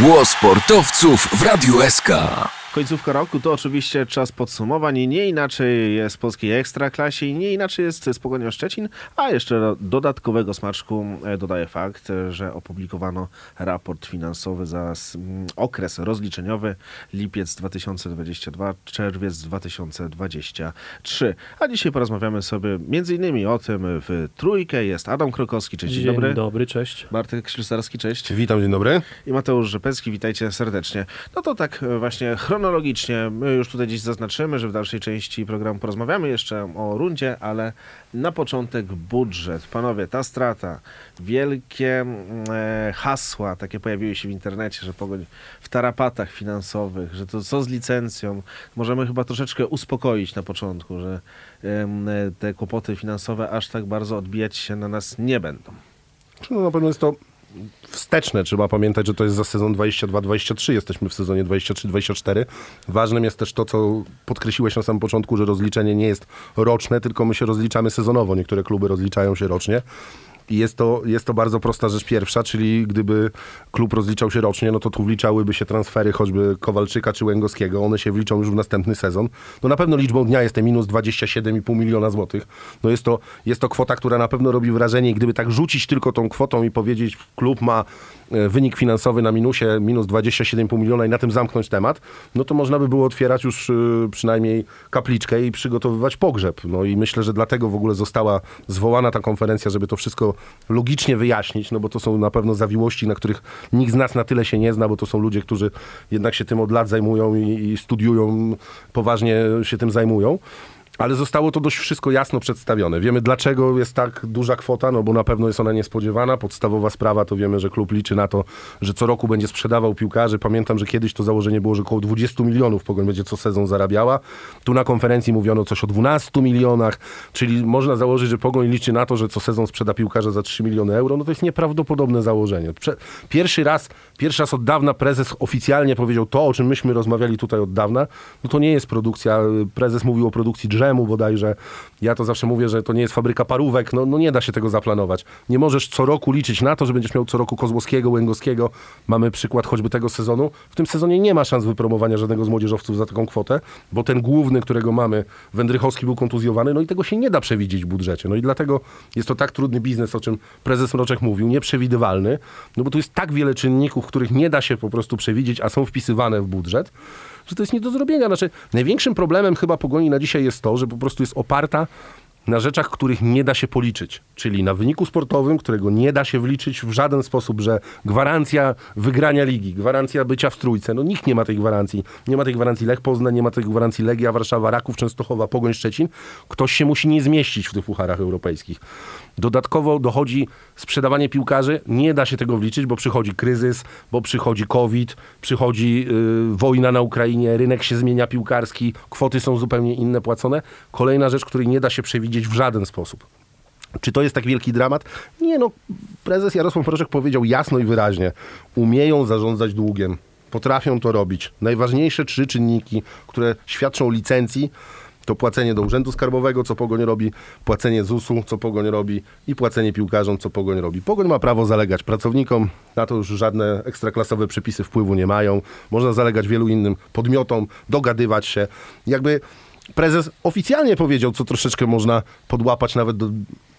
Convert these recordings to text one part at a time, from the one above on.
Głos sportowców w Radiu SK. Końcówka roku to oczywiście czas podsumowań i nie inaczej jest w polskiej ekstraklasie i nie inaczej jest z Pogonią Szczecin, a jeszcze dodatkowego smaczku e, dodaje fakt, że opublikowano raport finansowy za mm, okres rozliczeniowy lipiec 2022, czerwiec 2023. A dzisiaj porozmawiamy sobie między innymi o tym w trójkę. Jest Adam Krokowski, cześć, dzień, dzień dobry. dobry, cześć. Bartek Ślusarski, cześć. Witam, dzień dobry. I Mateusz Rzepecki, witajcie serdecznie. No to tak e, właśnie chronologicznie chronologicznie. My już tutaj dziś zaznaczymy, że w dalszej części programu porozmawiamy jeszcze o rundzie, ale na początek budżet. Panowie, ta strata, wielkie e, hasła takie pojawiły się w internecie, że pogoń w tarapatach finansowych, że to co z licencją. Możemy chyba troszeczkę uspokoić na początku, że e, te kłopoty finansowe aż tak bardzo odbijać się na nas nie będą. No, na pewno jest to wsteczne. Trzeba pamiętać, że to jest za sezon 22-23. Jesteśmy w sezonie 23-24. Ważnym jest też to, co podkreśliłeś na samym początku, że rozliczenie nie jest roczne, tylko my się rozliczamy sezonowo. Niektóre kluby rozliczają się rocznie. I jest to, jest to bardzo prosta rzecz pierwsza, czyli gdyby klub rozliczał się rocznie, no to tu wliczałyby się transfery choćby Kowalczyka czy Łęgowskiego. One się wliczą już w następny sezon. No na pewno liczbą dnia jest te minus 27,5 miliona złotych. No jest to, jest to kwota, która na pewno robi wrażenie i gdyby tak rzucić tylko tą kwotą i powiedzieć, klub ma wynik finansowy na minusie minus 27,5 miliona i na tym zamknąć temat, no to można by było otwierać już e, przynajmniej kapliczkę i przygotowywać pogrzeb. No i myślę, że dlatego w ogóle została zwołana ta konferencja, żeby to wszystko logicznie wyjaśnić, no bo to są na pewno zawiłości, na których nikt z nas na tyle się nie zna, bo to są ludzie, którzy jednak się tym od lat zajmują i, i studiują, poważnie się tym zajmują. Ale zostało to dość wszystko jasno przedstawione. Wiemy, dlaczego jest tak duża kwota, no bo na pewno jest ona niespodziewana. Podstawowa sprawa to wiemy, że klub liczy na to, że co roku będzie sprzedawał piłkarzy. Pamiętam, że kiedyś to założenie było, że około 20 milionów Pogoń będzie co sezon zarabiała. Tu na konferencji mówiono coś o 12 milionach, czyli można założyć, że Pogoń liczy na to, że co sezon sprzeda piłkarza za 3 miliony euro. No to jest nieprawdopodobne założenie. Pierwszy raz, pierwszy raz od dawna prezes oficjalnie powiedział to, o czym myśmy rozmawiali tutaj od dawna. No to nie jest produkcja. Prezes mówił o produkcji drzew temu bodajże. Ja to zawsze mówię, że to nie jest fabryka parówek, no, no nie da się tego zaplanować. Nie możesz co roku liczyć na to, że będziesz miał co roku Kozłowskiego, Łęgowskiego. Mamy przykład choćby tego sezonu. W tym sezonie nie ma szans wypromowania żadnego z młodzieżowców za taką kwotę, bo ten główny, którego mamy, Wędrychowski był kontuzjowany, no i tego się nie da przewidzieć w budżecie. No i dlatego jest to tak trudny biznes, o czym prezes Mroczek mówił, nieprzewidywalny, no bo tu jest tak wiele czynników, których nie da się po prostu przewidzieć, a są wpisywane w budżet że to jest nie do zrobienia. Znaczy, największym problemem chyba Pogoni na dzisiaj jest to, że po prostu jest oparta na rzeczach, których nie da się policzyć, czyli na wyniku sportowym, którego nie da się wliczyć w żaden sposób, że gwarancja wygrania ligi, gwarancja bycia w trójce, no nikt nie ma tej gwarancji. Nie ma tej gwarancji Lech Poznań, nie ma tej gwarancji Legia Warszawa, Raków Częstochowa, Pogoń Szczecin. Ktoś się musi nie zmieścić w tych pucharach europejskich. Dodatkowo dochodzi sprzedawanie piłkarzy. Nie da się tego wliczyć, bo przychodzi kryzys, bo przychodzi COVID, przychodzi yy, wojna na Ukrainie, rynek się zmienia piłkarski, kwoty są zupełnie inne płacone. Kolejna rzecz, której nie da się przewidzieć w żaden sposób. Czy to jest tak wielki dramat? Nie no, prezes Jarosław Mroczek powiedział jasno i wyraźnie. Umieją zarządzać długiem. Potrafią to robić. Najważniejsze trzy czynniki, które świadczą o licencji, to płacenie do Urzędu Skarbowego, co Pogoń robi, płacenie ZUS-u, co Pogoń robi i płacenie piłkarzom, co Pogoń robi. Pogoń ma prawo zalegać pracownikom, na to już żadne ekstraklasowe przepisy wpływu nie mają. Można zalegać wielu innym podmiotom, dogadywać się. Jakby prezes oficjalnie powiedział, co troszeczkę można podłapać nawet do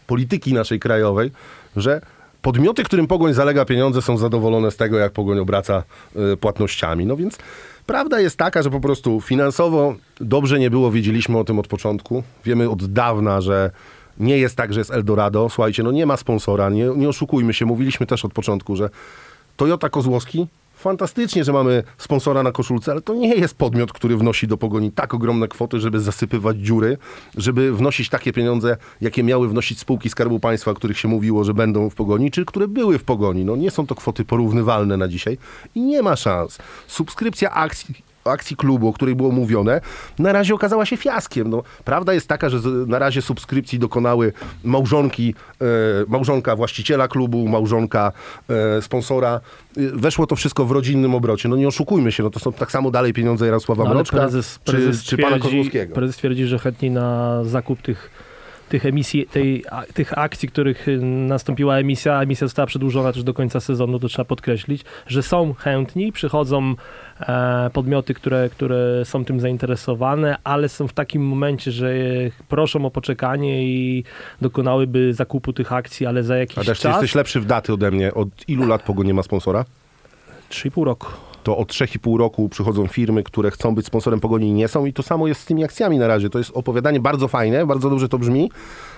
polityki naszej krajowej, że podmioty, którym Pogoń zalega pieniądze są zadowolone z tego, jak Pogoń obraca y, płatnościami. No więc Prawda jest taka, że po prostu finansowo dobrze nie było, wiedzieliśmy o tym od początku. Wiemy od dawna, że nie jest tak, że jest Eldorado. Słuchajcie, no nie ma sponsora, nie, nie oszukujmy się. Mówiliśmy też od początku, że Toyota Kozłowski fantastycznie, że mamy sponsora na koszulce, ale to nie jest podmiot, który wnosi do pogoni tak ogromne kwoty, żeby zasypywać dziury, żeby wnosić takie pieniądze, jakie miały wnosić spółki Skarbu Państwa, o których się mówiło, że będą w pogoni, czy które były w pogoni. No nie są to kwoty porównywalne na dzisiaj i nie ma szans. Subskrypcja akcji akcji klubu, o której było mówione, na razie okazała się fiaskiem. No, prawda jest taka, że na razie subskrypcji dokonały małżonki, e, małżonka właściciela klubu, małżonka e, sponsora. E, weszło to wszystko w rodzinnym obrocie. No nie oszukujmy się, no to są tak samo dalej pieniądze Jarosława no, Mroczka prezes, prezes czy, czy pana Kozłowskiego. Prezes twierdzi, że chętniej na zakup tych tych emisji, tej, a, tych akcji, których y, nastąpiła emisja, emisja została przedłużona też do końca sezonu, to trzeba podkreślić, że są chętni, przychodzą e, podmioty, które, które są tym zainteresowane, ale są w takim momencie, że proszą o poczekanie i dokonałyby zakupu tych akcji, ale za jakiś A czas, jesteś lepszy w daty ode mnie. Od ilu lat Pogoń nie ma sponsora? 3,5 roku. To od 3,5 roku przychodzą firmy, które chcą być sponsorem Pogoni i nie są i to samo jest z tymi akcjami na razie. To jest opowiadanie bardzo fajne, bardzo dobrze to brzmi,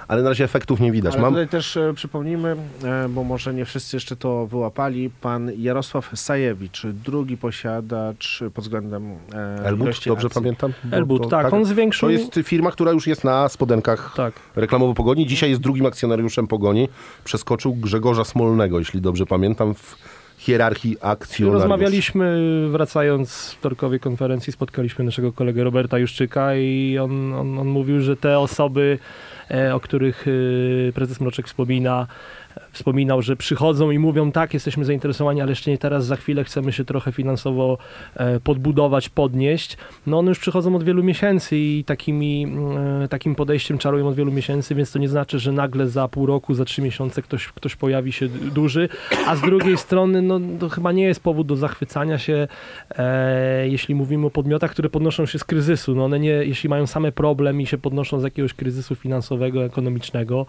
ale na razie efektów nie widać. Ale Mam... tutaj też e, przypomnijmy, e, bo może nie wszyscy jeszcze to wyłapali, pan Jarosław Sajewicz, drugi posiadacz pod względem e, Elbut, dobrze akcji. pamiętam? Elbut, to- tak, on zwiększył... To jest firma, która już jest na spodenkach Tak. reklamowo Pogoni. Dzisiaj jest drugim akcjonariuszem Pogoni. Przeskoczył Grzegorza Smolnego, jeśli dobrze pamiętam, w hierarchii akcjonariuszy. Rozmawialiśmy, wracając z wtorkowej konferencji, spotkaliśmy naszego kolegę Roberta Juszczyka i on, on, on mówił, że te osoby, e, o których e, prezes Mroczek wspomina, wspominał, że przychodzą i mówią tak, jesteśmy zainteresowani, ale jeszcze nie teraz, za chwilę chcemy się trochę finansowo e, podbudować, podnieść. No one już przychodzą od wielu miesięcy i takimi, e, takim podejściem czarują od wielu miesięcy, więc to nie znaczy, że nagle za pół roku, za trzy miesiące ktoś, ktoś pojawi się duży, a z drugiej strony no, to chyba nie jest powód do zachwycania się, e, jeśli mówimy o podmiotach, które podnoszą się z kryzysu. No one nie, jeśli mają same problem i się podnoszą z jakiegoś kryzysu finansowego, ekonomicznego,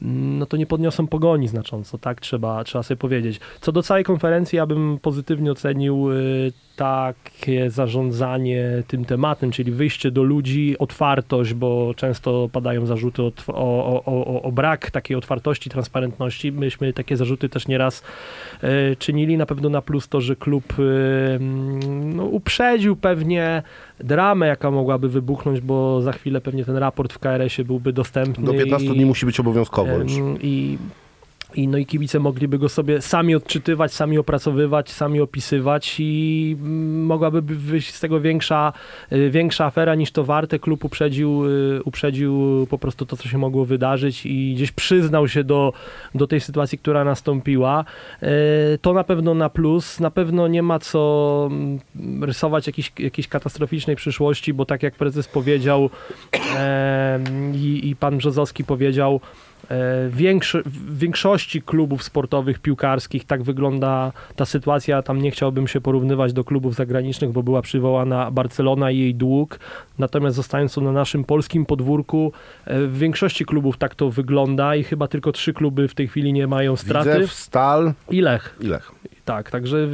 no to nie podniosą pogoni znacząco, tak trzeba, trzeba sobie powiedzieć. Co do całej konferencji, ja bym pozytywnie ocenił y, takie zarządzanie tym tematem, czyli wyjście do ludzi, otwartość, bo często padają zarzuty o, o, o, o, brak takiej otwartości, transparentności. Myśmy takie zarzuty też nieraz y, czynili. Na pewno na plus to, że klub y, mm, no, uprzedził pewnie dramę, jaka mogłaby wybuchnąć, bo za chwilę pewnie ten raport w KRS-ie byłby dostępny. Do 15 i- dni musi być obowiązkowo już. I, i, no i kibice mogliby go sobie sami odczytywać, sami opracowywać, sami opisywać i mm, mogłaby by wyjść z tego większa, y, większa afera niż to warte. Klub uprzedził, y, uprzedził po prostu to, co się mogło wydarzyć i gdzieś przyznał się do, do tej sytuacji, która nastąpiła. Y, To na pewno na plus. Na pewno nie ma co mm, rysować jakiejś, jakiejś katastroficznej przyszłości, bo tak jak prezes powiedział i, i pan Brzozowski powiedział, E, Większy, w większości klubów sportowych, piłkarskich tak wygląda ta sytuacja. Tam nie chciałbym się porównywać do klubów zagranicznych, bo była przywołana Barcelona i jej dług. Natomiast zostając tu na naszym polskim podwórku, e, w większości klubów tak to wygląda i chyba tylko trzy kluby w tej chwili nie mają straty. Widzew, Stal I Lech. i Lech. Tak, także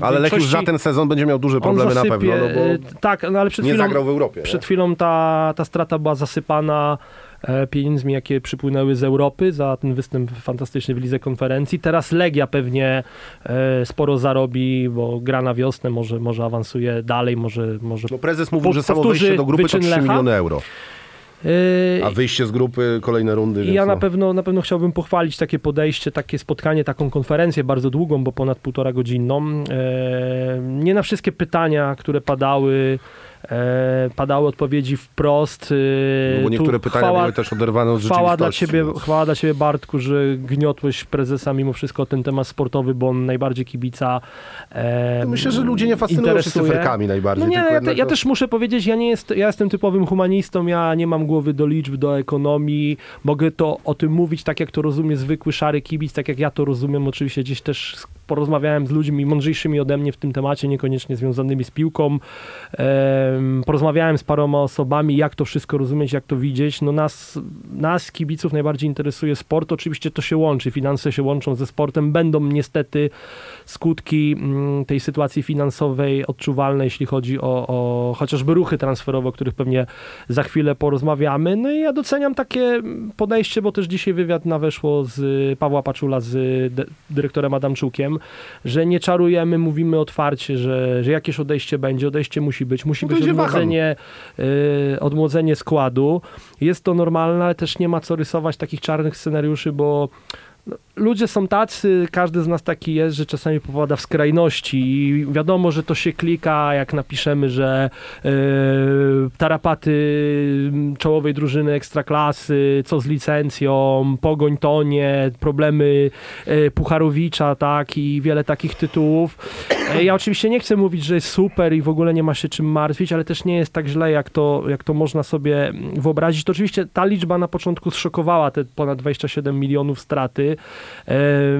Ale Lech już za ten sezon będzie miał duże problemy na zasypie, pewno, no bo e, Tak, no ale przed nie chwilą... zagrał w Europie. Przed chwilą ta, ta strata była zasypana pieniędzmi, jakie przypłynęły z Europy za ten występ fantastyczny w Lidze Konferencji. Teraz Legia pewnie e, sporo zarobi, bo gra na wiosnę, może, może awansuje dalej, może... może No prezes mówił, Po- że samo wejście do grupy to wyczyn 3 Lecha? miliony euro. e, A wyjście z grupy, kolejne rundy, I ja na no. pewno, na pewno chciałbym pochwalić takie podejście, takie spotkanie, taką konferencję bardzo długą, bo ponad półtora godzinną. E, nie na wszystkie pytania, które padały, e, padały odpowiedzi wprost. E, No bo niektóre tu pytania chwała, były też oderwane od Chwała dla, ciebie, więc- chwała dla ciebie, Bartku, że gniotłeś prezesa mimo wszystko ten temat sportowy, bo on najbardziej kibica e, No Myślę, że ludzie nie fascynują się cyferkami najbardziej. No nie, tylko ja, te, ja no- też muszę powiedzieć, ja nie jest, ja jestem typowym humanistą, ja nie mam głowy do liczb, do ekonomii, mogę to o tym mówić tak, jak to rozumie zwykły szary kibic, tak jak ja to rozumiem, oczywiście gdzieś też porozmawiałem z ludźmi mądrzejszymi ode mnie w tym temacie, niekoniecznie związanymi z piłką, Em, porozmawiałem z paroma osobami, jak to wszystko rozumieć, jak to widzieć, no nas, nas kibiców najbardziej interesuje sport, oczywiście to się łączy, finanse się łączą ze sportem, będą niestety skutki mm, tej sytuacji finansowej odczuwalne, jeśli chodzi o, o chociażby ruchy transferowe, o których pewnie za chwilę porozmawiamy. No i ja doceniam takie podejście, bo też dzisiaj wywiad na weszło z Pawła Paczula z dy- dyrektorem Adamczukiem, że nie czarujemy, mówimy otwarcie, że, że jakieś odejście będzie, odejście musi być, musi No być odmłodzenie, y, odmłodzenie składu. Jest to normalne, ale też nie ma co rysować takich czarnych scenariuszy, bo no, ludzie są tacy, każdy z nas taki jest, że czasami popada w skrajności i wiadomo, że to się klika, jak napiszemy, że e, tarapaty czołowej drużyny ekstraklasy, co z licencją, pogoń tonie, problemy e, Pucharowicza, tak, i wiele takich tytułów. E, Ja oczywiście nie chcę mówić, że jest super i w ogóle nie ma się czym martwić, ale też nie jest tak źle, jak to, jak to można sobie wyobrazić. To oczywiście ta liczba na początku zszokowała te ponad 27 milionów straty.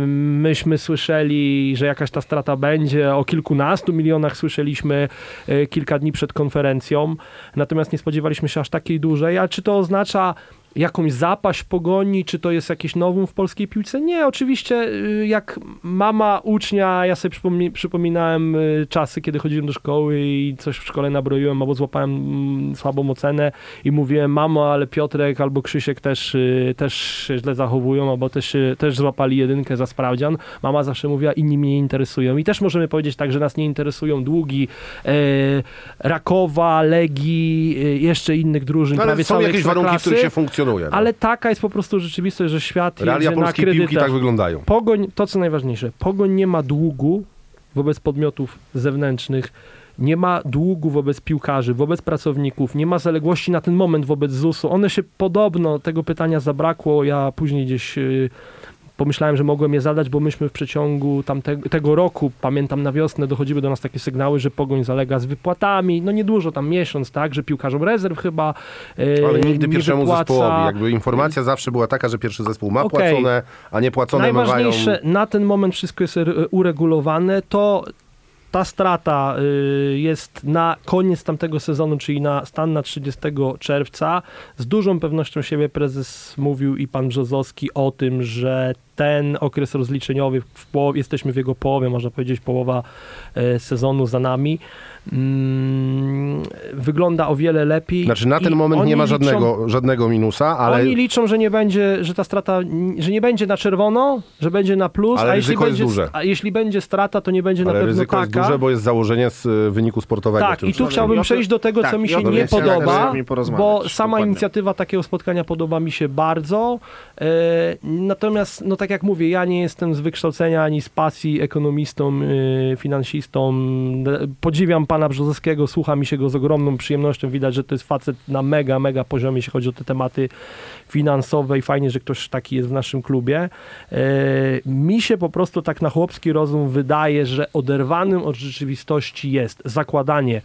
Myśmy słyszeli, że jakaś ta strata będzie, o kilkunastu milionach słyszeliśmy e, kilka dni przed konferencją, natomiast nie spodziewaliśmy się aż takiej dużej. A czy to oznacza jakąś zapaść pogoni, czy to jest jakieś nowum w polskiej piłce? Nie, oczywiście y, jak mama ucznia, ja sobie przypomni- przypominałem y, czasy, kiedy chodziłem do szkoły i coś w szkole nabroiłem, albo złapałem mm, słabą ocenę i mówiłem, mamo, ale Piotrek albo Krzysiek też, y, też się źle zachowują, albo też, też złapali jedynkę za sprawdzian. Mama zawsze mówiła, inni mnie nie interesują. I też możemy powiedzieć tak, że nas nie interesują długi e, Rakowa, Legii, jeszcze innych drużyn, No, ale prawie są jakieś warunki, w Ekstraklasy. których się funkcjonuje. No. Ale taka jest po prostu rzeczywistość, że świat Realia jedzie na kredytach. tak wyglądają. Pogoń, to co najważniejsze, Pogoń nie ma długu wobec podmiotów zewnętrznych, nie ma długu wobec piłkarzy, wobec pracowników, nie ma zaległości na ten moment wobec ZUS-u. One się podobno, tego pytania zabrakło, ja później gdzieś y, pomyślałem, że mogłem je zadać, bo myśmy w przeciągu tamtego tego roku, pamiętam na wiosnę, dochodziły do nas takie sygnały, że Pogoń zalega z wypłatami, no niedużo, tam miesiąc, tak, że piłkarzom rezerw chyba y, Ale nigdy nie pierwszemu wypłaca. zespołowi. Jakby informacja zawsze była taka, że pierwszy zespół ma Okej. płacone, a niepłacone mają... Najważniejsze, na ten moment wszystko jest uregulowane, to ta strata y, jest na koniec tamtego sezonu, czyli na stan na 30 czerwca. Z dużą pewnością siebie prezes mówił i pan Brzozowski o tym, że ten okres rozliczeniowy, w połowie, jesteśmy w jego połowie, można powiedzieć połowa e, sezonu za nami, mm, wygląda o wiele lepiej. Znaczy na ten I moment nie ma liczą- żadnego, żadnego minusa, ale... Oni liczą, że nie będzie, że ta strata, że nie będzie na czerwono, że będzie na plus, Ale a, jeśli ryzyko jest będzie, duże. a jeśli będzie strata, to nie będzie na Ale pewno ryzyko jest taka. duże, bo jest założenie z y, wyniku sportowego. tak, i tu chciałbym przejść do tego, tak, co mi się nie podoba, z nimi porozmawiać, bo sama dokładnie. inicjatywa takiego spotkania podoba mi się bardzo. E, natomiast, no tak jak mówię, ja nie jestem z wykształcenia ani z pasji ekonomistą, e, finansistą. Podziwiam pana Brzozowskiego, słucha mi się go z ogromną przyjemnością. Widać, że to jest facet na mega, mega poziomie, jeśli chodzi o te tematy finansowe i fajnie, że ktoś taki jest w naszym klubie. E, mi się po prostu tak na chłopski rozum wydaje, że oderwanym od rzeczywistości jest zakładanie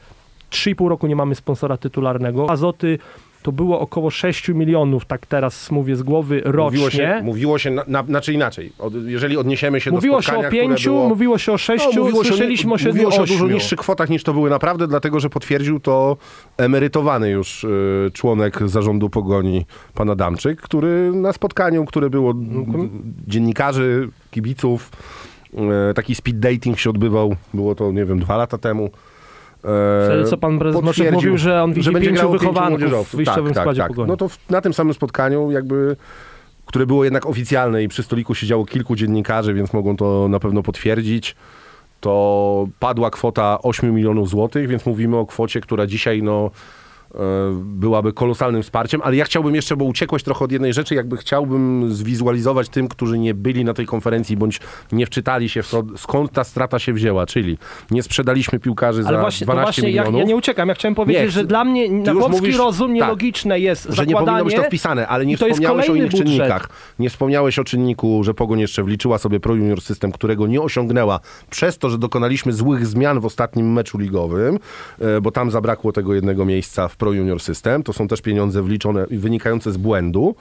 3,5 roku nie mamy sponsora tytularnego. Azoty to było około 6 milionów, tak teraz mówię z głowy, rocznie. Mówiło się, mówiło się na, na, znaczy inaczej, od, jeżeli odniesiemy się Mówiło do się spotkania, o pięciu, które było... mówiło się o sześciu, No, mówiło się o- słyszeliśmy o siedmiu, Mówiło się o dużo niższych kwotach niż to były naprawdę, dlatego że potwierdził to emerytowany już y, członek zarządu Pogoni, pan Adamczyk, który na spotkaniu, które było dziennikarzy, kibiców, y, taki speed dating się odbywał, było to, nie wiem, dwa lata temu. E, Wtedy co pan prezes mówił, że on widzi będzie pięciu wychowanków w wyjściowym tak, tak, składzie tak. Pogoni. No to w, na tym samym spotkaniu jakby które było jednak oficjalne i przy stoliku siedziało kilku dziennikarzy, więc mogą to na pewno potwierdzić, to padła kwota 8 milionów złotych, więc mówimy o kwocie, która dzisiaj no, byłaby kolosalnym wsparciem, ale ja chciałbym jeszcze, bo uciekłeś trochę od jednej rzeczy, jakby chciałbym zwizualizować tym, którzy nie byli na tej konferencji, bądź nie wczytali się w to, skąd ta strata się wzięła, czyli nie sprzedaliśmy piłkarzy Ale za właśnie, to 12 właśnie ja, milionów. ja nie uciekam. Ja chciałem powiedzieć, Nie, że dla mnie na polski mówisz- rozum tak. nielogiczne jest że nie powinno być to wpisane, ale nie wspomniałeś o innych budżet. czynnikach. Nie wspomniałeś o czynniku, że Pogoń jeszcze wliczyła sobie Pro Junior System, którego nie osiągnęła przez to, że dokonaliśmy złych zmian w ostatnim meczu ligowym, e, bo tam zabrakło tego jednego miejsca w Pro Junior System. To są też pieniądze wliczone, wynikające z błędu.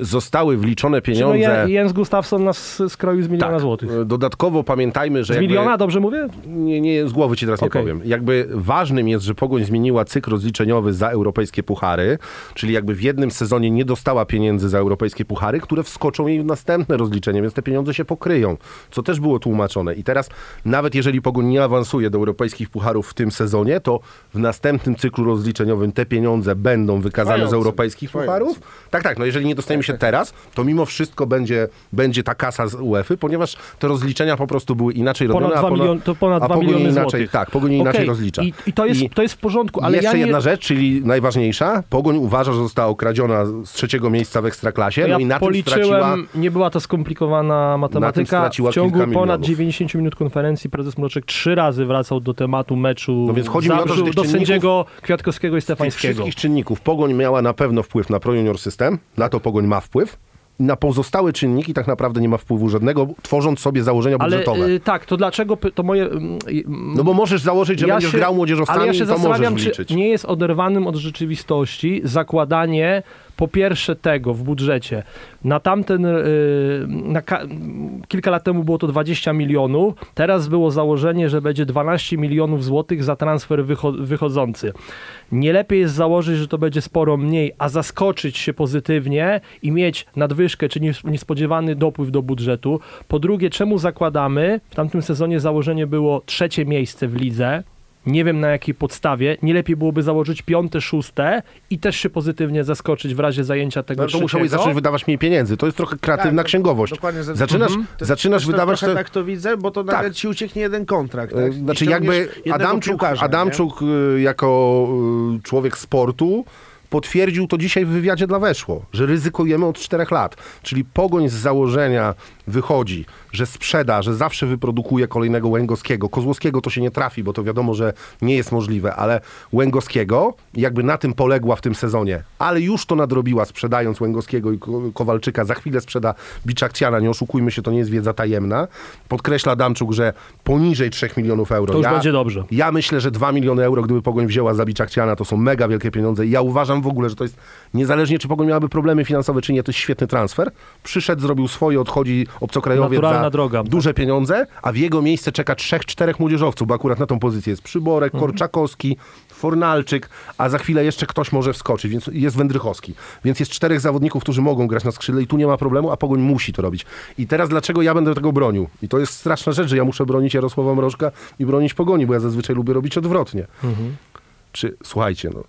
Zostały wliczone No, pieniądze... Je- Jens Gustafsson nas skroił z miliona tak, złotych. dodatkowo pamiętajmy, że Z jakby- miliona, dobrze mówię? nie, nie, z głowy ci teraz nie Okej. powiem. Jakby ważnym jest, że Pogoń zmieniła cykl rozliczeniowy za europejskie puchary, czyli jakby w jednym sezonie nie dostała pieniędzy za europejskie puchary, które wskoczą jej w następne rozliczenie, więc te pieniądze się pokryją, co też było tłumaczone. I teraz nawet jeżeli Pogoń nie awansuje do europejskich pucharów w tym sezonie, to w następnym cyklu rozliczeniowym te pieniądze będą wykazane z Trwającym. europejskich pucharów. Tak, tak, no jeżeli nie dostaniemy się teraz, to mimo wszystko będzie, będzie ta kasa z UEFA, ponieważ te rozliczenia po prostu były inaczej Ponad robione, 2 a, milion, to ponad a 2 Pogoń miliony inaczej, złotych. Tak, Pogoń inaczej Okej, rozlicza. I, I to jest, I to jest w porządku, ale jeszcze ja nie... jedna rzecz, czyli najważniejsza. Pogoń uważa, że została okradziona z trzeciego miejsca w Ekstraklasie, To no ja i na policzyłem, straciła... nie była to skomplikowana matematyka. W ciągu ponad milionów. 90 minut konferencji prezes Mroczek trzy razy wracał do tematu meczu No więc chodzi mi o to, że Zabrzu, do sędziego Kwiatkowskiego i Z tych Stefańskiego. wszystkich czynników Pogoń miała na pewno wpływ na Pro Junior System, na to Pogoń ma wpływ. Na pozostałe czynniki tak naprawdę nie ma wpływu żadnego, tworząc sobie założenia Ale budżetowe. y, tak, to dlaczego to moje... mm, y, no bo możesz założyć, że będziesz grał młodzieżowcami ale ja się i to możesz wliczyć. nie jest oderwanym od rzeczywistości zakładanie po pierwsze tego w budżecie. Na tamten, y, na ka- kilka lat temu było to 20 milionów, teraz było założenie, że będzie 12 milionów złotych za transfer wycho- wychodzący. Nie lepiej jest założyć, że to będzie sporo mniej, a zaskoczyć się pozytywnie i mieć nadwyżkę czy nies- niespodziewany dopływ do budżetu. Po drugie, czemu zakładamy, w tamtym sezonie założenie było trzecie miejsce w lidze, nie wiem na jakiej podstawie. Nie lepiej byłoby założyć piąte, szóste i też się pozytywnie zaskoczyć w razie zajęcia tego No to musiałeś zacząć wydawać mniej pieniędzy. To jest trochę kreatywna Tak, księgowość. dokładnie Zaczynasz, Mhm. To- zaczynasz Zresztą wydawać te... tak to widzę, bo to nawet ci ucieknie jeden kontrakt. E, Tak? Znaczy I jakby Adamczuk, piłkarza, Adamczuk y, jako y, człowiek sportu potwierdził to dzisiaj w wywiadzie dla Weszło, że ryzykujemy od czterech lat. Czyli Pogoń z założenia wychodzi, że sprzeda, że zawsze wyprodukuje kolejnego Łęgowskiego. Kozłowskiego to się nie trafi, bo to wiadomo, że nie jest możliwe, ale Łęgowskiego jakby na tym poległa w tym sezonie, ale już to nadrobiła sprzedając Łęgowskiego i Ko- Kowalczyka. Za chwilę sprzeda Biczakciana, nie oszukujmy się, to nie jest wiedza tajemna. Podkreśla Adamczuk, że poniżej 3 milionów euro. To już będzie dobrze. Ja myślę, że 2 miliony euro, gdyby Pogoń wzięła za Biczakciana, to są mega wielkie pieniądze. Ja uważam w ogóle, że to jest, niezależnie czy Pogoń miałaby problemy finansowe, czy nie, to jest świetny transfer. Przyszedł, zrobił swoje, odchodzi obcokrajowiec Naturalna za droga. duże pieniądze, a w jego miejsce czeka trzech, czterech młodzieżowców, bo akurat na tą pozycję jest Przyborek, Mhm. Korczakowski, Fornalczyk, a za chwilę jeszcze ktoś może wskoczyć, więc jest Wędrychowski. Więc jest czterech zawodników, którzy mogą grać na skrzydle i tu nie ma problemu, a Pogoń musi to robić. I teraz dlaczego ja będę tego bronił? I to jest straszna rzecz, że ja muszę bronić Jarosława Mrożka i bronić Pogoni, bo ja zazwyczaj lubię robić odwrotnie. Czy, słuchajcie, no,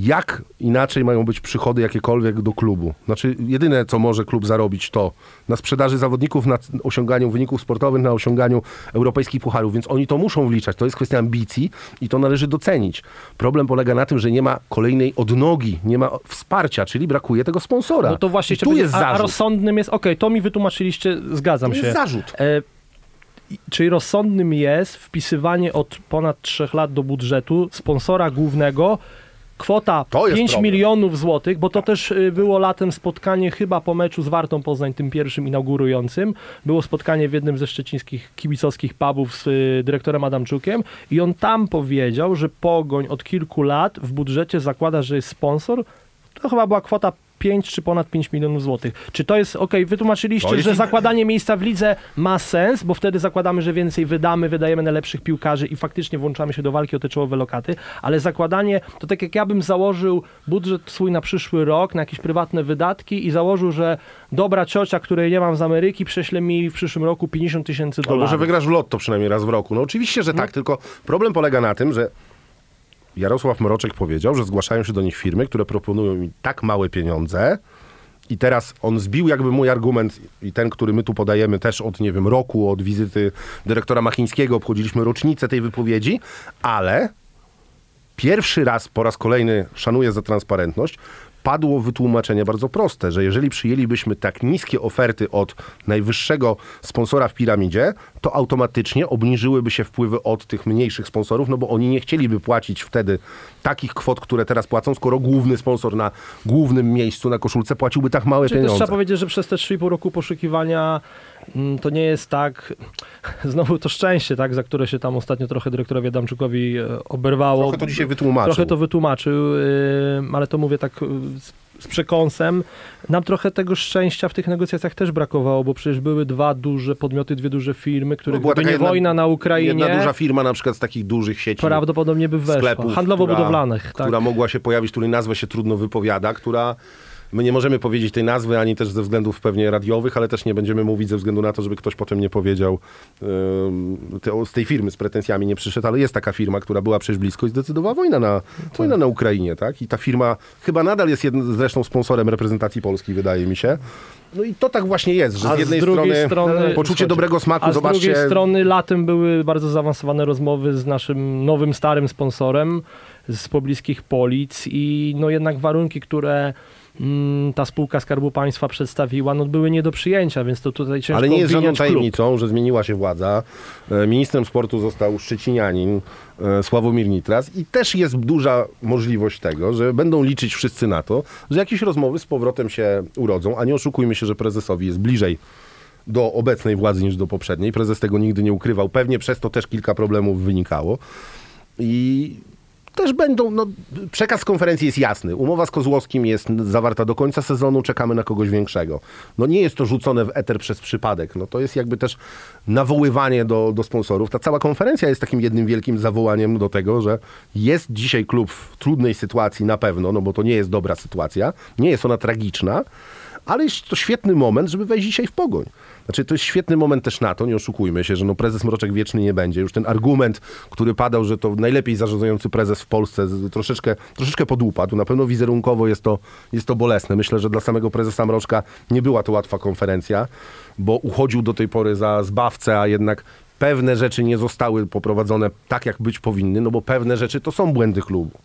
jak inaczej mają być przychody jakiekolwiek do klubu? Znaczy, jedyne, co może klub zarobić, to na sprzedaży zawodników, na osiąganiu wyników sportowych, na osiąganiu europejskich pucharów, więc oni to muszą wliczać. To jest kwestia ambicji i to należy docenić. Problem polega na tym, że nie ma kolejnej odnogi, nie ma wsparcia, czyli brakuje tego sponsora. No to właśnie tu jest powiedzieć, a, a zarzut. rozsądnym jest, okej, to mi wytłumaczyliście, zgadzam To się. jest zarzut. E, czyli rozsądnym jest wpisywanie od ponad trzech lat do budżetu sponsora głównego kwota To jest 5 problem. milionów złotych, bo to też y, było latem spotkanie chyba po meczu z Wartą Poznań, tym pierwszym inaugurującym. Było spotkanie w jednym ze szczecińskich kibicowskich pubów z y, dyrektorem Adamczukiem i on tam powiedział, że Pogoń od kilku lat w budżecie zakłada, że jest sponsor. To chyba była kwota 5 czy ponad 5 milionów złotych. Czy to jest, okej, wytłumaczyliście, jest że inne. zakładanie miejsca w lidze ma sens, bo wtedy zakładamy, że więcej wydamy, wydajemy na lepszych piłkarzy i faktycznie włączamy się do walki o te czołowe lokaty, ale zakładanie, to tak jak ja bym założył budżet swój na przyszły rok, na jakieś prywatne wydatki i założył, że dobra ciocia, której nie mam z Ameryki, prześle mi w przyszłym roku 50 tysięcy Albo że dolarów. wygrasz w lotto przynajmniej raz w roku. No oczywiście, że tak, tylko problem polega na tym, że Jarosław Mroczek powiedział, że zgłaszają się do nich firmy, które proponują mi tak małe pieniądze i teraz on zbił jakby mój argument i ten, który my tu podajemy też od, nie wiem, roku, od wizyty dyrektora Machińskiego, obchodziliśmy rocznicę tej wypowiedzi, ale pierwszy raz, po raz kolejny szanuję za transparentność, padło wytłumaczenie bardzo proste, że jeżeli przyjęlibyśmy tak niskie oferty od najwyższego sponsora w piramidzie, to automatycznie obniżyłyby się wpływy od tych mniejszych sponsorów, no bo oni nie chcieliby płacić wtedy takich kwot, które teraz płacą, skoro główny sponsor na głównym miejscu na koszulce płaciłby tak małe Czyli pieniądze. trzeba powiedzieć, że przez te 3,5 roku poszukiwania to nie jest tak, znowu to szczęście, tak, za które się tam ostatnio trochę dyrektorowi Adamczykowi e, oberwało. Trochę to dzisiaj wytłumaczył. Trochę to wytłumaczył, y, ale to mówię tak y, z, przekąsem. Nam trochę tego szczęścia w tych negocjacjach też brakowało, bo przecież były dwa duże podmioty, dwie duże firmy, które No, była gdyby taka nie jedna- wojna na Ukrainie, Jedna duża firma na przykład z takich dużych sieci prawdopodobnie by weszła. sklepów, Handlowo-budowlanych. która, tak. która mogła się pojawić, której nazwę się trudno wypowiada, która My nie możemy powiedzieć tej nazwy, ani też ze względów pewnie radiowych, ale też nie będziemy mówić ze względu na to, żeby ktoś potem nie powiedział z tej firmy z pretensjami nie przyszedł, ale jest taka firma, która była przecież blisko i zdecydowała wojna na, wojna na Ukrainie, tak? I ta firma chyba nadal jest zresztą sponsorem reprezentacji Polski, wydaje mi się. No i to tak właśnie jest, że z jednej z drugiej strony, strony- poczucie dobrego smaku, A z zobaczcie... drugiej strony latem były bardzo zaawansowane rozmowy z naszym nowym, starym sponsorem z pobliskich Polic i no jednak warunki, które ta spółka Skarbu Państwa przedstawiła, no były nie do przyjęcia, więc to tutaj ciężko Ale nie jest żadną obwiniać klub. tajemnicą, że zmieniła się władza. E, Ministrem sportu został Szczecinianin e, Sławomir Nitras i też jest duża możliwość tego, że będą liczyć wszyscy na to, że jakieś rozmowy z powrotem się urodzą, a nie oszukujmy się, że prezesowi jest bliżej do obecnej władzy niż do poprzedniej. Prezes tego nigdy nie ukrywał. Pewnie przez to też kilka problemów wynikało. I też będą, no, przekaz konferencji jest jasny. Umowa z Kozłowskim jest zawarta do końca sezonu, czekamy na kogoś większego. No nie jest to rzucone w eter przez przypadek. No to jest jakby też nawoływanie do, do sponsorów. Ta cała konferencja jest takim jednym wielkim zawołaniem do tego, że jest dzisiaj klub w trudnej sytuacji na pewno, no bo to nie jest dobra sytuacja, nie jest ona tragiczna, ale jest to świetny moment, żeby wejść dzisiaj w pogoń. Znaczy, to jest świetny moment też na to, nie oszukujmy się, że no prezes Mroczek wieczny nie będzie. Już ten argument, który padał, że to najlepiej zarządzający prezes w Polsce, troszeczkę, troszeczkę podupadł. Na pewno wizerunkowo jest to, jest to bolesne. Myślę, że dla samego prezesa Mroczka nie była to łatwa konferencja, bo uchodził do tej pory za zbawcę, a jednak pewne rzeczy nie zostały poprowadzone tak, jak być powinny, no bo pewne rzeczy to są błędy klubu.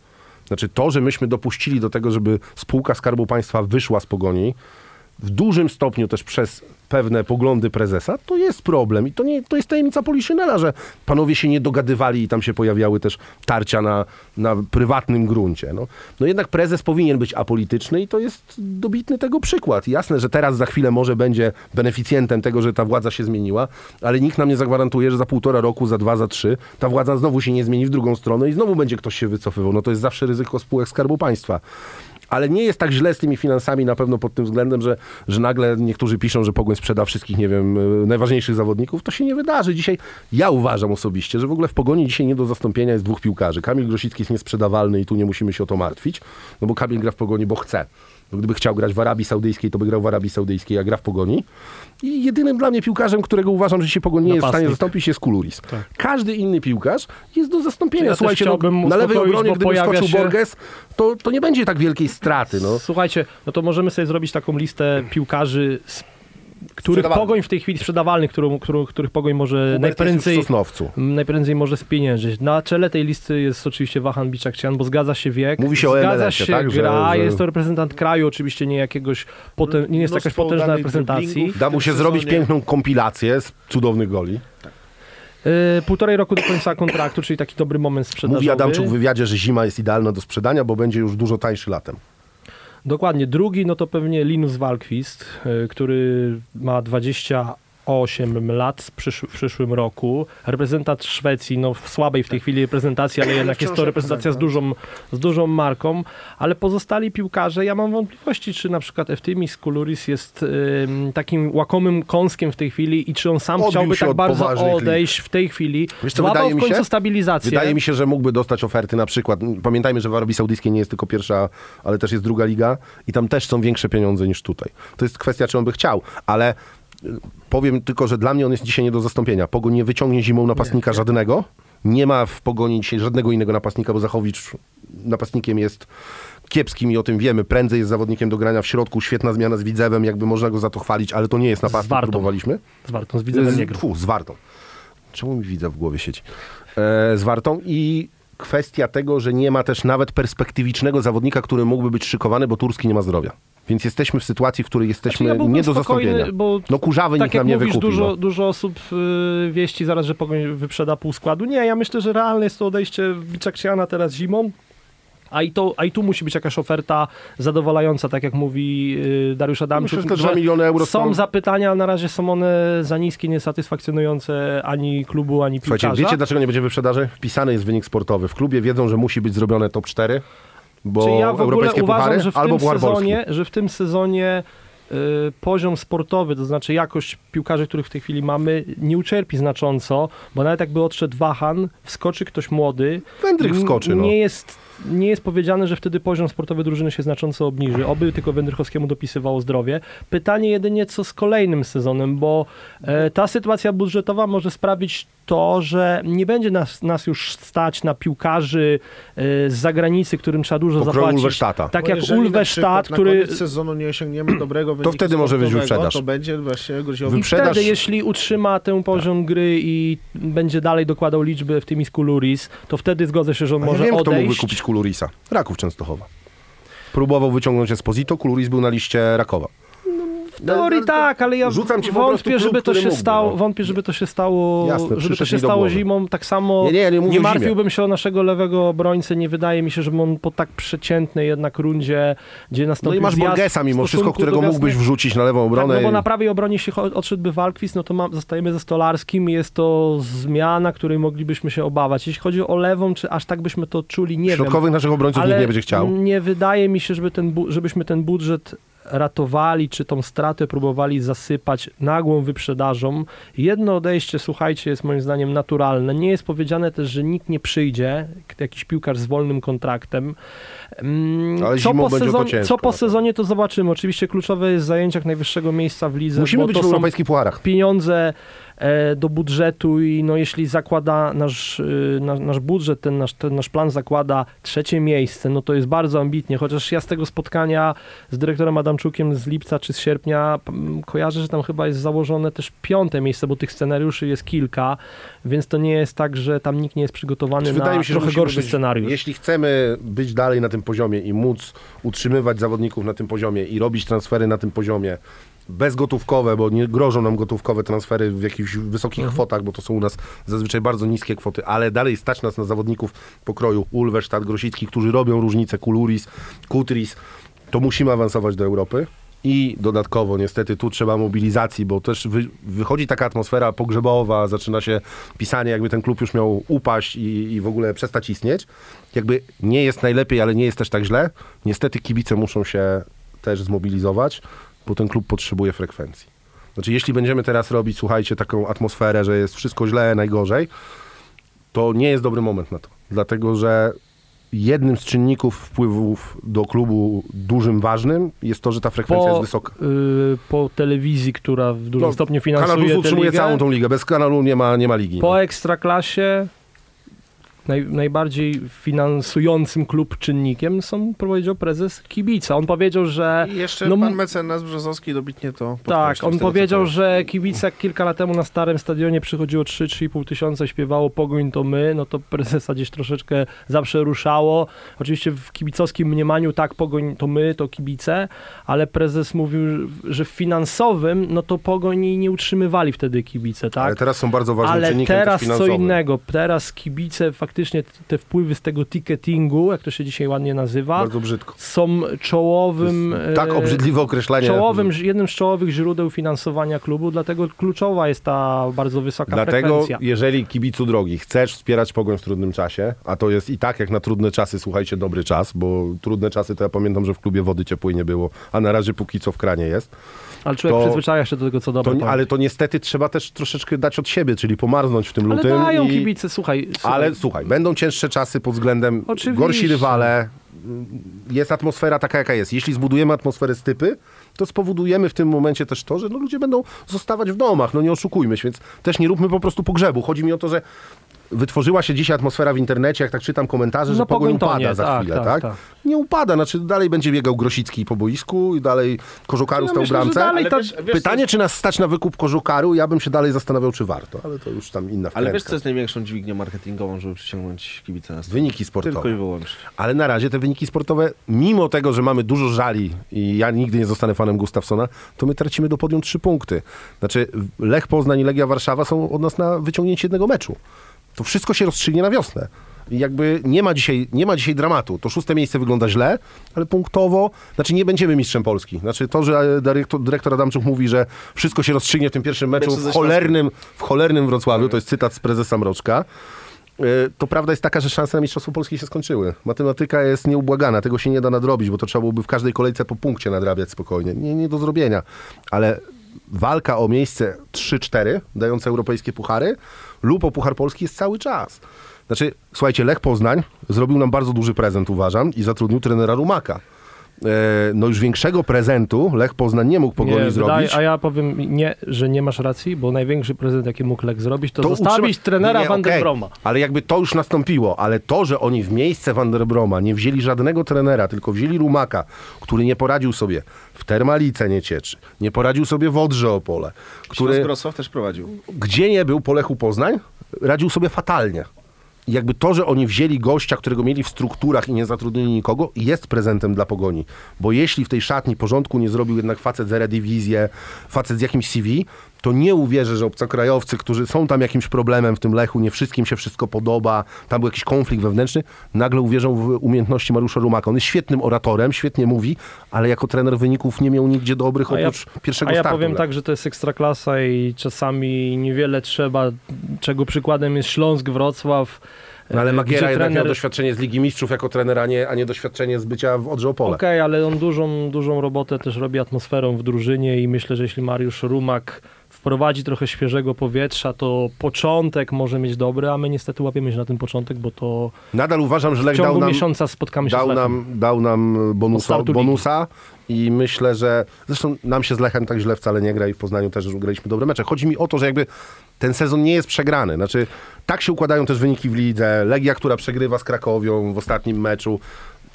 Znaczy to, że myśmy dopuścili do tego, żeby spółka Skarbu Państwa wyszła z pogoni, w dużym stopniu też przez pewne poglądy prezesa, to jest problem i to, nie, to jest tajemnica Poliszynela, że panowie się nie dogadywali i tam się pojawiały też tarcia na, na prywatnym gruncie. No, no jednak prezes powinien być apolityczny i to jest dobitny tego przykład. Jasne, że teraz za chwilę może będzie beneficjentem tego, że ta władza się zmieniła, ale nikt nam nie zagwarantuje, że za półtora roku, za dwa, za trzy ta władza znowu się nie zmieni w drugą stronę i znowu będzie ktoś się wycofywał. No to jest zawsze ryzyko spółek Skarbu Państwa. Ale nie jest tak źle z tymi finansami na pewno pod tym względem, że, że nagle niektórzy piszą, że Pogoń sprzeda wszystkich, nie wiem, y, najważniejszych zawodników. To się nie wydarzy. Dzisiaj ja uważam osobiście, że w ogóle w Pogoni dzisiaj nie do zastąpienia jest dwóch piłkarzy. Kamil Grosicki jest niesprzedawalny i tu nie musimy się o to martwić, no bo Kamil gra w Pogoni, bo chce. Gdyby chciał grać w Arabii Saudyjskiej, to by grał w Arabii Saudyjskiej, a gra w Pogoni. I jedynym dla mnie piłkarzem, którego uważam, że się Pogoń nie jest w stanie zastąpić, jest Kuluris. Każdy inny piłkarz jest do zastąpienia. Ja Słuchajcie, no, na lewej obronie, gdyby skoczył się- Borges, to, to nie będzie tak wielkiej straty. No. Słuchajcie, no to możemy sobie zrobić taką listę piłkarzy, z, których. Pogoń w tej chwili sprzedawalnych, którą, którą, których Pogoń może Hubert najprędzej, najprędzej może spieniężyć. Na czele tej listy jest oczywiście Wahan Biczakcian, bo zgadza się wiek, Mówi się o zgadza się tak, że- gra, że- jest to reprezentant kraju, oczywiście nie jakiegoś, potem, nie jest to jakaś potężna reprezentacji. Da mu się zrobić piękną kompilację z cudownych goli. Y, półtorej roku do końca kontraktu, czyli taki dobry moment sprzedażowy. Mówi Adamczuk w wywiadzie, że zima jest idealna do sprzedania, bo będzie już dużo tańszy latem. Dokładnie. Drugi, no to pewnie Linus Walkwist, y, który ma 28 lat w, przysz- w przyszłym roku. Reprezentant Szwecji, no w słabej w tej chwili reprezentacji, ale jednak jest to reprezentacja z dużą, z dużą marką. Ale pozostali piłkarze, ja mam wątpliwości, czy na przykład Eftymis Kuluris jest ym, takim łakomym kąskiem w tej chwili i czy on sam Odbił chciałby tak bardzo odejść w tej chwili. Wiesz co, wydaje w mi końcu się? stabilizację. Wydaje mi się, że mógłby dostać oferty na przykład. Pamiętajmy, że w Arabii Saudyjskiej nie jest tylko pierwsza, ale też jest druga liga i tam też są większe pieniądze niż tutaj. To jest kwestia, czy on by chciał, ale powiem tylko, że dla mnie on jest dzisiaj nie do zastąpienia. Pogoń nie wyciągnie zimą napastnika żadnego. Nie ma w Pogoni dzisiaj żadnego innego napastnika, bo Zachowicz napastnikiem jest kiepskim i o tym wiemy. Prędzej jest zawodnikiem do grania w środku. Świetna zmiana z Widzewem, jakby można go za to chwalić, ale to nie jest napastnik, Wartą. próbowaliśmy. Z Wartą, z Widzewem nie grał. z Wartą. Czemu mi widzę w głowie sieci? E, z Wartą i kwestia tego, że nie ma też nawet perspektywicznego zawodnika, który mógłby być szykowany, bo Turski nie ma zdrowia. Więc jesteśmy w sytuacji, w której jesteśmy Znaczy, ja nie do zastąpienia. bo No kurzawy tak nikt nam nie mówisz, wykupi. dużo, no. dużo osób y, wieści zaraz, że Pogoń wyprzeda pół składu. Nie, ja myślę, że realne jest to odejście Biczakciana teraz zimą. A i, to, a i tu musi być jakaś oferta zadowalająca, tak jak mówi y, Dariusz Adamczyk. Myślę, że te że 2 miliony euro są są- zapytania, na razie są one za niskie, niesatysfakcjonujące ani klubu, ani Słuchajcie, piłkarza. wiecie dlaczego nie będzie wyprzedaży? Wpisany jest wynik sportowy. W klubie wiedzą, że musi być zrobione top 4, bo Czy ja w ogóle uważam, puchary że w albo tym polski. sezonie, że w tym sezonie y, poziom sportowy, to znaczy jakość piłkarzy, których w tej chwili mamy, nie ucierpi znacząco, bo nawet jakby odszedł Wahan, wskoczy ktoś młody. Wędryk n- wskoczy, no. Nie jest nie jest powiedziane, że wtedy poziom sportowy drużyny się znacząco obniży. Oby tylko Wędrychowskiemu dopisywało zdrowie. Pytanie jedynie, co z kolejnym sezonem, bo e, ta sytuacja budżetowa może sprawić to, że nie będzie nas, nas już stać na piłkarzy e, z zagranicy, którym trzeba dużo Pokroju zapłacić. Ulwerstadta. Tak Bo jak przykład który na sezonu nie osiągniemy dobrego wyniku wtedy może być wyprzedaż. To będzie właśnie groziło I Wyprzedaż- wtedy, jeśli utrzyma ten poziom gry i będzie dalej dokładał liczby w tym Isku Luris, to wtedy zgodzę się, że on A może ja wiem, kto mógłby odejść. kupić Kulurisa. Raków Częstochowa. Próbował wyciągnąć Esposito, Kuluris był na liście Rakowa. Teorii tak, ale ja Rzucam ci wątpię, żeby to się stało, no. wątpię, żeby to się stało, Jasne, żeby to się stało zimą. Tak samo Nie, nie, nie zimie. martwiłbym się o naszego lewego obrońcę. Nie wydaje mi się, żeby on po tak przeciętnej jednak rundzie, gdzie No nastąpił i masz Borgesa mimo wszystko, którego mógłbyś wrzucić na lewą Tak, obronę. no bo na prawej obronie, jeśli odszedłby Walkwist, no to ma, zostajemy ze Stolarskim i jest to zmiana, której moglibyśmy się obawiać. Jeśli chodzi o lewą, czy aż tak byśmy to czuli, nie wiem. Środkowych naszych obrońców nikt nie będzie chciał. Nie wydaje mi się, żeby ten, żebyśmy ten budżet ratowali, czy tą stratę próbowali zasypać nagłą wyprzedażą. Jedno odejście, słuchajcie, jest moim zdaniem naturalne. Nie jest powiedziane też, że nikt nie przyjdzie, jakiś piłkarz z wolnym kontraktem. Mm, Ale co, po sezon, ciężko co po sezonie to zobaczymy. Oczywiście kluczowe jest zajęcie jak najwyższego miejsca w lidze, Musimy być w europejskich pucharach. pieniądze e, do budżetu i no, jeśli zakłada nasz, y, na, nasz budżet, ten nasz, ten nasz plan zakłada trzecie miejsce, no to jest bardzo ambitnie, chociaż ja z tego spotkania z dyrektorem Adamczukiem z lipca czy z sierpnia kojarzę, że tam chyba jest założone też piąte miejsce, bo tych scenariuszy jest kilka, więc to nie jest tak, że tam nikt nie jest przygotowany Wydaje na mi się, trochę gorszy być, scenariusz. Jeśli chcemy być dalej na tym poziomie i móc utrzymywać zawodników na tym poziomie i robić transfery na tym poziomie, bezgotówkowe, bo nie grożą nam gotówkowe transfery w jakichś wysokich Mhm. kwotach, bo to są u nas zazwyczaj bardzo niskie kwoty, ale dalej stać nas na zawodników pokroju Ulwerstadt, Grosicki, którzy robią różnicę, Kuluris, Kutris, to musimy awansować do Europy. I dodatkowo niestety tu trzeba mobilizacji, bo też wy, wychodzi taka atmosfera pogrzebowa, zaczyna się pisanie, jakby ten klub już miał upaść i, i w ogóle przestać istnieć. Jakby nie jest najlepiej, ale nie jest też tak źle. Niestety kibice muszą się też zmobilizować, bo ten klub potrzebuje frekwencji. Znaczy, jeśli będziemy teraz robić, słuchajcie, taką atmosferę, że jest wszystko źle, najgorzej, to nie jest dobry moment na to. Dlatego, że jednym z czynników wpływów do klubu dużym, ważnym jest to, że ta frekwencja jest wysoka. y, po telewizji, która w dużym No, stopniu Kanal finansuje Plus tę utrzymuje ligę. całą tą ligę. Bez kanału nie ma, nie ma ligi. Po ekstraklasie naj, najbardziej finansującym klub czynnikiem są, powiedział prezes kibica. On powiedział, że I jeszcze No, pan mecenas Brzozowski dobitnie to tak, on tego, powiedział, kojarzę. że kibice jak kilka lat temu na starym stadionie przychodziło 3-3,5 tysiąca, śpiewało Pogoń to my, no to prezesa gdzieś troszeczkę zawsze ruszało. Oczywiście w kibicowskim mniemaniu tak, Pogoń to my, to kibice, ale prezes mówił, że w finansowym, no to Pogoń nie utrzymywali wtedy kibice, tak? Ale teraz są bardzo ważnym Ale czynnikiem teraz też co finansowym. innego. Teraz kibice, faktycznie t- te wpływy z tego ticketingu, jak to się dzisiaj ładnie nazywa, Bardzo brzydko. są czołowym. Jest tak e, obrzydliwe określenie. Czołowym, jednym z czołowych źródeł finansowania klubu, dlatego kluczowa jest ta bardzo wysoka Dlatego, frekwencja. jeżeli kibicu drogi chcesz wspierać Pogoń w trudnym czasie, a to jest i tak jak na trudne czasy, słuchajcie, dobry czas, bo trudne czasy to ja pamiętam, że w klubie wody ciepłej nie było, a na razie póki co w kranie jest. Ale człowiek to- przyzwyczaja się do tego, co dobre. To, ale to niestety trzeba też troszeczkę dać od siebie, czyli pomarznąć w tym Ale lutym. dają i... kibice, słuchaj. słuchaj Ale słuchaj, będą cięższe czasy pod względem Oczywiście. gorsi rywale. Jest atmosfera taka, jaka jest. Jeśli zbudujemy atmosferę stypy, to spowodujemy w tym momencie też to, że no, ludzie będą zostawać w domach. No nie oszukujmy się, więc też nie róbmy po prostu pogrzebu. Chodzi mi o to, że wytworzyła się dzisiaj atmosfera w internecie, jak tak czytam komentarze, że No, Pogoń upada nie, za tak, chwilę, tak, tak, tak. Nie upada, znaczy dalej będzie biegał Grosicki po boisku i dalej Kożukaru Ja stał w myślę, bramce. dalej Ale ta- wiesz, wiesz, Pytanie, czy nas stać na wykup Kożukaru, ja bym się dalej zastanawiał, czy warto, ale to już tam inna Ale wiesz, wkrętka. co jest największą dźwignią marketingową, żeby przyciągnąć kibice na stadion? Wyniki sportowe. Tylko i wyłącznie. Ale na razie te wyniki sportowe, mimo tego, że mamy dużo żali i ja nigdy nie zostanę fanem Gustafsona, to my tracimy do podium trzy punkty. Znaczy Lech Poznań i Legia Warszawa są od nas na wyciągnięcie jednego meczu. To wszystko się rozstrzygnie na wiosnę. I jakby nie ma, dzisiaj, nie ma dzisiaj dramatu. To szóste miejsce wygląda źle, ale punktowo, znaczy nie będziemy mistrzem Polski. Znaczy to, że dyrektor, dyrektor Adamczuk mówi, że wszystko się rozstrzygnie w tym pierwszym meczu w cholernym, w cholernym Wrocławiu, to jest cytat z prezesa Mroczka, Y, to prawda jest taka, że szanse na Mistrzostwo Polskie się skończyły. Matematyka jest nieubłagana, tego się nie da nadrobić, bo to trzeba byłoby w każdej kolejce po punkcie nadrabiać spokojnie. Nie, nie do zrobienia. Ale walka o miejsce 3-4, dające europejskie puchary, lub o Puchar Polski jest cały czas. Znaczy, słuchajcie, Lech Poznań zrobił nam bardzo duży prezent, uważam, i zatrudnił trenera Rumaka. E, no już większego prezentu Lech Poznań nie mógł pogoni Nie, zrobić. wydaje, a ja powiem nie, że nie masz racji, bo największy prezent, jaki mógł Lech zrobić, to, zostawić utrzyma- trenera Nie, Van der okej, Broma. Ale jakby to już nastąpiło, ale to, że oni w miejsce Van der Broma nie wzięli żadnego trenera, tylko wzięli Rumaka, który nie poradził sobie w Termalice nie cieczy, nie poradził sobie w Odrze Opole, Który... który Grosław też prowadził. gdzie nie był po Lechu Poznań, radził sobie fatalnie. Jakby to, że oni wzięli gościa, którego mieli w strukturach i nie zatrudnili nikogo, jest prezentem dla Pogoni. Bo jeśli w tej szatni porządku nie zrobił jednak facet z Eredivisie, facet z jakimś CV, to nie uwierzę, że obcokrajowcy, którzy są tam jakimś problemem w tym Lechu, nie wszystkim się wszystko podoba, tam był jakiś konflikt wewnętrzny, nagle uwierzą w umiejętności Mariusza Rumaka. On jest świetnym oratorem, świetnie mówi, ale jako trener wyników nie miał nigdzie dobrych A ja- oprócz pierwszego A ja startu. powiem tak, że to jest ekstraklasa i czasami niewiele trzeba, czego przykładem jest Śląsk, Wrocław. No ale e, Magiera jednak miał trener- doświadczenie z Ligi Mistrzów jako trener, a nie, a nie doświadczenie z bycia w Odrze Opole. Okej, ale on dużą, dużą robotę też robi atmosferą w drużynie i myślę, że jeśli Mariusz Rumak wprowadzi trochę świeżego powietrza, to początek może mieć dobry, a my niestety łapiemy się na ten początek, bo to Nadal uważam, że w Lech dał ciągu nam, miesiąca spotkamy się z dał Lechem. nam, dał nam bonusa, startu ligi. bonusa i myślę, że zresztą nam się z Lechem tak źle wcale nie gra i w Poznaniu też graliśmy dobre mecze. Chodzi mi o to, że jakby ten sezon nie jest przegrany. Znaczy, tak się układają też wyniki w lidze. Legia, która przegrywa z Krakowią w ostatnim meczu.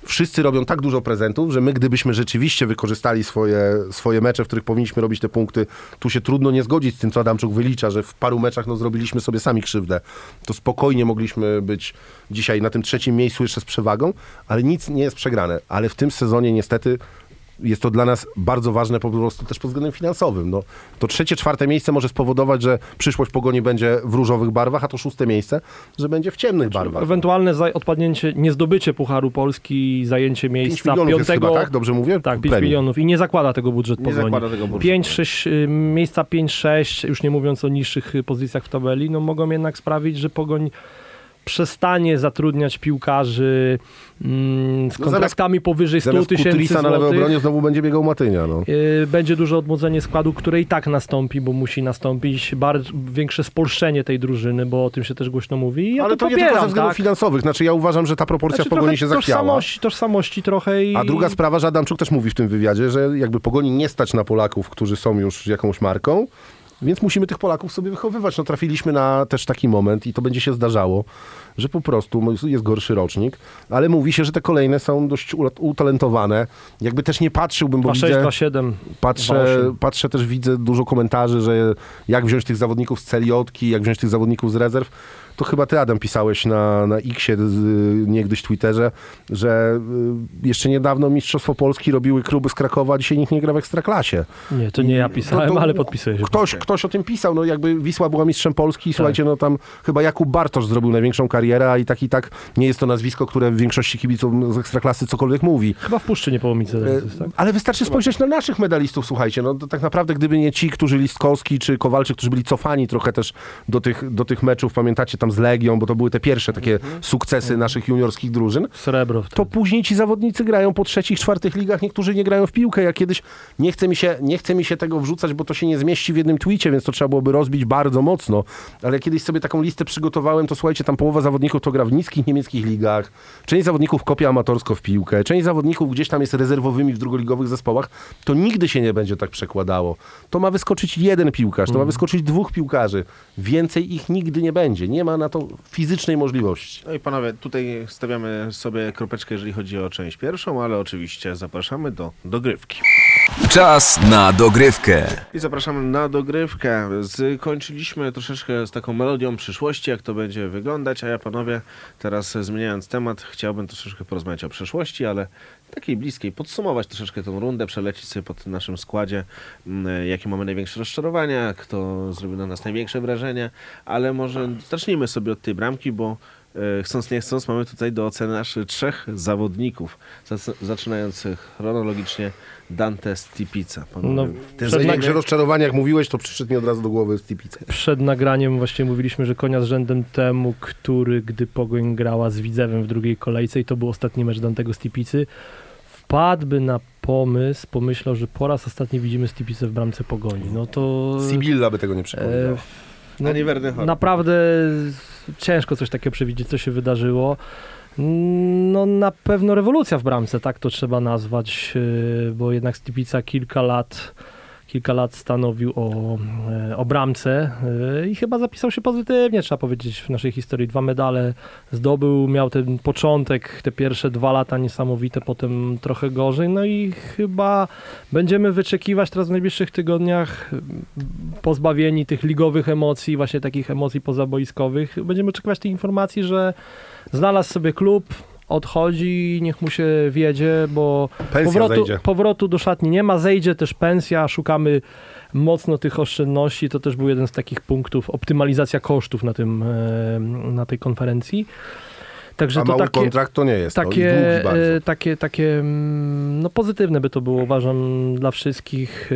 Wszyscy robią tak dużo prezentów, że my gdybyśmy rzeczywiście wykorzystali swoje, swoje mecze, w których powinniśmy robić te punkty, tu się trudno nie zgodzić z tym, co Adamczuk wylicza, że w paru meczach no, zrobiliśmy sobie sami krzywdę. To spokojnie mogliśmy być dzisiaj na tym trzecim miejscu jeszcze z przewagą, ale nic nie jest przegrane. Ale w tym sezonie niestety jest to dla nas bardzo ważne po prostu też pod względem finansowym. No, to trzecie, czwarte miejsce może spowodować, że przyszłość Pogoni będzie w różowych barwach, a to szóste miejsce, że będzie w ciemnych barwach. Ewentualne odpadnięcie, niezdobycie Pucharu Polski, zajęcie 5 miejsca milionów jest piątego... chyba, tak? Dobrze mówię? Tak, 5 Premii. milionów i nie zakłada tego budżet Nie Pogoni. zakłada tego budżetu. 5, 6, y, miejsca 5-6, już nie mówiąc o niższych y, pozycjach w tabeli, no mogą jednak sprawić, że Pogoń przestanie zatrudniać piłkarzy mm, z No kontraktami powyżej 100 Zamiast tysięcy Kutrisa na lewej złotych. obronie znowu będzie biegał Matynia. No. Y, Będzie duże odmłodzenie składu, które i tak nastąpi, bo musi nastąpić większe spolszczenie tej drużyny, bo o tym się też głośno mówi. Ja Ale to, nie popieram, tylko ze względów tak? finansowych. Znaczy ja uważam, że ta proporcja Znaczy, w Pogoni się zachwiała. tożsamości, tożsamości trochę i... A druga sprawa, że Adamczuk też mówi w tym wywiadzie, że jakby Pogoni nie stać na Polaków, którzy są już jakąś marką, więc musimy tych Polaków sobie wychowywać. No trafiliśmy na też taki moment i to będzie się zdarzało, że po prostu jest gorszy rocznik, ale mówi się, że te kolejne są dość utalentowane. Jakby też nie patrzyłbym, bo 2-6, widzę... 2-7. Patrzę, 2-8. patrzę też, widzę dużo komentarzy, że jak wziąć tych zawodników z celiotki, jak wziąć tych zawodników z rezerw. To chyba ty, Adam, pisałeś na, na Xie, z- niegdyś Twitterze, że y, jeszcze niedawno Mistrzostwo Polski robiły kluby z Krakowa, a dzisiaj nikt nie gra w Ekstraklasie. Nie, to nie ja pisałem, To- to ale podpisuję się. Ktoś, ktoś o tym pisał, no jakby Wisła była mistrzem Polski, słuchajcie, no tam chyba Jakub Bartosz zrobił największą karierę, a i tak i tak nie jest to nazwisko, które w większości kibiców z Ekstraklasy cokolwiek mówi. Chyba w Puszczy Niepołomice jest, tak? Ale wystarczy spojrzeć na naszych medalistów, słuchajcie. No to tak naprawdę, gdyby nie ci, którzy Listkowski czy Kowalczyk, którzy byli cofani trochę też do tych, do tych meczów, pamiętacie, tam z Legią, bo to były te pierwsze takie sukcesy naszych juniorskich drużyn, Srebro. wtedy. to później ci zawodnicy grają po trzecich, czwartych ligach, niektórzy nie grają w piłkę. Ja kiedyś, nie chce mi się, nie chce mi się tego wrzucać, bo to się nie zmieści w jednym twicie, więc to trzeba byłoby rozbić bardzo mocno. Ale kiedyś sobie taką listę przygotowałem, to słuchajcie, tam połowa zawodników to gra w niskich niemieckich ligach, część zawodników kopia amatorsko w piłkę, część zawodników gdzieś tam jest rezerwowymi w drugoligowych zespołach, to nigdy się nie będzie tak przekładało. To ma wyskoczyć jeden piłkarz, to ma wyskoczyć dwóch piłkarzy. Więcej ich nigdy nie będzie. Nie ma na to fizycznej możliwości. No i panowie, tutaj stawiamy sobie kropeczkę, jeżeli chodzi o część pierwszą, ale oczywiście zapraszamy do dogrywki. Czas na dogrywkę. I zapraszamy na dogrywkę. Skończyliśmy troszeczkę z taką melodią przyszłości, jak to będzie wyglądać, a ja panowie, teraz zmieniając temat, chciałbym troszeczkę porozmawiać o przeszłości, ale takiej bliskiej, podsumować troszeczkę tą rundę, przelecić sobie po tym naszym składzie, mm, jakie mamy największe rozczarowania, kto zrobił na nas największe wrażenie, ale może zacznijmy sobie od tej bramki, bo e, chcąc nie chcąc mamy tutaj do oceny aż trzech zawodników, Zac- zaczynając chronologicznie Dante Stipica. No, ten przed zajmie- Największe rozczarowanie, jak mówiłeś, to przyszedł mi od razu do głowy Stipica. Przed nagraniem właśnie mówiliśmy, że konia z rzędem temu, który gdy Pogoń grała z Widzewem w drugiej kolejce i to był ostatni mecz Dantego Stipicy, wpadłby na pomysł, pomyślał, że po raz ostatni widzimy Stipicę w bramce Pogoni. No to... Sibilla by tego nie e, przepowiedziała. no. Naprawdę ciężko coś takiego przewidzieć, co się wydarzyło. No na pewno rewolucja w bramce, tak to trzeba nazwać, yy, bo jednak Stipica kilka lat, kilka lat stanowił o, e, o bramce yy, i chyba zapisał się pozytywnie, trzeba powiedzieć, w naszej historii. Dwa medale zdobył, miał ten początek, te pierwsze dwa lata niesamowite, potem trochę gorzej, no i chyba będziemy wyczekiwać teraz w najbliższych tygodniach pozbawieni tych ligowych emocji, właśnie takich emocji pozaboiskowych, będziemy oczekiwać tej informacji, że znalazł sobie klub, odchodzi, niech mu się wiedzie, bo Pensja powrotu, zejdzie. powrotu do szatni nie ma, zejdzie też pensja, szukamy mocno tych oszczędności, to też był jeden z takich punktów, optymalizacja kosztów na, tym, e, na tej konferencji. Także A to mały takie, kontrakt to nie jest. takie, to e, takie, takie mm, no pozytywne by to było, uważam, dla wszystkich.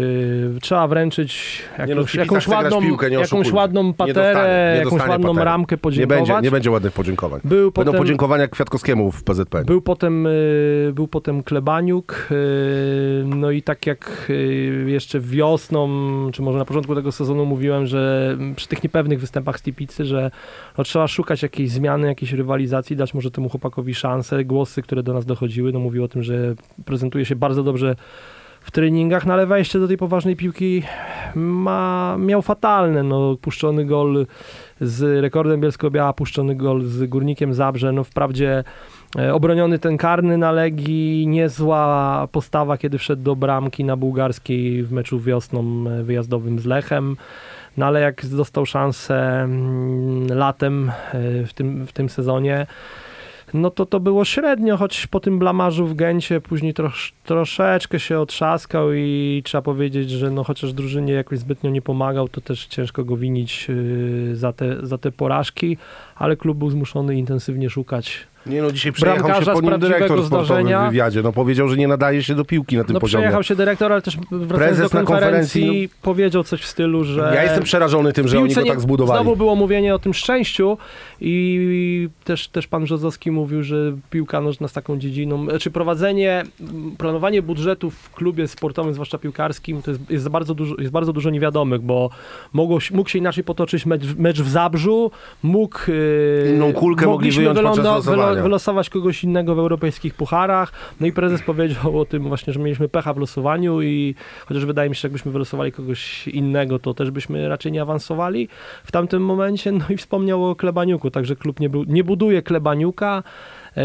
E, Trzeba wręczyć Nie no, jakąś, jakąś, ładną, piłkę, nie jakąś ładną Nie paterę, dostanie, nie jakąś ładną patery. ramkę Nie podziękować. będzie, nie będzie ładnych podziękowań. Był Będą potem, podziękowania Kwiatkowskiemu w PZP. był potem, y, był potem Klebaniuk, no i tak jak jeszcze wiosną, czy może na początku tego sezonu mówiłem, że przy tych niepewnych występach Stipicy, że no, trzeba szukać jakiejś zmiany, jakiejś rywalizacji, dać może temu chłopakowi szansę. Głosy, które do nas dochodziły, no mówiły o tym, że prezentuje się bardzo dobrze w treningach, no ale wejście do tej poważnej piłki ma, miał fatalne, no puszczony gol z rekordem Bielsko-Biała, puszczony gol z Górnikiem Zabrze, no wprawdzie e, obroniony ten karny na Legii, niezła postawa, kiedy wszedł do bramki na bułgarskiej w meczu wiosną e, wyjazdowym z Lechem, no ale jak dostał szansę mm, latem e, w tym, w tym sezonie, no to to było średnio, choć po tym blamarzu w Gencie później trosz, troszeczkę się otrzaskał i trzeba powiedzieć, że no chociaż drużynie jakoś zbytnio nie pomagał, to też ciężko go winić yy, za, te, za te porażki, ale klub był zmuszony intensywnie szukać. Nie no, dzisiaj przejechał się po z nim dyrektor zdarzenia. w wywiadzie. No powiedział, że nie nadaje się do piłki na tym No poziomie. przejechał się dyrektor, ale też wracając Prezes do konferencji, konferencji, powiedział coś w stylu, że... Ja jestem przerażony tym, że oni go tak zbudowali. Znowu było mówienie o tym szczęściu i też, też pan Brzozowski mówił, że piłka nożna jest taką dziedziną, czy prowadzenie, m, planowanie budżetu w klubie sportowym, zwłaszcza piłkarskim, to jest, jest, bardzo, dużo, jest bardzo dużo niewiadomych, bo mogło, mógł się inaczej potoczyć mecz, mecz w Zabrzu, mógł... Inną kulkę mogli mogliśmy wyjąć podczas wylosować kogoś innego w europejskich pucharach, no i prezes powiedział o tym właśnie, że mieliśmy pecha w losowaniu i chociaż wydaje mi się, że jakbyśmy wylosowali kogoś innego, to też byśmy raczej nie awansowali w tamtym momencie, no i wspomniał o Klebaniuku, także klub nie, bu- nie buduje Klebaniuka,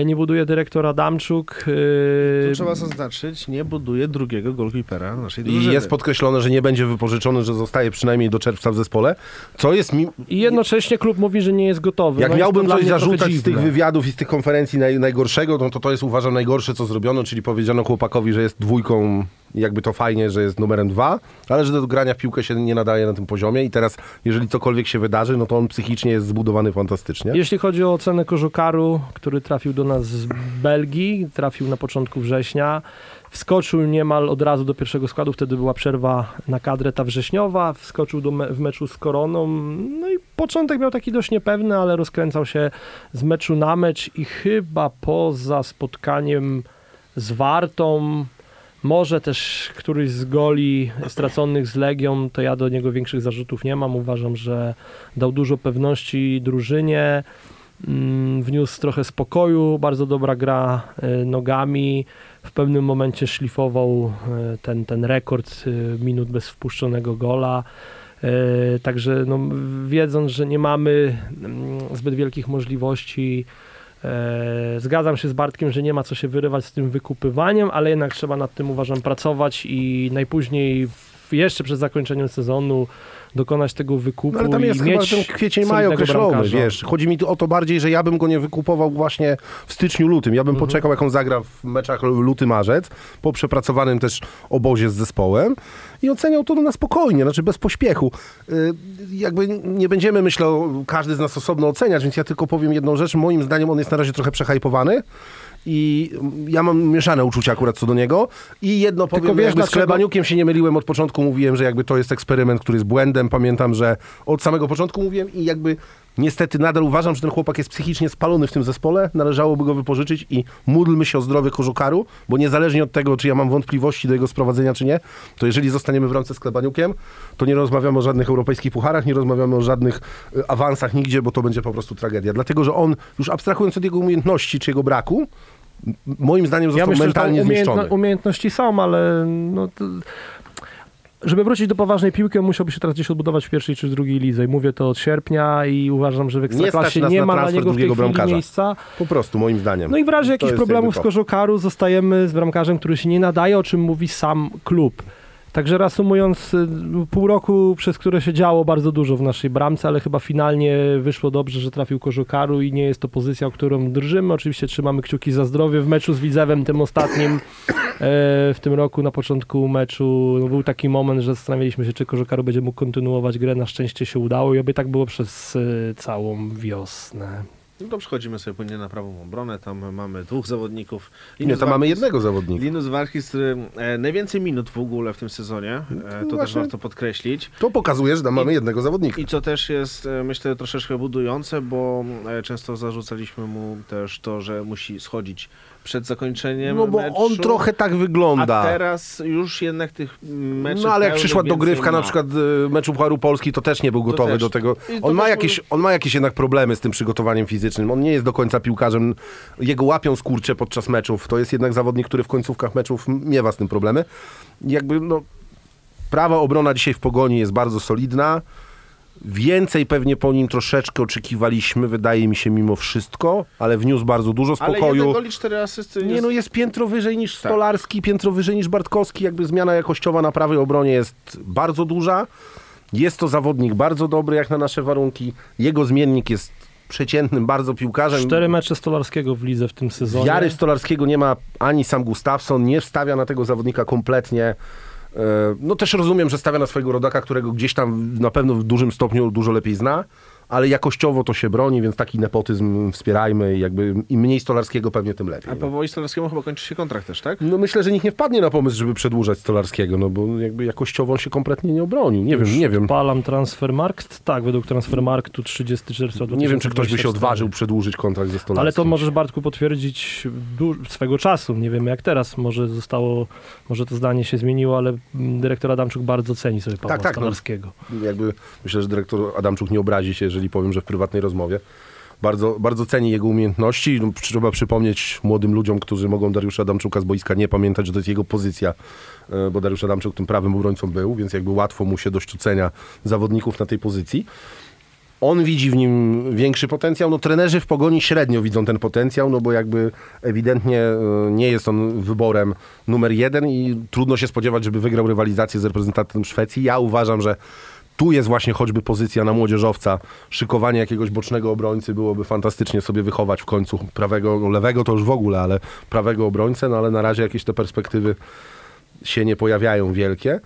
nie buduje dyrektor Adamczuk. Tu e, trzeba zaznaczyć, nie buduje drugiego golkipera naszej I drużyny. jest podkreślone, że nie będzie wypożyczony, że zostaje przynajmniej do czerwca w zespole, co jest mi... I jednocześnie klub mówi, że nie jest gotowy. Jak no miałbym coś zarzucać z tych wywiadów i z tych konferencji naj, najgorszego, no to to jest uważam najgorsze, co zrobiono, czyli powiedziano chłopakowi, że jest dwójką, jakby to fajnie, że jest numerem dwa, ale że do grania w piłkę się nie nadaje na tym poziomie i teraz, jeżeli cokolwiek się wydarzy, no to on psychicznie jest zbudowany fantastycznie. Jeśli chodzi o ocenę Kożukaru, który trafił do nas z Belgii, trafił na początku września, wskoczył niemal od razu do pierwszego składu, wtedy była przerwa na kadrę ta wrześniowa, wskoczył do me- w meczu z Koroną, no i początek miał taki dość niepewny, ale rozkręcał się z meczu na mecz i chyba poza spotkaniem z Wartą, może też któryś z goli straconych z Legią, to ja do niego większych zarzutów nie mam. Uważam, że dał dużo pewności drużynie, mm, wniósł trochę spokoju, bardzo dobra gra e, nogami. W pewnym momencie szlifował e, ten, ten rekord e, minut bez wpuszczonego gola. Także no, wiedząc, że nie mamy mm, zbyt wielkich możliwości, zgadzam się z Bartkiem, że nie ma co się wyrywać z tym wykupywaniem, ale jednak trzeba nad tym uważam pracować i najpóźniej jeszcze przed zakończeniem sezonu dokonać tego wykupu No, ale tam jest i chyba mieć ten kwiecień maj określony, wiesz. Chodzi mi tu o to bardziej, że ja bym go nie wykupował właśnie w styczniu, lutym. Ja bym Mhm. poczekał, jak on zagra w meczach luty, marzec, po przepracowanym też obozie z zespołem i oceniał to na spokojnie, znaczy bez pośpiechu. Y, jakby nie będziemy, myślę, każdy z nas osobno oceniać, więc ja tylko powiem jedną rzecz. Moim zdaniem on jest na razie trochę przehajpowany. I ja mam mieszane uczucia akurat co do niego. I jedno powiem, wiesz, jakby z dlaczego- Klebaniukiem się nie myliłem od początku, mówiłem, że jakby to jest eksperyment, który jest błędem. Pamiętam, że od samego początku mówiłem i jakby Niestety nadal uważam, że ten chłopak jest psychicznie spalony w tym zespole. Należałoby go wypożyczyć i módlmy się o zdrowie Kożukaru, bo niezależnie od tego, czy ja mam wątpliwości do jego sprowadzenia, czy nie, to jeżeli zostaniemy w ręce z Klebaniukiem, to nie rozmawiamy o żadnych europejskich pucharach, nie rozmawiamy o żadnych y, awansach nigdzie, bo to będzie po prostu tragedia. Dlatego, że on, już abstrahując od jego umiejętności czy jego braku, moim zdaniem został Ja myślę, że mentalnie umiejętno, zniszczony. umiejętności są, ale no to, żeby wrócić do poważnej piłki, on musiałby się teraz gdzieś odbudować w pierwszej czy drugiej lidze. I mówię to od sierpnia i uważam, że w Ekstraklasie nie, na ma dla niego w tej bramkarza. miejsca. Po prostu, moim zdaniem. No i w razie To jakichś problemów z. Kożokaru zostajemy z bramkarzem, który się nie nadaje, o czym mówi sam klub. Także reasumując, y, pół roku, przez które się działo bardzo dużo w naszej bramce, ale chyba finalnie wyszło dobrze, że trafił Kożokaru i nie jest to pozycja, o którą drżymy. Oczywiście trzymamy kciuki za zdrowie. W meczu z Widzewem, tym ostatnim e, w tym roku, na początku meczu, no, był taki moment, że zastanawialiśmy się, czy Kożokaru będzie mógł kontynuować grę. Na szczęście się udało i oby tak było przez e, całą wiosnę. No to przechodzimy sobie płynnie na prawą obronę. Tam mamy dwóch zawodników. Nie, Linus tam mamy jednego zawodnika. Linus Warkis, który e, najwięcej minut w ogóle w tym sezonie. E, to też właśnie. warto podkreślić. To pokazuje, że tam mamy I- jednego zawodnika. I co też jest, e, myślę, troszeczkę budujące, bo e, często zarzucaliśmy mu też to, że musi schodzić przed zakończeniem No bo meczu. on trochę tak wygląda. A teraz już jednak tych meczów No ale jak przyszła dogrywka ma. na przykład y, meczu Pucharu Polski, to też nie był gotowy do tego. On ma, jakieś, on ma jakieś jednak problemy z tym przygotowaniem fizycznym. On nie jest do końca piłkarzem. Jego łapią skurcze podczas meczów. To jest jednak zawodnik, który w końcówkach meczów miewa z tym problemy. Jakby no, prawa obrona dzisiaj w Pogoni jest bardzo solidna. Więcej pewnie po nim troszeczkę oczekiwaliśmy, wydaje mi się mimo wszystko, ale wniósł bardzo dużo Ale spokoju. jeden gol i cztery asysty Nie jest... no, jest piętro wyżej niż Tak. Stolarski, piętro wyżej niż Bartkowski. Jakby zmiana jakościowa na prawej obronie jest bardzo duża. Jest to zawodnik bardzo dobry jak na nasze warunki. Jego zmiennik jest przeciętnym bardzo piłkarzem. Cztery mecze Stolarskiego w lidze w tym sezonie. Wiary w Stolarskiego nie ma ani sam Gustafsson, nie wstawia na tego zawodnika kompletnie. E, No też rozumiem, że stawia na swojego rodaka, którego gdzieś tam na pewno w dużym stopniu dużo lepiej zna, ale jakościowo to się broni, więc taki nepotyzm wspierajmy i jakby im mniej Stolarskiego pewnie tym lepiej. A no. Pawłowi Stolarskiemu chyba kończy się kontrakt też, tak? No myślę, że nikt nie wpadnie na pomysł, żeby przedłużać Stolarskiego, no bo jakby jakościowo on się kompletnie nie obronił. Nie wiem, nie wiem. Palam Transfermarkt? Tak, według Transfermarktu 30 czerwca Nie wiem, czy ktoś by się 2024. odważył przedłużyć kontrakt ze Stolarskim. Ale to możesz Bartku potwierdzić swego czasu. Nie wiemy jak teraz. Może zostało, może to zdanie się zmieniło, ale dyrektor Adamczuk bardzo ceni sobie Pawła Tak, tak, no. Stolarskiego. Jakby myślę, że dyrektor Adamczuk nie obrazi się, jeżeli powiem, że w prywatnej rozmowie. Bardzo, bardzo ceni jego umiejętności. No, trzeba przypomnieć młodym ludziom, którzy mogą Dariusza Adamczuka z boiska nie pamiętać, że to jest jego pozycja, e, bo Dariusz Adamczuk tym prawym obrońcą był, więc jakby łatwo mu się dość ocenia zawodników na tej pozycji. On widzi w nim większy potencjał. No trenerzy w Pogoni średnio widzą ten potencjał, no bo jakby ewidentnie e, nie jest on wyborem numer jeden i trudno się spodziewać, żeby wygrał rywalizację z reprezentantem Szwecji. Ja uważam, że tu jest właśnie choćby pozycja na młodzieżowca, szykowanie jakiegoś bocznego obrońcy byłoby fantastycznie sobie wychować w końcu prawego, lewego to już w ogóle, ale prawego obrońcę, no ale na razie jakieś te perspektywy się nie pojawiają wielkie.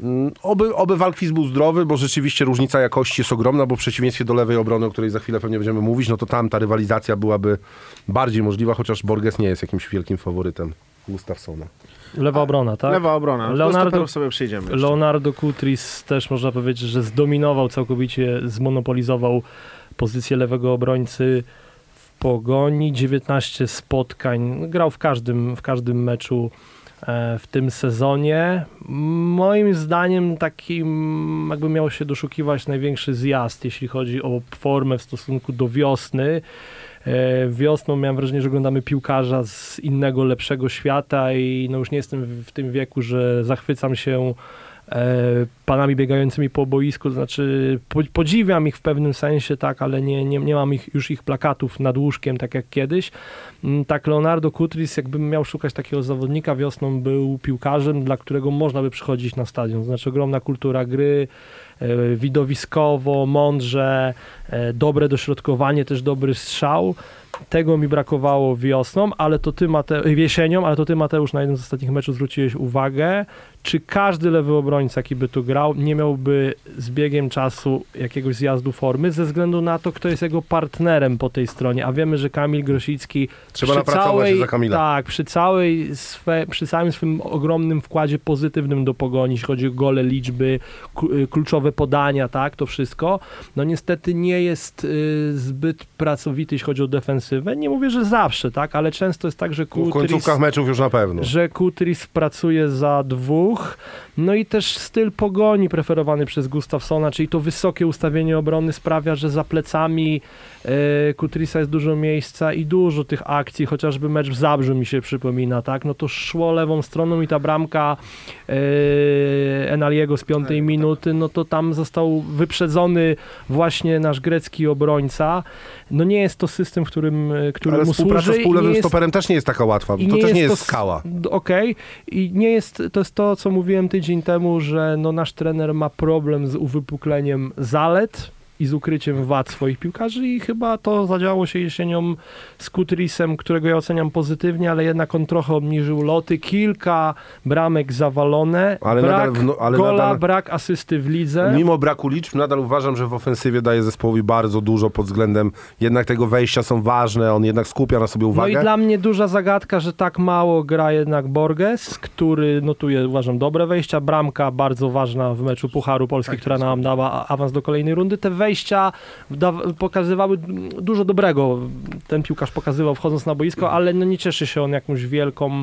Mm, Oby, oby Walkwist był zdrowy, bo rzeczywiście różnica jakości jest ogromna, bo w przeciwieństwie do lewej obrony, o której za chwilę pewnie będziemy mówić, no to tam ta rywalizacja byłaby bardziej możliwa, chociaż Borges nie jest jakimś wielkim faworytem Gustafsona. Lewa obrona, tak? Lewa obrona. Leonardo- sobie przejdziemy jeszcze. Leonardo Kutris też można powiedzieć, że zdominował całkowicie, zmonopolizował pozycję lewego obrońcy w Pogoni. 19 spotkań, grał w każdym, w każdym meczu e, w tym sezonie. Moim zdaniem takim jakby miał się doszukiwać największy zjazd, jeśli chodzi o formę w stosunku do wiosny. E, Wiosną miałem wrażenie, że oglądamy piłkarza z innego, lepszego świata i no już nie jestem w, tym wieku, że zachwycam się panami biegającymi po boisku, to znaczy po, podziwiam ich w pewnym sensie, tak, ale nie, nie, nie mam ich, już ich plakatów nad łóżkiem, tak jak kiedyś. Mm, Tak, Leonardo Kutris, jakbym miał szukać takiego zawodnika, wiosną był piłkarzem, dla którego można by przychodzić na stadion, znaczy ogromna kultura gry, e, widowiskowo, mądrze, e, dobre dośrodkowanie, też dobry strzał. Tego mi brakowało wiosną, ale to ty, Mate- jesienią, ale to ty, Mateusz, na jednym z ostatnich meczów zwróciłeś uwagę, czy każdy lewy obrońca, jaki by tu grał, nie miałby z biegiem czasu jakiegoś zjazdu formy, ze względu na to, kto jest jego partnerem po tej stronie. A wiemy, że Kamil Grosicki Trzeba przy całej, za Kamila. Tak, przy, całej swe, przy całym swym ogromnym wkładzie pozytywnym do pogoni, jeśli chodzi o gole, liczby, y, kluczowe podania, tak, to wszystko, no niestety nie jest y, zbyt pracowity, jeśli chodzi o defensywę. Nie mówię, że zawsze, tak, ale często jest tak, że W Kutris końcówkach meczów już na pewno. że Kutris pracuje za dwóch. No i też styl pogoni preferowany przez Gustafsona, czyli to wysokie ustawienie obrony sprawia, że za plecami e, Kutrisa jest dużo miejsca i dużo tych akcji, chociażby mecz w Zabrzu mi się przypomina, tak? No to szło lewą stroną i ta bramka e, Enaliego z piątej Tak, minuty, no to tam został wyprzedzony właśnie nasz grecki obrońca. No nie jest to system, w którym, e, który Ale mu współpraca służy z półlewym jest stoperem też nie jest taka łatwa. To też nie jest s- skała. Okej. I nie jest, to jest to, co mówiłem tydzień temu, że no nasz trener ma problem z uwypukleniem zalet i z ukryciem wad swoich piłkarzy i chyba to zadziałało się jesienią z Kutrisem, którego ja oceniam pozytywnie, ale jednak on trochę obniżył loty, kilka bramek zawalone, Ale brak nadal w no- ale gola, nadal- brak asysty w lidze. Mimo braku liczb, nadal uważam, że w ofensywie daje zespołowi bardzo dużo pod względem jednak tego wejścia są ważne, on jednak skupia na sobie No uwagę. i dla mnie duża zagadka, że tak mało gra jednak Borges, który notuje, uważam, dobre wejścia. Bramka bardzo ważna w meczu Pucharu Polski, Tak, która nam dała awans do kolejnej rundy. Te wejścia wda- pokazywały dużo dobrego. Ten piłkarz pokazywał wchodząc na boisko, ale no nie cieszy się on jakąś wielką,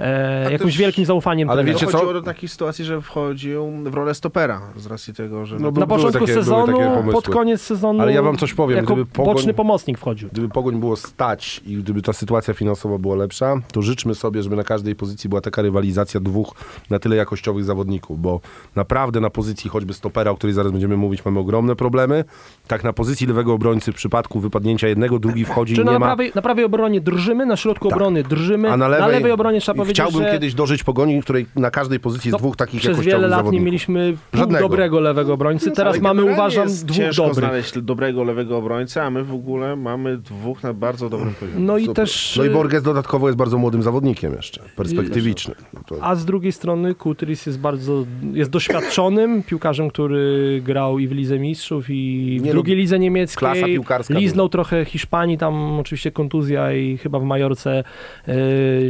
e, jakimś też- wielkim zaufaniem ale trenera. wiecie co? Chodziło do takiej sytuacji, że wchodził w rolę stopera z racji tego, że... No No, Na były początku takie- sezonu, pod koniec sezonu Ale ja wam coś powiem, jako gdyby Pogoń- boczny pomocnik wchodził. Gdyby Pogoń było stać i gdyby ta sytuacja finansowa była lepsza, to życzmy sobie, żeby na każdej pozycji była taka rywalizacja dwóch na tyle jakościowych zawodników, bo naprawdę na pozycji choćby stopera, o której zaraz będziemy mówić, mamy ogromne problemy. Tak na pozycji lewego obrońcy w przypadku wypadnięcia jednego, drugi wchodzi Czy i na nie ma... prawej, na prawej obronie drżymy, na środku Tak. obrony drżymy, A na lewej, obronie trzeba powiedzieć, Chciałbym że kiedyś dożyć Pogoni, w której na każdej pozycji jest No, dwóch takich przez jakościowych wiele lat nie mieliśmy Żadnego. dobrego lewego obrońcy, teraz mamy uważam jest dwóch ciężko dobrych. znaleźć dobrego lewego obrońcę, a my w ogóle mamy dwóch na bardzo dobrym poziomie. No i Super. też... No i Borges dodatkowo jest bardzo młodym zawodnikiem jeszcze, perspektywiczny. No to... A z drugiej strony Kutris jest bardzo, jest doświadczonym piłkarzem, który grał i w Lidze Mistrzów i w Nie, drugiej lidze niemieckiej. klasa piłkarska Liznął trochę Hiszpanii, tam oczywiście kontuzja i chyba w Majorce e,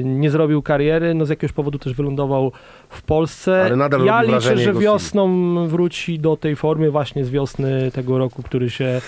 nie zrobił kariery. No z jakiegoś powodu też wylądował w Polsce. Ale nadal ja liczę, że wiosną wróci do tej formy właśnie z wiosny tego roku, który się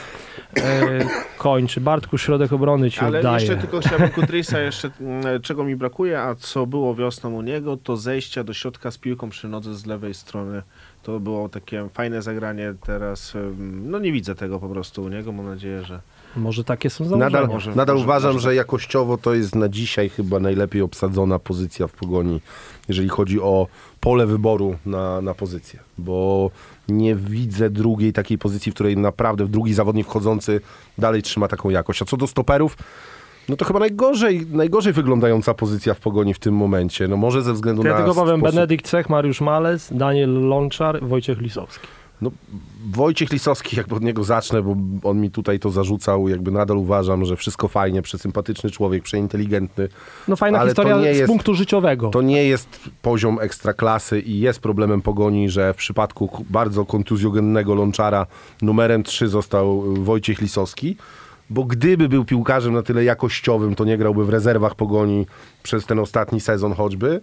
e, kończy. Bartku, środek obrony ci Ale oddaję. jeszcze tylko chciałbym Kutrisa, jeszcze mm, czego mi brakuje, a co było wiosną u niego, to zejścia do środka z piłką przy nodze z lewej strony. To było takie fajne zagranie teraz. No nie widzę tego po prostu u niego. Mam nadzieję, że Może takie są założenia. Nadal, Może- nadal może- uważam, może że jakościowo to jest na dzisiaj chyba najlepiej obsadzona pozycja w pogoni, jeżeli chodzi o pole wyboru na, na pozycję. Bo nie widzę drugiej takiej pozycji, w której naprawdę drugi zawodnik wchodzący dalej trzyma taką jakość. A co do stoperów, no to chyba najgorzej, najgorzej wyglądająca pozycja w pogoni w tym momencie. No może ze względu Ja na. tylko powiem sposób- Benedykt Cech, Mariusz Malec, Daniel Lączar, Wojciech Lisowski. No, Wojciech Lisowski, jakby od niego zacznę, bo on mi tutaj to zarzucał, jakby nadal uważam, że wszystko fajnie, przesympatyczny człowiek, przeinteligentny. No fajna to historia z jest- punktu życiowego. To nie jest poziom ekstraklasy i jest problemem pogoni, że w przypadku bardzo kontuzjogennego Lączara numerem 3 został Wojciech Lisowski, bo gdyby był piłkarzem na tyle jakościowym, to nie grałby w rezerwach pogoni przez ten ostatni sezon choćby,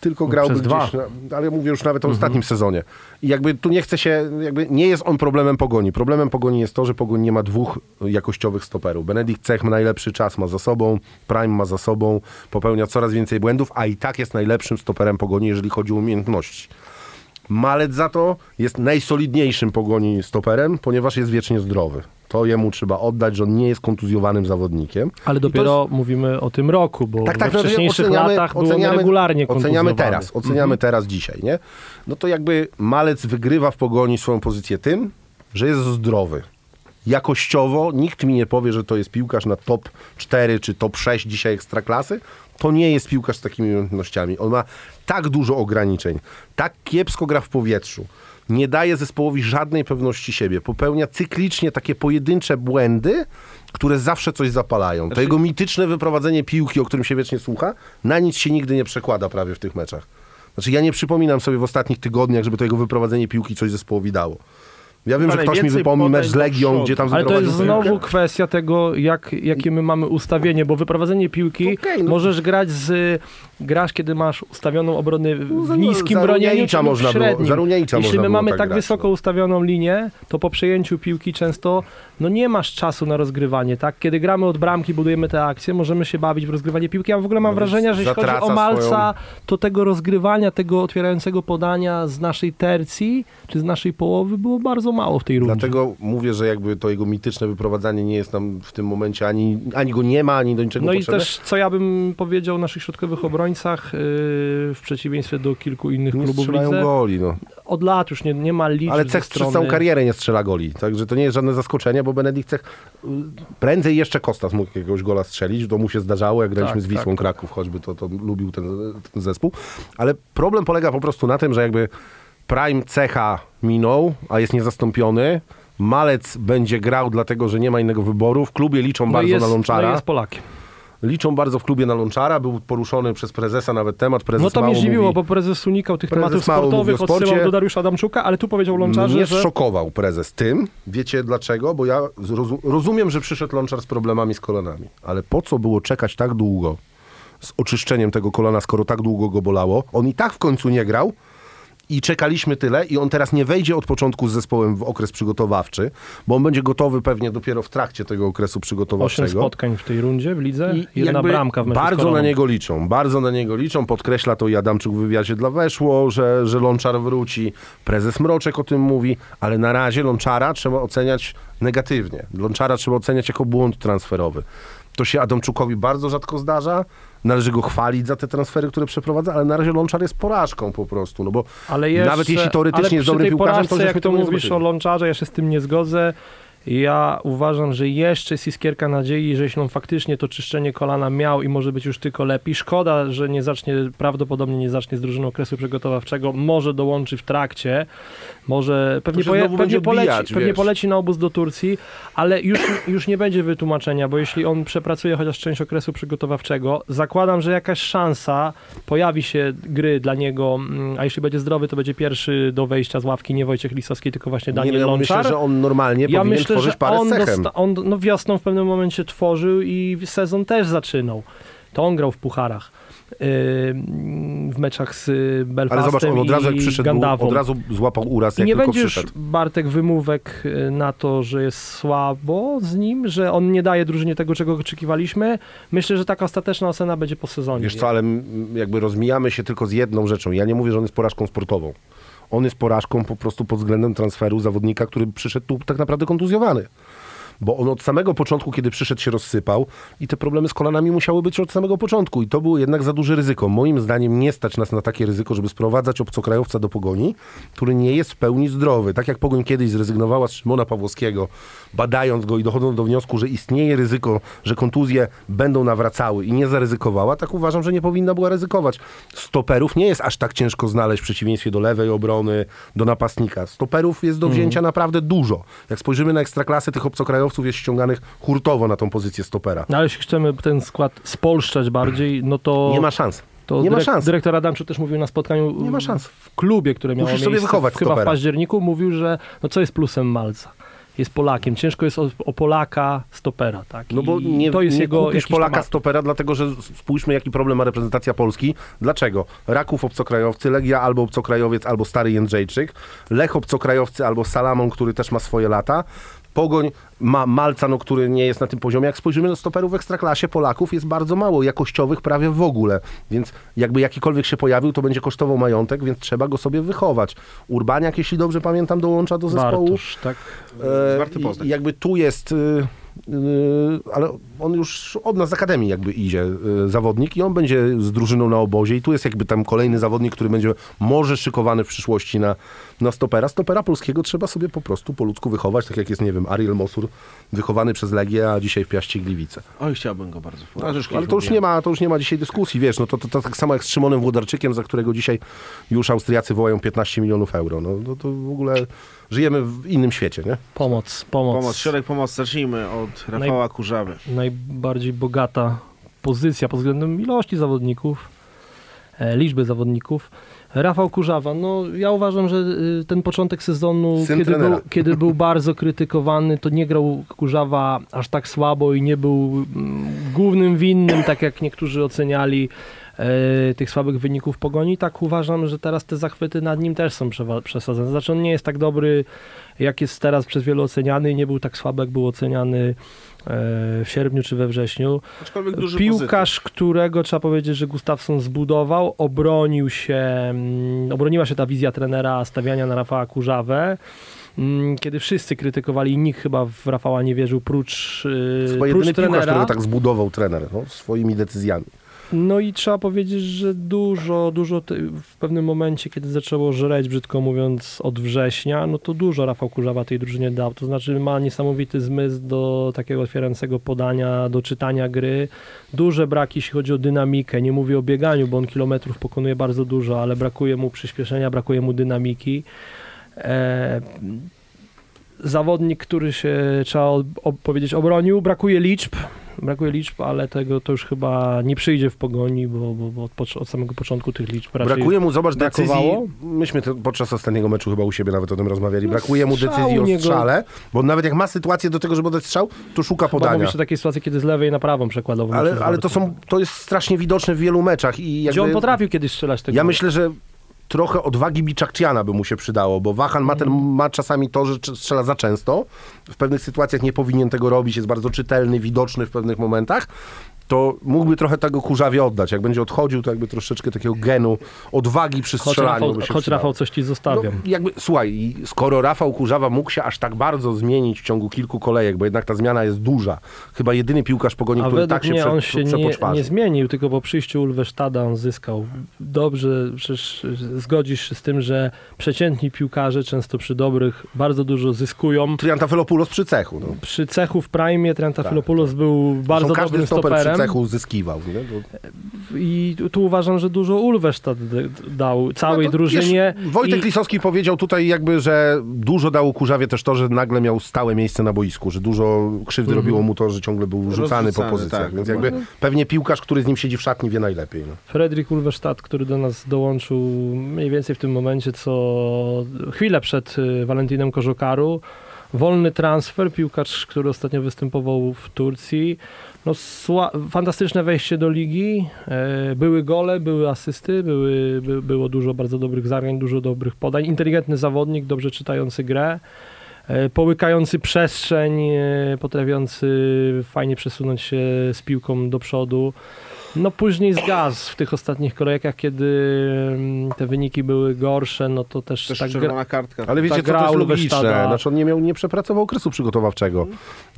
tylko grałby przez gdzieś, dwa. ale mówię już nawet o ostatnim sezonie. I jakby tu nie chce się, jakby nie jest on problemem pogoni. Problemem pogoni jest to, że pogoń nie ma dwóch jakościowych stoperów. Benedikt Cech ma najlepszy czas, ma za sobą, Prime ma za sobą, popełnia coraz więcej błędów, a i tak jest najlepszym stoperem pogoni, jeżeli chodzi o umiejętności. Malec za to jest najsolidniejszym pogoni stoperem, ponieważ jest wiecznie zdrowy. To jemu trzeba oddać, że on nie jest kontuzjowanym zawodnikiem. Ale dopiero mówimy o tym roku, bo tak, tak, we no, wcześniejszych oceniamy- latach był oceniamy- regularnie Oceniamy teraz, oceniamy teraz dzisiaj, nie? No to jakby Malec wygrywa w pogoni swoją pozycję tym, że jest zdrowy. Jakościowo nikt mi nie powie, że to jest piłkarz na top 4 czy top 6 dzisiaj ekstraklasy. To nie jest piłkarz z takimi umiejętnościami. On ma tak dużo ograniczeń, tak kiepsko gra w powietrzu. Nie daje zespołowi żadnej pewności siebie. Popełnia cyklicznie takie pojedyncze błędy, które zawsze coś zapalają. To jego mityczne wyprowadzenie piłki, o którym się wiecznie słucha, na nic się nigdy nie przekłada prawie w tych meczach. Znaczy ja nie przypominam sobie w ostatnich tygodniach, żeby to jego wyprowadzenie piłki coś zespołowi dało. Ja wiem, że Ale ktoś mi wypomni mecz z Legią, przodu. gdzie tam Ale to jest wyprowadził piłkę. znowu kwestia tego, jak, jakie my mamy ustawienie, bo wyprowadzenie piłki Okej, no. możesz grać z... Grasz, kiedy masz ustawioną obronę w za- niskim za bronieniu, czy można było- średnim. Jeśli można my było mamy tak tak grać, wysoko no. ustawioną linię, to po przejęciu piłki często no nie masz czasu na rozgrywanie, tak? Kiedy gramy od bramki, budujemy te akcje, możemy się bawić w rozgrywanie piłki. Ja w ogóle mam No wrażenie, że jeśli chodzi o Malca, swoją- to tego rozgrywania, tego otwierającego podania z naszej tercji, czy z naszej połowy było bardzo mało w tej rundzie. Dlatego mówię, że jakby to jego mityczne wyprowadzanie nie jest nam w tym momencie, ani, ani go nie ma, ani do niczego No i potrzebne. też, co ja bym powiedział o naszych środkowych obrońcach, yy, w przeciwieństwie do kilku innych nie klubów strzelają lidze, goli, no. od lat już nie, nie ma liczb Ale Cech przez strony... całą karierę nie strzela goli, także to nie jest żadne zaskoczenie, bo Benedykt Cech y, prędzej jeszcze Kostas mógł jakiegoś gola strzelić, to mu się zdarzało, jak graliśmy Tak, z Wisłą tak. Kraków, choćby to, to lubił ten, ten zespół. Ale problem polega po prostu na tym, że jakby prime Cecha minął, a jest niezastąpiony, Malec będzie grał dlatego, że nie ma innego wyboru, w klubie liczą no bardzo jest, na Lączara. No jest Polakiem. Liczą bardzo w klubie na Lączara, był poruszony przez prezesa nawet temat, prezes No to mnie zdziwiło, mówi, bo prezes unikał tych Prezes tematów mało sportowych, odsyłał do Dariusza Adamczuka, ale tu powiedział Lączarze, Mnie że... szokował prezes tym. Wiecie dlaczego? Bo ja rozumiem, że przyszedł Lączar z problemami z kolanami, ale po co było czekać tak długo z oczyszczeniem tego kolana, skoro tak długo go bolało? On i tak w końcu nie grał i czekaliśmy tyle i on teraz nie wejdzie od początku z zespołem w okres przygotowawczy, bo on będzie gotowy pewnie dopiero w trakcie tego okresu Osiem przygotowawczego. spotkań w tej rundzie w lidze, I jedna bramka w meczu Bardzo na niego liczą, bardzo na niego liczą. Podkreśla to i Adamczuk w wywiadzie dla Weszło, że, że Lączar wróci. Prezes Mroczek o tym mówi, ale na razie Lączara trzeba oceniać negatywnie. Lączara trzeba oceniać jako błąd transferowy. To się Adamczukowi bardzo rzadko zdarza. Należy go chwalić za te transfery, które przeprowadza, ale na razie Lączar jest porażką po prostu. No bo Ale jeszcze, nawet jeśli teoretycznie ale jest dobrym piłkarzem, to porażce, jak to mówisz o Lączarze, ja się z tym nie zgodzę. Ja uważam, że jeszcze jest iskierka nadziei, że jeśli on faktycznie to czyszczenie kolana miał i może być już tylko lepiej. Szkoda, że nie zacznie, prawdopodobnie nie zacznie z drużyną okresu przygotowawczego. Może dołączy w trakcie, może pewnie, poje, pewnie, poleci, odbijać, pewnie poleci na obóz do Turcji, ale już, już nie będzie wytłumaczenia, bo jeśli on przepracuje chociaż część okresu przygotowawczego, zakładam, że jakaś szansa pojawi się gry dla niego, mm, a jeśli będzie zdrowy, to będzie pierwszy do wejścia z ławki nie Wojciech Lisowski, tylko właśnie nie, Daniel no, ja myślę, że on normalnie Ja powinien myślę, tworzyć parę on, dosta- on no, wiosną w pewnym momencie tworzył i sezon też zaczynał. To on grał w pucharach. Yy, w meczach z Belfastem Ale zobacz, on od razu jak przyszedł, Gandawą. od razu złapał uraz, I jak nie tylko będzie już przyszedł. Bartek wymówek y, na to, że jest słabo z nim, że on nie daje drużynie tego, czego oczekiwaliśmy. Myślę, że taka ostateczna ocena będzie po sezonie. Wiesz co, ale jakby rozmijamy się tylko z jedną rzeczą. Ja nie mówię, że on jest porażką sportową. On jest porażką po prostu pod względem transferu zawodnika, który przyszedł tu tak naprawdę kontuzjowany. Bo on od samego początku, kiedy przyszedł, się rozsypał i te problemy z kolanami musiały być od samego początku. I to było jednak za duże ryzyko. Moim zdaniem nie stać nas na takie ryzyko, żeby sprowadzać obcokrajowca do Pogoni, który nie jest w pełni zdrowy. Tak jak Pogoń kiedyś zrezygnowała z Szymona Pawłowskiego, badając go i dochodząc do wniosku, że istnieje ryzyko, że kontuzje będą nawracały i nie zaryzykowała, tak uważam, że nie powinna była ryzykować. Stoperów nie jest aż tak ciężko znaleźć w przeciwieństwie do lewej obrony, do napastnika. Stoperów jest do wzięcia naprawdę dużo. Jak spojrzymy na ekstraklasy, tych obcokrajowców jest ściąganych hurtowo na tą pozycję stopera. No ale jeśli chcemy ten skład spolszczać bardziej, no to... Nie ma szans. To nie ma szans. Dyrektor Adamczuk też mówił na spotkaniu Nie ma szans. w klubie, które miało Musisz miejsce chyba w stopera. październiku, mówił, że no co jest plusem Malca? Jest Polakiem. Ciężko jest o, o Polaka stopera, tak? No bo nie, to jest nie jego kupisz Polaka temat. stopera, dlatego że spójrzmy, jaki problem ma reprezentacja Polski. Dlaczego? Raków obcokrajowcy, Legia albo obcokrajowiec, albo stary Jędrzejczyk, Lech obcokrajowcy albo Salamon, który też ma swoje lata. Pogoń ma Malca, no, który nie jest na tym poziomie. Jak spojrzymy na stoperów w Ekstraklasie, Polaków jest bardzo mało, jakościowych prawie w ogóle. Więc jakby jakikolwiek się pojawił, to będzie kosztował majątek, więc trzeba go sobie wychować. Urbaniak, jeśli dobrze pamiętam, dołącza do zespołu. Bartosz, tak? E, Poznań. jakby tu jest, y, y, ale on już od nas z Akademii jakby idzie y, zawodnik i on będzie z drużyną na obozie i tu jest jakby tam kolejny zawodnik, który będzie może szykowany w przyszłości na, na stopera. Stopera polskiego trzeba sobie po prostu po ludzku wychować, tak jak jest, nie wiem, Ariel Mosur, wychowany przez Legię, a dzisiaj w Piaście Gliwice. Oj, chciałbym go bardzo. Ale, ale to już nie ma, to już nie ma dzisiaj dyskusji, wiesz, no to, to, to tak samo jak z Szymonem Włodarczykiem, za którego dzisiaj już Austriacy wołają 15 milionów euro. No, no to w ogóle żyjemy w innym świecie, nie? Pomoc, pomoc. Pomoc, środek pomocy. Zacznijmy od Rafała Kurzawy. najbardziej bogata pozycja pod względem ilości zawodników, e, liczby zawodników. Rafał Kurzawa, no ja uważam, że y, ten początek sezonu, Syn kiedy był, kiedy był bardzo krytykowany, to nie grał Kurzawa aż tak słabo i nie był mm, głównym winnym, tak jak niektórzy oceniali e, tych słabych wyników Pogoni. Tak uważam, że teraz te zachwyty nad nim też są przesadzone. Znaczy on nie jest tak dobry, jak jest teraz przez wielu oceniany i nie był tak słaby, jak był oceniany e, w sierpniu czy we wrześniu. Piłkarz, którego trzeba powiedzieć, że Gustafsson zbudował, obronił się, mm, obroniła się ta wizja trenera stawiania na Rafała Kurzawę. mm, Kiedy wszyscy krytykowali, nikt chyba w Rafała nie wierzył, prócz, yy, Chyba prócz jedyny piłkarz, trenera. którego tak zbudował trener no, swoimi decyzjami. No i trzeba powiedzieć, że dużo, dużo w pewnym momencie, kiedy zaczęło żreć, brzydko mówiąc, od września, no to dużo Rafał Kurzawa tej drużynie dał. To znaczy ma niesamowity zmysł do takiego otwierającego podania, do czytania gry. Duże braki, jeśli chodzi o dynamikę. Nie mówię o bieganiu, bo on kilometrów pokonuje bardzo dużo, ale brakuje mu przyspieszenia, brakuje mu dynamiki. E, zawodnik, który się, trzeba powiedzieć, obronił. Brakuje liczb, brakuje liczb, ale tego to już chyba nie przyjdzie w pogoni, bo, bo, bo od, od samego początku tych liczb raczej... Brakuje mu, zobacz, decyzji. brakowało? Myśmy to podczas ostatniego meczu chyba u siebie nawet o tym rozmawiali. No, Brakuje mu decyzji o strzale, bo nawet jak ma sytuację do tego, żeby oddać strzał, to szuka Chyba podania. mówisz o takiej sytuacji, kiedy z lewej na prawą przekładał. w Ale, ale to, są, to jest strasznie widoczne w wielu meczach. I jakby, Gdzie on potrafił kiedyś strzelać tego. Ja myślę, że trochę odwagi Biczakciana by mu się przydało, bo Wahan ma, ten, Mhm. ma czasami to, że strzela za często. W pewnych sytuacjach nie powinien tego robić, jest bardzo czytelny, widoczny w pewnych momentach. To mógłby trochę tego kurzawie oddać. Jak będzie odchodził, to jakby troszeczkę takiego genu odwagi przy Choć, strzelaniu Rafał, się choć przydało. Rafał coś ci zostawiam. No, jakby, słuchaj, skoro Rafał Kurzawa mógł się aż tak bardzo zmienić w ciągu kilku kolejek, bo jednak ta zmiana jest duża, chyba jedyny piłkarz pogoni, A który tak się mnie prze, on się nie, nie zmienił, tylko po przyjściu Ulwesztada on zyskał. Dobrze, przecież zgodzisz się z tym, że przeciętni piłkarze często przy dobrych bardzo dużo zyskują. Triantafelopoulos przy cechu. No. Przy cechu w prime Triantafilopoulos był bardzo Zresztą każdy dobrym stoperem cechu zyskiwał. Nie? To... i tu- uważam, że dużo Ulwesztad d- dał całej No drużynie. Wiesz, Wojtek i, Lisowski powiedział tutaj jakby, że dużo dało Kurzawie też to, że nagle miał stałe miejsce na boisku, że dużo krzywdy Mhm. robiło mu to, że ciągle był rzucany po pozycjach. tak, Więc jakby pewnie piłkarz, który z nim siedzi w szatni wie najlepiej. No. Fredrik Ulwesztad, który do nas dołączył mniej więcej w tym momencie, co chwilę przed y, Valentinem Korzokaru. Wolny transfer, piłkarz, który ostatnio występował w Turcji. No, fantastyczne wejście do ligi. E, były gole, były asysty, były, by, było dużo bardzo dobrych zagrań, dużo dobrych podań. Inteligentny zawodnik, dobrze czytający grę. E, połykający przestrzeń, e, potrafiący fajnie przesunąć się z piłką do przodu. No później zgasł w tych ostatnich kolejkach, kiedy mm, te wyniki były gorsze, no to też, Też tak gra... czerwona kartka. Ale wiecie, Tak co to jest logiczne? Znaczy on nie, miał, nie przepracował okresu przygotowawczego.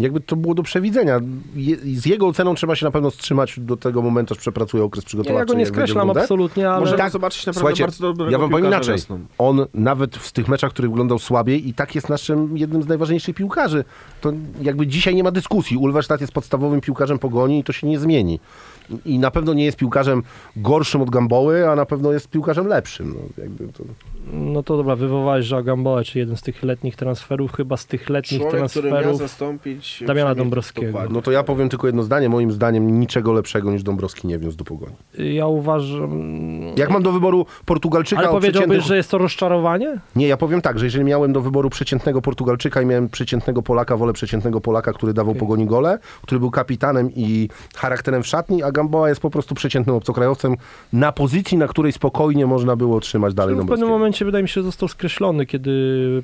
Jakby to było do przewidzenia. Je, z jego oceną trzeba się na pewno wstrzymać do tego momentu, aż przepracuje okres przygotowawczy. ja go nie skreślam absolutnie, ale Możemy tak, zobaczyć naprawdę Słuchajcie, bardzo dobrego ja wam powiem inaczej. wiosną. On nawet w tych meczach, w których wyglądał słabiej i tak jest naszym jednym z najważniejszych piłkarzy. To jakby dzisiaj nie ma dyskusji. Ulwerstadt jest podstawowym piłkarzem Pogoni i to się nie zmieni. I na pewno nie jest piłkarzem gorszym od Gamboły, a na pewno jest piłkarzem lepszym. No, jakby to... no to dobra, wywołałeś Joao Gamboa, czy jeden z tych letnich transferów, chyba z tych letnich Człowiek, który miał transferów. zastąpić Damiana Dąbrowskiego. No to ja powiem tylko jedno zdanie. Moim zdaniem niczego lepszego niż Dąbrowski nie wniósł do Pogoni. Ja uważam... Jak mam do wyboru Portugalczyka Ale powiedziałbyś, przeciętnych... że jest to rozczarowanie? Nie, ja powiem tak, że jeżeli miałem do wyboru przeciętnego Portugalczyka i miałem przeciętnego Polaka, wolę przeciętnego Polaka, który dawał Okej. Pogoni gole, który był kapitanem i charakterem w szatni, a Gamboa jest po prostu przeciętnym obcokrajowcem na pozycji, na której spokojnie można było trzymać dalej No, w pewnym Dąbrowskiego. momencie wydaje mi się, że został skreślony, kiedy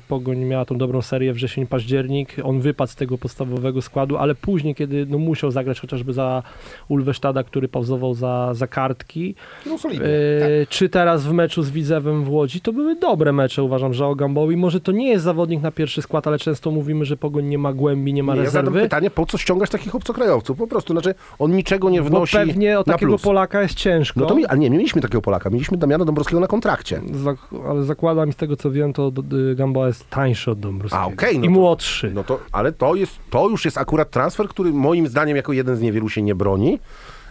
Pogoń miała tą dobrą serię wrzesień, październik. On wypadł z tego podstawowego składu, ale później, kiedy no, musiał zagrać chociażby za Ulwesztada, który pauzował za, za kartki, No solidnie. e, czy teraz w meczu z Widzewem w Łodzi, to były dobre mecze, uważam, że o Gambowi. Może to nie jest zawodnik na pierwszy skład, ale często mówimy, że Pogoń nie ma głębi, nie ma Nie, ja zadam rezerwy. pytanie, po co ściągasz takich obcokrajowców? Po prostu, znaczy on niczego nie Bo wnosi pewnie o takiego. Polaka jest ciężko. No to mi, ale nie, mieliśmy takiego Polaka, mieliśmy Damiana Dąbrowskiego na kontrakcie. Zak- ale zakładam z tego co wiem, to d- Gamboa jest tańszy od Dąbrowskiego. A, okej, no I to- młodszy. No to, ale to, jest, to już jest akurat transfer, który moim zdaniem jako jeden z niewielu się nie broni.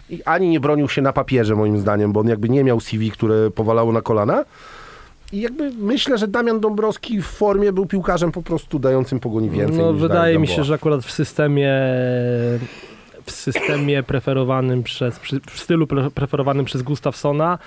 I ani nie bronił się na papierze moim zdaniem, bo on jakby nie miał CV, które powalało na kolana. I jakby myślę, że Damian Dąbrowski w formie był piłkarzem po prostu dającym pogoni więcej No, wydaje mi się, że akurat w systemie w systemie preferowanym przez, w stylu pre- preferowanym przez Gustafsona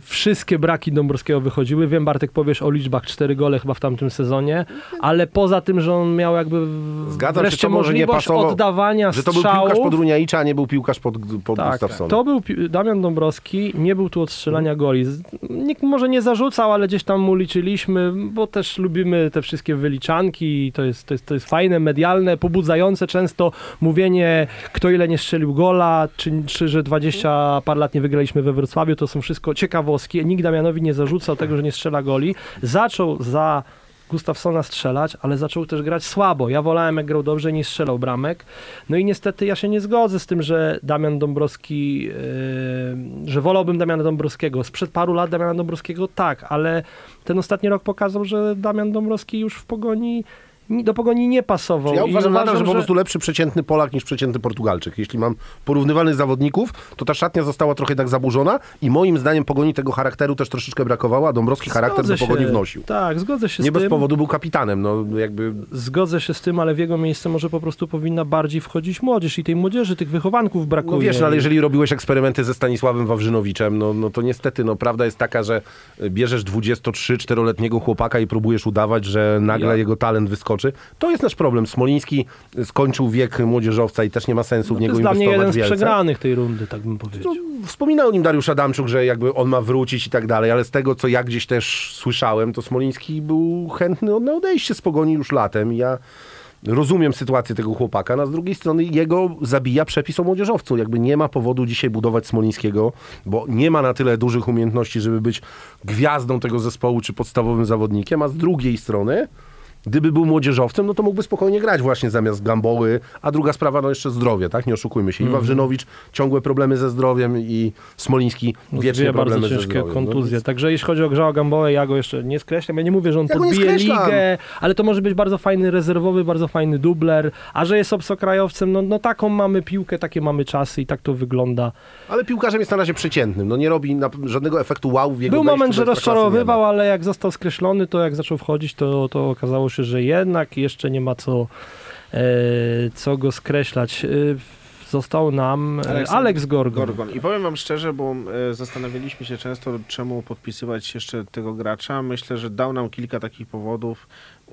wszystkie braki Dąbrowskiego wychodziły. Wiem, Bartek, powiesz o liczbach, cztery gole chyba w tamtym sezonie, ale poza tym, że on miał jakby Zgadzam się, wreszcie to może nie pasował, oddawania Że to był strzałów. piłkarz pod Runiaicza, a nie był piłkarz pod, pod Tak, Gustafsona. to był Damian Dąbrowski, nie był tu od strzelania goli. Nikt może nie zarzucał, ale gdzieś tam mu liczyliśmy, bo też lubimy te wszystkie wyliczanki i to jest, to jest, to jest fajne, medialne, pobudzające często mówienie, kto ile nie strzelił gola, czy, czy że 20 par lat nie wygraliśmy we Wrocławiu, to są wszystko ciekawostki. Nikt Damianowi nie zarzucał tego, że nie strzela goli. Zaczął za Gustafsona strzelać, ale zaczął też grać słabo. Ja wolałem, jak grał dobrze, nie strzelał bramek. No i niestety ja się nie zgodzę z tym, że Damian Dąbrowski, yy, że wolałbym Damiana Dąbrowskiego. Sprzed paru lat Damiana Dąbrowskiego tak, ale ten ostatni rok pokazał, że Damian Dąbrowski już w pogoni, ni- do pogoni nie pasował. Ja I uważam nadal, że po prostu lepszy przeciętny Polak niż przeciętny Portugalczyk. Jeśli mam porównywalnych zawodników, to ta szatnia została trochę tak zaburzona i moim zdaniem Pogoni tego charakteru też troszeczkę brakowało, a Dąbrowski charakter do Zgodzę Pogoni się. wnosił. Tak, zgodzę się Nie z bez tym. powodu był kapitanem, no jakby... Zgodzę się z tym, ale w jego miejsce może po prostu powinna bardziej wchodzić młodzież i tej młodzieży, tych wychowanków brakuje. No wiesz, no, ale jeżeli robiłeś eksperymenty ze Stanisławem Wawrzynowiczem, no, no to niestety, no prawda jest taka, że bierzesz 23-4-letniego chłopaka i próbujesz udawać, że nagle Ja- jego talent wyskoczy. To jest nasz problem. Smoliński skończył wiek młodzieżowca i też nie ma sensu w No to niego jest dla mnie inwestować jeden z przegranych tej rundy, tak bym powiedział. No, wspominał o nim Dariusz Adamczuk, że jakby on ma wrócić i tak dalej, ale z tego, co ja gdzieś też słyszałem, to Smoliński był chętny na odejście z Pogoni już latem. Ja rozumiem sytuację tego chłopaka, no, a z drugiej strony jego zabija przepis o młodzieżowcu. Jakby nie ma powodu dzisiaj budować Smolińskiego, bo nie ma na tyle dużych umiejętności, żeby być gwiazdą tego zespołu czy podstawowym zawodnikiem, a z drugiej strony Gdyby był młodzieżowcem, no to mógłby spokojnie grać właśnie zamiast Gamboły, a druga sprawa, no jeszcze zdrowie, tak? Nie oszukujmy się. I Mhm. Wawrzynowicz ciągłe problemy ze zdrowiem i Smoliński wiecznie Dwie bardzo problemy ze ciężkie zdrowiem. kontuzje. Także jeśli chodzi o Grzała Gamboę, ja go jeszcze nie skreślam. Ja nie mówię, że on Ja podbije ligę, ale to może być bardzo fajny rezerwowy, bardzo fajny dubler. A że jest obcokrajowcem, no, no taką mamy piłkę, takie mamy czasy i tak to wygląda. No, ale piłkarzem jest na razie przeciętnym. No nie robi na, żadnego efektu wow w jego Był moment, że rozczarowywał, ale jak został skreślony, to jak zaczął wchodzić, to, to okazało się, że jednak jeszcze nie ma co, e, co go skreślać. E, został nam e, Aleks- Alex Gorgon. Gorgon. I powiem wam szczerze, bo e, zastanawialiśmy się często, czemu podpisywać jeszcze tego gracza. Myślę, że dał nam kilka takich powodów,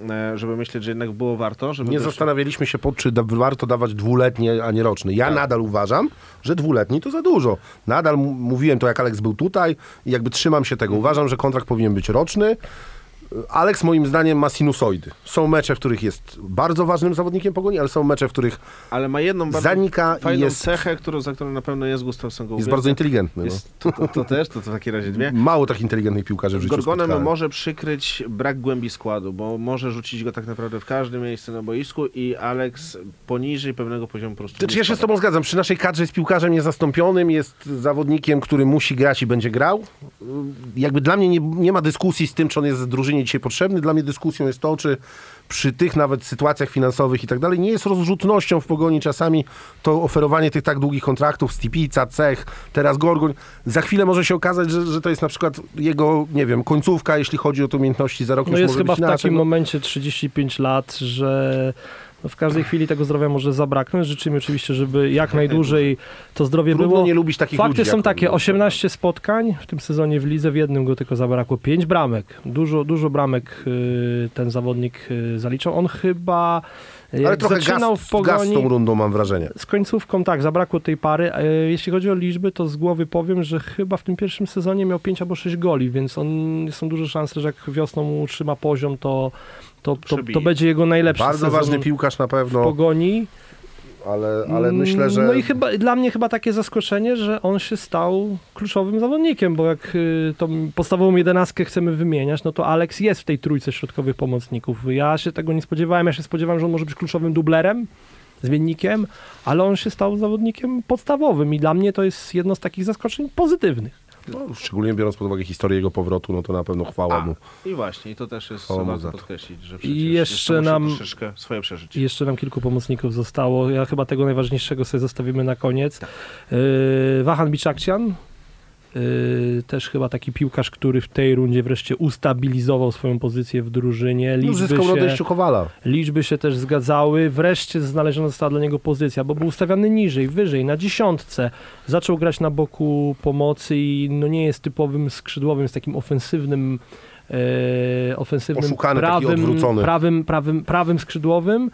e, żeby myśleć, że jednak było warto. Żeby Nie go- zastanawialiśmy się, pod, czy da, warto dawać dwuletni, a nie roczny. Ja nadal uważam, że dwuletni to za dużo. Nadal mówiłem to, jak Aleks był tutaj i jakby trzymam się tego. Uważam, że kontrakt powinien być roczny. Aleks moim zdaniem ma sinusoidy. Są mecze, w których jest bardzo ważnym zawodnikiem pogoni, ale są mecze, w których Ale ma jedną bardzo zanika fajną jest, cechę, którą, za którą na pewno jest Gustafsson go jest bardzo inteligentny. No. Jest, to, to, to też, to, to w takim razie dwie. Mało tak inteligentnych piłkarzy w życiu Gorgonem spotkałem. może przykryć brak głębi składu, bo może rzucić go tak naprawdę w każdym miejscu na boisku i Alex poniżej pewnego poziomu po prostu Znaczy, ja się z tobą zgadzam. Przy naszej kadrze jest piłkarzem niezastąpionym, jest zawodnikiem, który musi grać i będzie grał. Jakby dla mnie nie, nie ma dyskusji z tym, czy on jest drużynie dzisiaj potrzebny. Dla mnie dyskusją jest to, czy przy tych nawet sytuacjach finansowych i tak dalej, nie jest rozrzutnością w pogoni czasami to oferowanie tych tak długich kontraktów, Stipica, Cech, teraz Gorgoń. Za chwilę może się okazać, że, że to jest na przykład jego, nie wiem, końcówka, jeśli chodzi o te umiejętności za rok. No już jest chyba w takim No, momencie 35 lat, że w każdej chwili tego zdrowia może zabraknąć. Życzymy oczywiście, żeby jak najdłużej to zdrowie Trudno było. nie lubić takich Fakty ludzi. są takie, on. 18 spotkań w tym sezonie w lidze, w jednym go tylko zabrakło 5 bramek. Dużo, dużo bramek y, ten zawodnik y, zaliczał. On chyba y, Ale trochę zaczynał gaz, w pogoni... gaz tą rundą mam wrażenie. Z końcówką tak, zabrakło tej pary. Jeśli chodzi o liczby, to z głowy powiem, że chyba w tym pierwszym sezonie miał 5 albo 6 goli, więc on są duże szanse, że jak wiosną utrzyma poziom, to, to, to, to będzie jego najlepszy Bardzo sezon ważny piłkarz na w pewno, pogoni. ale, ale myślę, że... No i chyba dla mnie chyba takie zaskoczenie, że on się stał kluczowym zawodnikiem, bo jak y, tą podstawową jedenastkę chcemy wymieniać, no to Alex jest w tej trójce środkowych pomocników. Ja się tego nie spodziewałem, ja się spodziewałem, że on może być kluczowym dublerem, zmiennikiem, ale on się stał zawodnikiem podstawowym i dla mnie to jest jedno z takich zaskoczeń pozytywnych. No, szczególnie biorąc pod uwagę historię jego powrotu, no to na pewno chwała A, mu. I właśnie, i to też jest Chwała warto podkreślić, że przecież jeszcze jeszcze nam- troszeczkę swoje przeżycie. I jeszcze nam kilku pomocników zostało. Ja chyba tego najważniejszego sobie zostawimy na koniec. Yy, Wahan Biczakcian, też chyba taki piłkarz, który w tej rundzie wreszcie ustabilizował swoją pozycję w drużynie. No, Liczby na się, liczby się też zgadzały. Wreszcie znaleziona została dla niego pozycja, bo był ustawiany niżej, wyżej, na dziesiątce. Zaczął grać na boku pomocy i no nie jest typowym skrzydłowym, jest takim ofensywnym e, ofensywnym Oszukany, prawym, prawym, prawym, prawym skrzydłowym.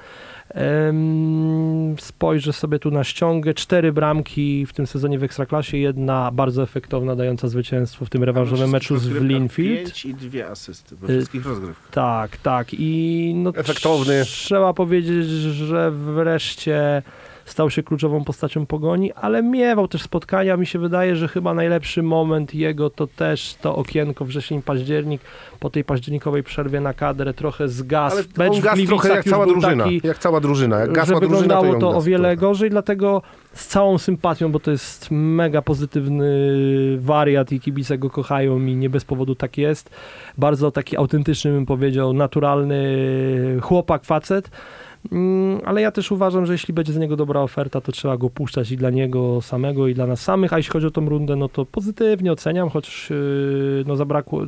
Spojrzę sobie tu na ściągę. Cztery bramki w tym sezonie w Ekstraklasie, jedna bardzo efektowna, dająca zwycięstwo w tym rewanżowym meczu z Linfield. 5 i dwie asysty we wszystkich rozgrywkach. Tak, tak. I no, Efektowny. Trzeba powiedzieć, że wreszcie stał się kluczową postacią pogoni, ale miewał też spotkania. Mi się wydaje, że chyba najlepszy moment jego to też to okienko wrzesień-październik. Po tej październikowej przerwie na kadrę trochę zgasł. Ale Mecz on Gliwicach trochę jak cała drużyna. Taki, Jak cała drużyna. Jak gasła drużyna, to, wyglądało ją to o gasł wiele trochę. gorzej, dlatego z całą sympatią, bo to jest mega pozytywny wariat i kibice go kochają i nie bez powodu tak jest. Bardzo taki autentyczny, bym powiedział, naturalny chłopak, facet. Mm, Ale ja też uważam, że jeśli będzie za niego dobra oferta, to trzeba go puszczać i dla niego samego, i dla nas samych. A jeśli chodzi o tą rundę, no to pozytywnie oceniam, choć yy, no zabrakło.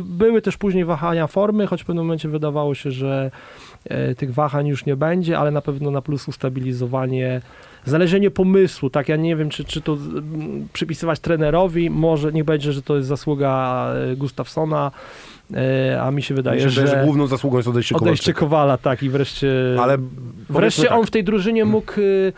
były też później wahania formy, choć w pewnym momencie wydawało się, że e, tych wahań już nie będzie, ale na pewno na plus ustabilizowanie, znalezienie pomysłu, tak, ja nie wiem, czy, czy to mm, przypisywać trenerowi, może niech będzie, że to jest zasługa e, Gustafsona, a mi się wydaje, Mi się wydaje, że że główną zasługą jest odejście odejście Kowalczyka. Kowala, tak, i wreszcie, Ale wreszcie on tak. w tej drużynie mógł y,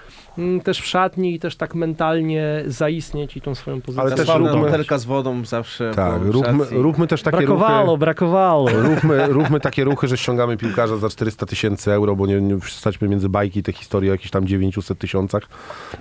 też w szatni i też tak mentalnie zaistnieć i tą swoją pozycję. Ale też butelka z wodą zawsze Tak, róbmy, róbmy też takie brakowało, ruchy. brakowało. Róbmy, róbmy takie ruchy, że ściągamy piłkarza za 400 tysięcy euro, bo nie, nie wstać między bajki te historie o jakichś tam 900 tysiącach,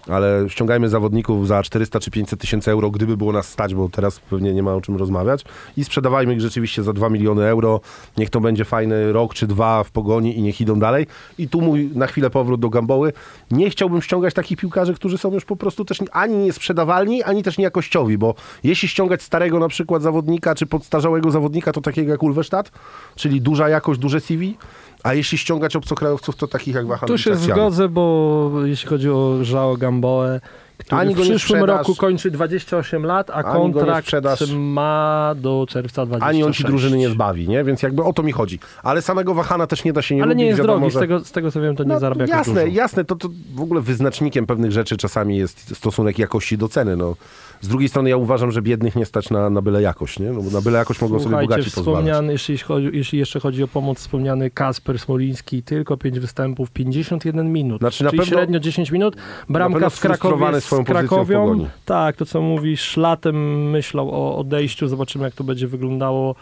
ale ściągajmy zawodników za 400 czy 500 tysięcy euro, gdyby było nas stać, bo teraz pewnie nie ma o czym rozmawiać i sprzedawajmy ich rzeczywiście za 2 miliony euro, niech to będzie fajny rok czy dwa w pogoni i niech idą dalej. I tu mój na chwilę powrót do Gamboły. Nie chciałbym ściągać takich piłkarzy, którzy są już po prostu też ani niesprzedawalni, ani też niejakościowi, bo jeśli ściągać starego na przykład zawodnika, czy podstarzałego zawodnika, to takiego jak Ulwesztat, czyli duża jakość, duże CV, a jeśli ściągać obcokrajowców, to takich jak Wahan Tu się zgodzę, bo jeśli chodzi o Żao Gamboę, który Ani w przyszłym roku kończy 28 lat, a kontrakt ma do czerwca 26. Ani on ci drużyny nie zbawi, nie? Więc jakby o to mi chodzi. Ale samego Wahana też nie da się nie Ale lubić, nie jest wiadomo, drogi, że- z tego, z tego co wiem, to nie No, zarabia jasne, dużo. jasne, to, to w ogóle wyznacznikiem pewnych rzeczy czasami jest stosunek jakości do ceny. No. Z drugiej strony ja uważam, że biednych nie stać na, na byle jakość, nie? No, bo na byle jakość mogą sobie Słuchajcie, bogaci pozwalać. wspomniany, jeśli, chodzi, jeśli jeszcze chodzi o pomoc, wspomniany Kasper Smoliński, tylko 5 występów, 51 minut, Znaczy, na czyli pewno- średnio 10 minut. Bramka w Krakowie z swoją w Krakowią. Tak, to co mówisz, latem myślał o odejściu, zobaczymy jak to będzie wyglądało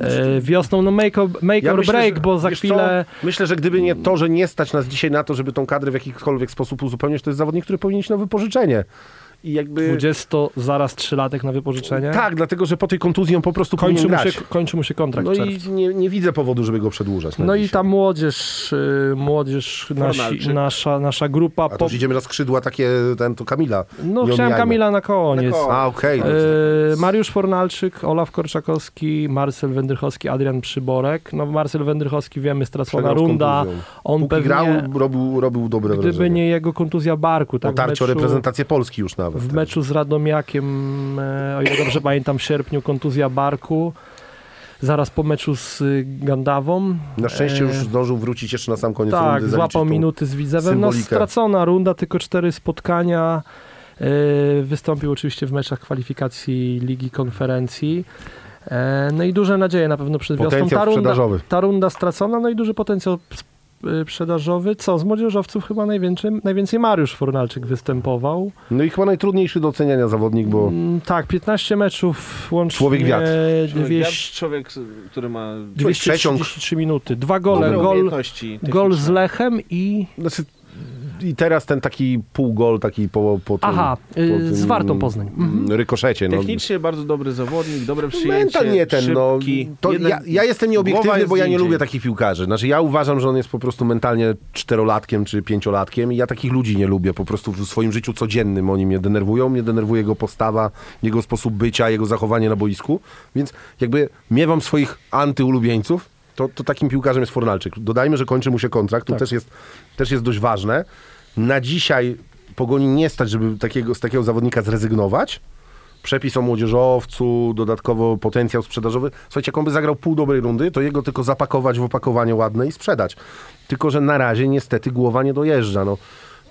e, wiosną. No make or, make or myślę, break, że- bo za chwilę... Co? Myślę, że gdyby nie to, że nie stać nas dzisiaj na to, żeby tą kadrę w jakikolwiek sposób uzupełnić, to jest zawodnik, który powinien iść na wypożyczenie. I jakby... 20 zaraz 3 latek na wypożyczenie. Tak, dlatego, że po tej kontuzji on po prostu kończy mu, się, kończy mu się kontrakt No i nie, nie widzę powodu, żeby go przedłużać. No i dzisiaj. ta młodzież, y, młodzież nasi, nasza, nasza grupa... A to po- idziemy na skrzydła takie, ten to Kamila. No Nie chciałem. Kamila na koniec. Na koniec. A, okej. E, Mariusz Fornalczyk, Olaf Korczakowski, Marcel Wędrychowski, Adrian Przyborek. No Marcel Wędrychowski wiemy, stracona runda. On Póki pewnie, grał, robił, robił dobre gdyby wrażenie. nie jego kontuzja barku, tak, w Otarcie o meczu, reprezentację Polski już nawet. W tak. meczu z Radomiakiem, e, o ile dobrze pamiętam, w sierpniu kontuzja barku. Zaraz po meczu z Gandawą. Na szczęście E, już zdążył wrócić jeszcze na sam koniec Tak, rundy. złapał zaliczyć tą- minuty z Widzewem. No stracona runda, tylko cztery spotkania. Yy, Wystąpił oczywiście w meczach kwalifikacji Ligi Konferencji. E, No i duże nadzieje na pewno przed wiosną. Potencjał Ta runda, ta runda stracona, no i duży potencjał sprzedażowy. Co, z młodzieżowców chyba najwięcej, najwięcej Mariusz Fornalczyk występował. No i chyba najtrudniejszy do oceniania zawodnik, bo Mm, Tak, 15 meczów łącznie. Człowiek wiatr. Człowiek, 200, człowiek, który ma 233 minuty. Dwa gole. dobre Gol, gol z. Lechem i znaczy, i teraz ten taki półgol, taki po, po tym, Aha, po y, z Wartą Poznań. Mhm. mm, rykoszecie. No. Technicznie bardzo dobry zawodnik, dobre przyjęcie, Mental nie ten, no. szybki. To Jednak ja, ja jestem nieobiektywny, jest bo ja nie lubię takich piłkarzy. Znaczy ja uważam, że on jest po prostu mentalnie czterolatkiem czy pięciolatkiem i ja takich ludzi nie lubię. Po prostu w swoim życiu codziennym oni mnie denerwują. Mnie denerwuje jego postawa, jego sposób bycia, jego zachowanie na boisku. Więc jakby miewam swoich antyulubieńców, to, to takim piłkarzem jest Fornalczyk. Dodajmy, że kończy mu się kontrakt. To Tak. też, jest, też jest dość ważne. Na dzisiaj Pogoni nie stać, żeby takiego, z takiego zawodnika zrezygnować. przepis o młodzieżowcu, dodatkowo potencjał sprzedażowy. Słuchajcie, jak on by zagrał pół dobrej rundy, to jego tylko zapakować w opakowanie ładne i sprzedać. Tylko, że na razie niestety głowa nie dojeżdża. No,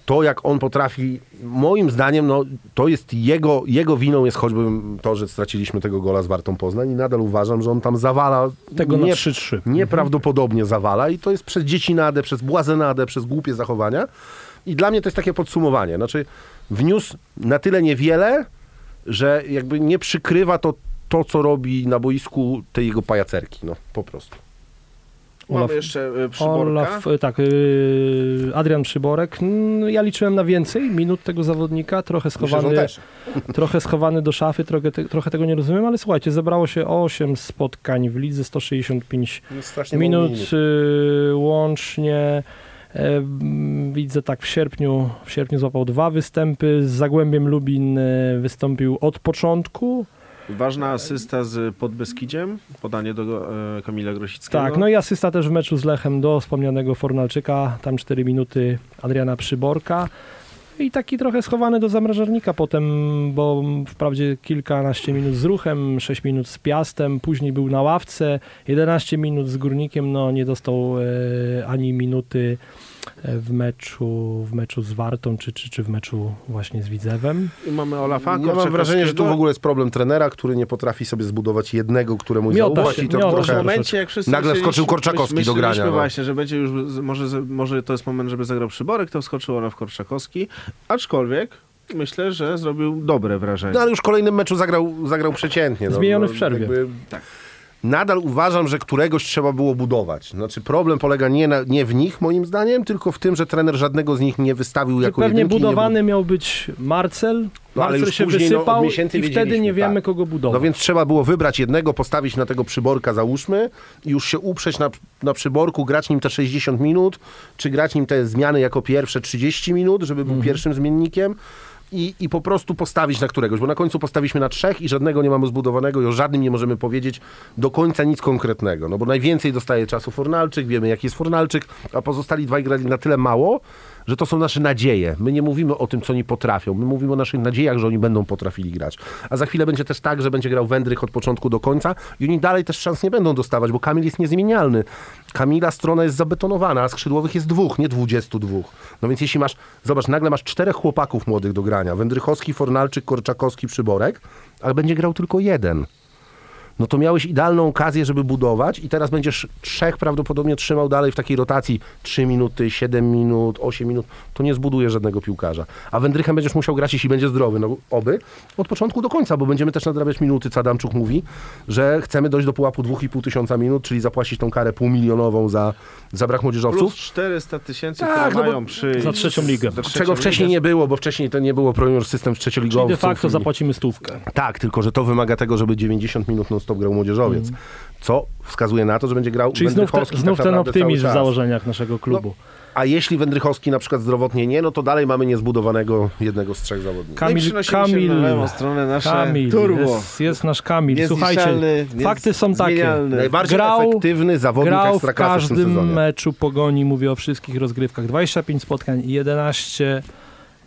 to, jak on potrafi, moim zdaniem, no, to jest jego, jego winą jest choćby to, że straciliśmy tego gola z Wartą Poznań i nadal uważam, że on tam zawala. Tego na nie- 3-3. Nieprawdopodobnie zawala i to jest przez dziecinadę, przez błazenadę, przez głupie zachowania. I dla mnie to jest takie podsumowanie. Znaczy, wniósł na tyle niewiele, że jakby nie przykrywa to, to co robi na boisku tej jego pajacerki. No, po prostu. Mamy Olaf- jeszcze y, Przyborka. Olaf, y, tak, y, Adrian Przyborek. Mm, Ja liczyłem na więcej minut tego zawodnika, trochę schowany, trochę schowany do szafy, trochę, trochę tego nie rozumiem, ale słuchajcie, zebrało się 8 spotkań w lidze, 165 Strasznie mało minut y, łącznie. E, Widzę tak w sierpniu, w sierpniu złapał dwa występy, z Zagłębiem Lubin y, wystąpił od początku. Ważna asysta z Podbeskidziem, podanie do e, Kamila Grosickiego. Tak, no i asysta też w meczu z Lechem do wspomnianego Fornalczyka, tam 4 minuty Adriana Przyborka. I taki trochę schowany do zamrażarnika potem, bo wprawdzie kilkanaście minut z ruchem, 6 minut z Piastem, później był na ławce, 11 minut z Górnikiem, no nie dostał e, ani minuty w meczu, w meczu z Wartą, czy, czy, czy w meczu właśnie z Widzewem. I mamy Olafa Ja mam wrażenie, że tu w ogóle jest problem trenera, który nie potrafi sobie zbudować jednego, któremu Miota zaufać się, i to miota W trochę... momencie, jak wszyscy Nagle wskoczył Korczakowski do grania, myśleliśmy no. właśnie, że będzie już, może, może to jest moment, żeby zagrał Przyborek, to wskoczył Olaf Korczakowski, aczkolwiek myślę, że zrobił dobre wrażenie. No ale już w kolejnym meczu zagrał, zagrał przeciętnie. No, Zmieniony no, w przerwie. jakby- Tak. Nadal uważam, że któregoś trzeba było budować. Znaczy problem polega nie, na, nie w nich, moim zdaniem, tylko w tym, że trener żadnego z nich nie wystawił Że jako pewnie jedynki. nie budowany miał być Marcel, No, ale już się później, no, wysypał miesięcy i wtedy nie wiedzieliśmy, wiemy, tak. kogo budować. No więc trzeba było wybrać jednego, postawić na tego przyborka, załóżmy, i już się uprzeć na, na przyborku, grać nim te 60 minut, czy grać nim te zmiany jako pierwsze 30 minut, żeby Mhm. był pierwszym zmiennikiem. I, I po prostu postawić na któregoś, bo na końcu postawiliśmy na trzech i żadnego nie mamy zbudowanego i o żadnym nie możemy powiedzieć do końca nic konkretnego. No bo najwięcej dostaje czasu Fornalczyk, wiemy jaki jest Fornalczyk, a pozostali dwaj grali na tyle mało, że to są nasze nadzieje. My nie mówimy o tym, co oni potrafią. My mówimy o naszych nadziejach, że oni będą potrafili grać. A za chwilę będzie też tak, że będzie grał Wędrych od początku do końca i oni dalej też szans nie będą dostawać, bo Kamil jest niezmienialny. Kamila strona jest zabetonowana, a skrzydłowych jest dwóch, nie dwudziestu dwóch. No więc jeśli masz, zobacz, nagle masz czterech chłopaków młodych do grania. Wędrychowski, Fornalczyk, Korczakowski, Przyborek, ale będzie grał tylko jeden no to miałeś idealną okazję, żeby budować i teraz będziesz trzech prawdopodobnie trzymał dalej w takiej rotacji 3 minuty, 7 minut, 8 minut, to nie zbuduje żadnego piłkarza. A Wędrychem będziesz musiał grać, jeśli będzie zdrowy, no oby, od początku do końca, bo będziemy też nadrabiać minuty, co Adamczuk mówi, że chcemy dojść do pułapu 2,5 tysiąca minut, czyli zapłacić tą karę półmilionową za, za brak młodzieżowców. Plus 400 tysięcy, Tak, które no bo- mają przy... Za trzecią ligę. za trzecią Czego wcześniej nie było, bo wcześniej to nie było Premier System Czyli trzecioligowców. de facto i- zapłacimy stówkę. Tak, tylko że to wymaga tego, żeby 90 minut non-stop grał młodzieżowiec, co wskazuje na to, że będzie grał Mm. Czyli znów, te, Wędrychowski znów tak ten optymizm w założeniach naszego klubu. A jeśli Wędrychowski na przykład zdrowotnie nie, no to dalej mamy niezbudowanego jednego z trzech zawodników. Kamil- No Kamil- na lewą stronę nasze Kamil, turbo. jest, jest nasz Kamil. Słuchajcie, fakty są takie. Najbardziej grał- efektywny zawodnik Grał w w każdym sezonie. meczu pogoni, mówię o wszystkich rozgrywkach. 25 spotkań i 11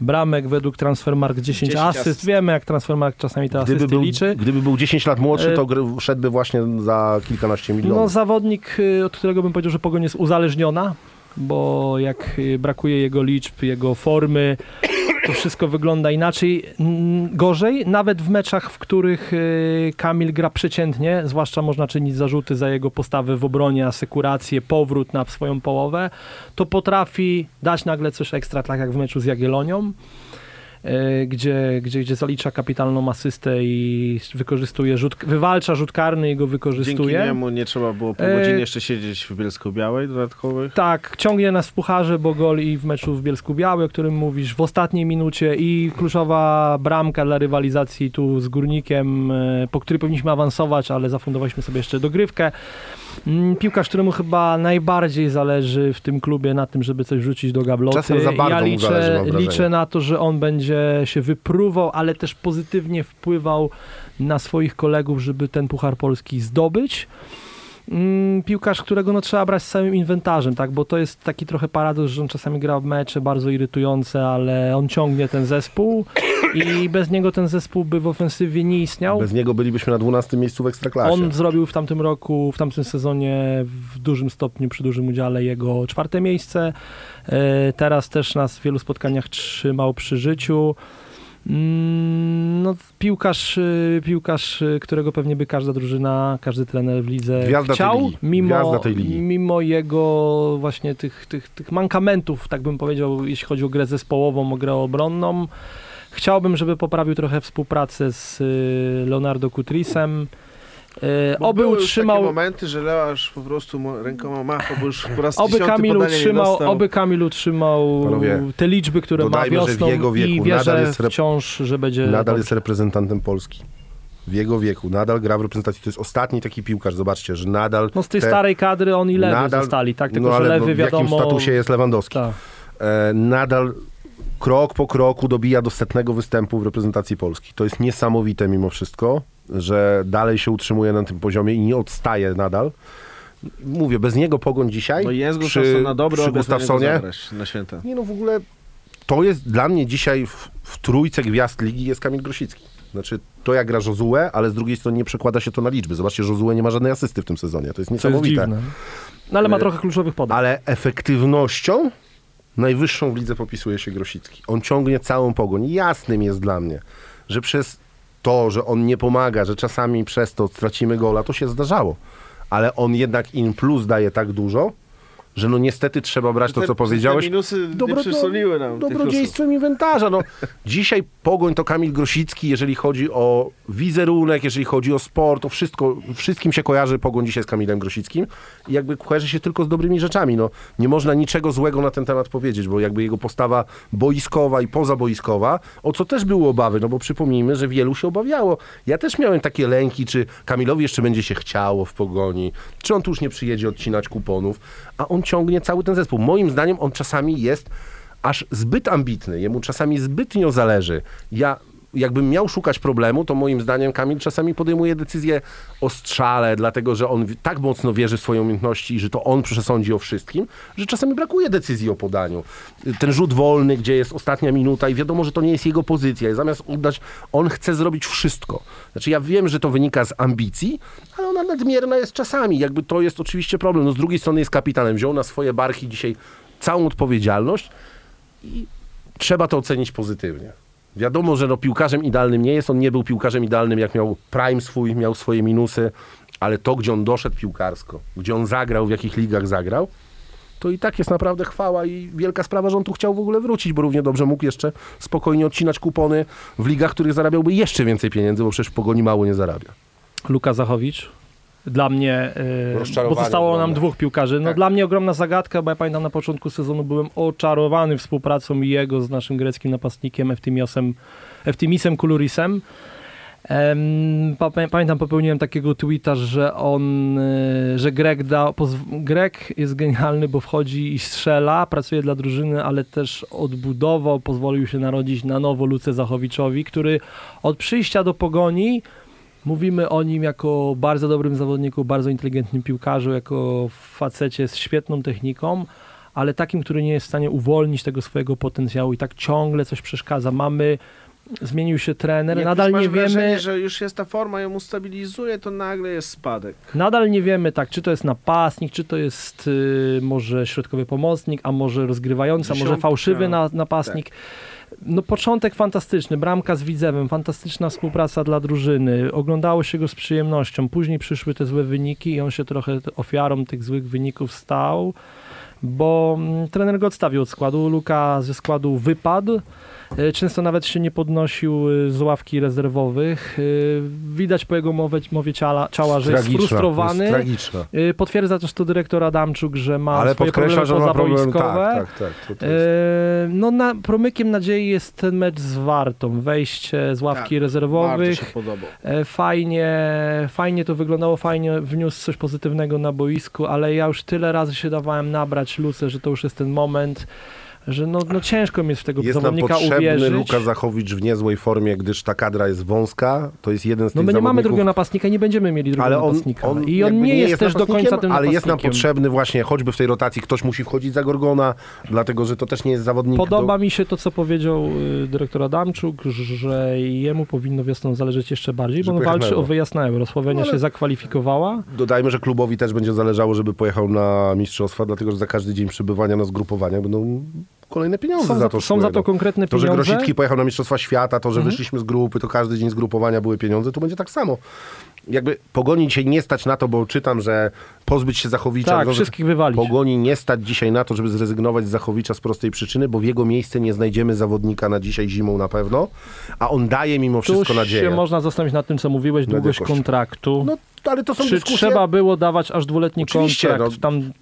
bramek według Transfermarkt, 10, 10 asyst. asyst. Wiemy, jak Transfermarkt czasami te Gdyby asysty był, liczy. gdyby był 10 lat młodszy, E, to gry, szedłby właśnie za kilkanaście No milionów. zawodnik, y, od którego bym powiedział, że Pogoń jest uzależniona, bo jak y, brakuje jego liczb, jego formy, to wszystko wygląda inaczej, gorzej. Nawet w meczach, w których y, Kamil gra przeciętnie, zwłaszcza można czynić zarzuty za jego postawę w obronie, asekurację, powrót na swoją połowę, to potrafi dać nagle coś ekstra, tak jak w meczu z Jagiellonią. Y, Gdzie, gdzie, gdzie zalicza kapitalną asystę i wykorzystuje rzut, wywalcza rzut karny i go Dzięki wykorzystuje. niemu nie trzeba było pół E, godziny jeszcze siedzieć w Bielsku-Białej dodatkowych. Tak, ciągnie nas w pucharze, bo gol i w meczu w Bielsku Białej, o którym mówisz, w ostatniej minucie i kluczowa bramka dla rywalizacji tu z Górnikiem, e, po której powinniśmy awansować, ale zafundowaliśmy sobie jeszcze dogrywkę. Mm, Piłkarz, któremu chyba najbardziej zależy w tym klubie na tym, żeby coś wrzucić do gabloty. Czasem za bardzo ja mu liczę, zależy, liczę na to, że on będzie się wypruwał, ale też pozytywnie wpływał na swoich kolegów, żeby ten Puchar Polski zdobyć. Mm, piłkarz, którego no, trzeba brać z całym inwentarzem, tak? Bo to jest taki trochę paradoks, że on czasami gra w mecze bardzo irytujące, ale on ciągnie ten zespół i bez niego ten zespół by w ofensywie nie istniał. Bez niego bylibyśmy na 12 miejscu w Ekstraklasie. On zrobił w tamtym roku, w tamtym sezonie w dużym stopniu, przy dużym udziale jego czwarte miejsce. E, Teraz też nas w wielu spotkaniach trzymał przy życiu. Mm, No, piłkarz, y, piłkarz, y, którego pewnie by każda drużyna, każdy trener w lidze Gwiazda chciał, mimo, mimo jego właśnie tych, tych, tych mankamentów, tak bym powiedział, jeśli chodzi o grę zespołową, o grę obronną. Chciałbym, żeby poprawił trochę współpracę z y, Leonardo Kutrisem. Y, Bo Oby utrzymał, takie momenty, że Leasz po prostu rękoma machał, bo już po raz oby Kamil, utrzymał, oby Kamil utrzymał Panowie, te liczby, które ma dodajmy, że w wiosną jego wieku i nadal wierzę jest rep- wciąż, że będzie Nadal dobrze. jest reprezentantem Polski. W jego wieku. Nadal gra w reprezentacji. To jest ostatni taki piłkarz. Zobaczcie, że nadal... No z tej te- starej kadry on i lewy nadal- zostali, tak? Tylko, no, że ale lewy w jakim wiadomo... statusie jest Lewandowski. Tak. e, nadal krok po kroku dobija do setnego występu w reprezentacji Polski. To jest niesamowite mimo wszystko, że dalej się utrzymuje na tym poziomie i nie odstaje nadal. Mówię, bez niego pogoń dzisiaj No i jest przy, Gustafsson na dobre przy Gustafsonie. na święta. Nie no, w ogóle to jest dla mnie dzisiaj w, w trójce gwiazd ligi jest Kamil Grosicki. Znaczy, to jak gra Josue, ale z drugiej strony nie przekłada się to na liczby. Zobaczcie, Josue nie ma żadnej asysty w tym sezonie. To jest To jest niesamowite. dziwne. No ale ma Y, trochę kluczowych podań. Ale efektywnością najwyższą w lidze popisuje się Grosicki. On ciągnie całą pogoń. Jasnym jest dla mnie, że przez to, że on nie pomaga, że czasami przez to stracimy gola, to się zdarzało. Ale on jednak in plus daje tak dużo, że no niestety trzeba brać to, Te- co powiedziałeś. Te minusy Dobro- nie przysoliły nam Dobrodziejstwem inwentarza. No, dzisiaj Pogoń to Kamil Grosicki, jeżeli chodzi o wizerunek, jeżeli chodzi o sport, to wszystko, wszystkim się kojarzy Pogoń dzisiaj z Kamilem Grosickim i jakby kojarzy się tylko z dobrymi rzeczami. No, nie można niczego złego na ten temat powiedzieć, bo jakby jego postawa boiskowa i pozaboiskowa, o co też były obawy, no bo przypomnijmy, że wielu się obawiało. Ja też miałem takie lęki, czy Kamilowi jeszcze będzie się chciało w Pogoni, czy on tu już nie przyjedzie odcinać kuponów, a on ciągnie cały ten zespół. Moim zdaniem on czasami jest aż zbyt ambitny, jemu czasami zbytnio zależy. Ja jakbym miał szukać problemu, to moim zdaniem Kamil czasami podejmuje decyzję o strzale, dlatego że on tak mocno wierzy w swoje umiejętności i że to on przesądzi o wszystkim, że czasami brakuje decyzji o podaniu. Ten rzut wolny, gdzie jest ostatnia minuta i wiadomo, że to nie jest jego pozycja i zamiast oddać, on chce zrobić wszystko. Znaczy ja wiem, że to wynika z ambicji, ale ona nadmierna jest czasami. Jakby to jest oczywiście problem. No z drugiej strony jest kapitanem. Wziął na swoje barki dzisiaj całą odpowiedzialność i trzeba to ocenić pozytywnie. Wiadomo, że no, piłkarzem idealnym nie jest. On nie był piłkarzem idealnym, jak miał prime swój, miał swoje minusy, ale to, gdzie on doszedł piłkarsko, gdzie on zagrał, w jakich ligach zagrał, to i tak jest naprawdę chwała i wielka sprawa, że on tu chciał w ogóle wrócić, bo równie dobrze mógł jeszcze spokojnie odcinać kupony w ligach, w których zarabiałby jeszcze więcej pieniędzy, bo przecież w Pogoni mało nie zarabia. Luka Zachowicz. Dla mnie, Rozczarowanie bo zostało nam dwóch piłkarzy. No Tak. dla mnie ogromna zagadka, bo ja pamiętam na początku sezonu byłem oczarowany współpracą jego z naszym greckim napastnikiem Eftimiosem, Eftimisem Kulurisem. Em, pa- pamiętam, popełniłem takiego tweeta, że on, y, że Grek, da, Grek jest genialny, bo wchodzi i strzela, pracuje dla drużyny, ale też odbudował, pozwolił się narodzić na nowo Luce Zachowiczowi, który od przyjścia do Pogoni Mówimy o nim jako bardzo dobrym zawodniku, bardzo inteligentnym piłkarzu, jako facecie z świetną techniką, ale takim, który nie jest w stanie uwolnić tego swojego potencjału i tak ciągle coś przeszkadza. Mamy, zmienił się trener, Jak nadal nie wrażenie, wiemy, że już jest ta forma, ją ustabilizuje, to nagle jest spadek. nadal nie wiemy tak, czy to jest napastnik, czy to jest y, może środkowy pomocnik, a może rozgrywający, a może fałszywy na, napastnik. No początek fantastyczny, bramka z Widzewem, fantastyczna współpraca dla drużyny, oglądało się go z przyjemnością, później przyszły te złe wyniki i on się trochę ofiarą tych złych wyników stał, bo mm, trener go odstawił od składu, Luka ze składu wypadł, często nawet się nie podnosił e, z ławki rezerwowych, E, widać po jego mowie, mowie ciała, ciała że jest frustrowany. Jest. E, Potwierdza też to dyrektor Adamczuk, że ma Ale swoje podkreśla, problemy że on ma problem. pozaboiskowe. Tak, tak, tak. To, to jest... E, No na promykiem nadziei jest ten mecz z Wartą, wejście z ławki Tak, rezerwowych. się podobał. E, Fajnie, fajnie to wyglądało, fajnie wniósł coś pozytywnego na boisku, ale ja już tyle razy się dawałem nabrać Luce, że to już jest ten moment. Że no, no ciężko mi jest w tego Jest nam zawodnika potrzebny uwierzyć. Luka Zachowicz w niezłej formie, gdyż ta kadra jest wąska. To jest jeden z No tych my nie mamy drugiego napastnika, nie będziemy mieli drugiego ale on, napastnika. on I on jakby nie jest, też do końca tym Ale jest nam potrzebny właśnie, choćby w tej rotacji ktoś musi wchodzić za Gorgona, dlatego że to też nie jest zawodnik. Podoba do... mi się to, co powiedział y, dyrektor Adamczuk, że jemu powinno wiosną zależeć jeszcze bardziej, Że bo on walczy o Euro. wyjazd na Euro. Słowenia No się zakwalifikowała. Dodajmy, że klubowi też będzie zależało, żeby pojechał na mistrzostwa, dlatego że za każdy dzień przebywania na zgrupowaniach będą kolejne pieniądze Są za to są szły, za to no. konkretne To, że pieniądze. Grosicki pojechał na Mistrzostwa Świata, to, że Mhm. wyszliśmy z grupy, to każdy dzień zgrupowania były pieniądze, to będzie tak samo. Jakby Pogoni dzisiaj nie stać na to, bo czytam, że pozbyć się Zachowicza. Tak, no, wszystkich wywalić. Pogoni nie stać dzisiaj na to, żeby zrezygnować z Zachowicza z prostej przyczyny, bo w jego miejsce nie znajdziemy zawodnika na dzisiaj zimą na pewno, a on daje mimo wszystko nadzieję. się można zastanowić nad tym, co mówiłeś, długość kontraktu. No, ale to są Czy dyskusje... trzeba było dawać aż dwuletni Oczywiście, kontrakt no. tam,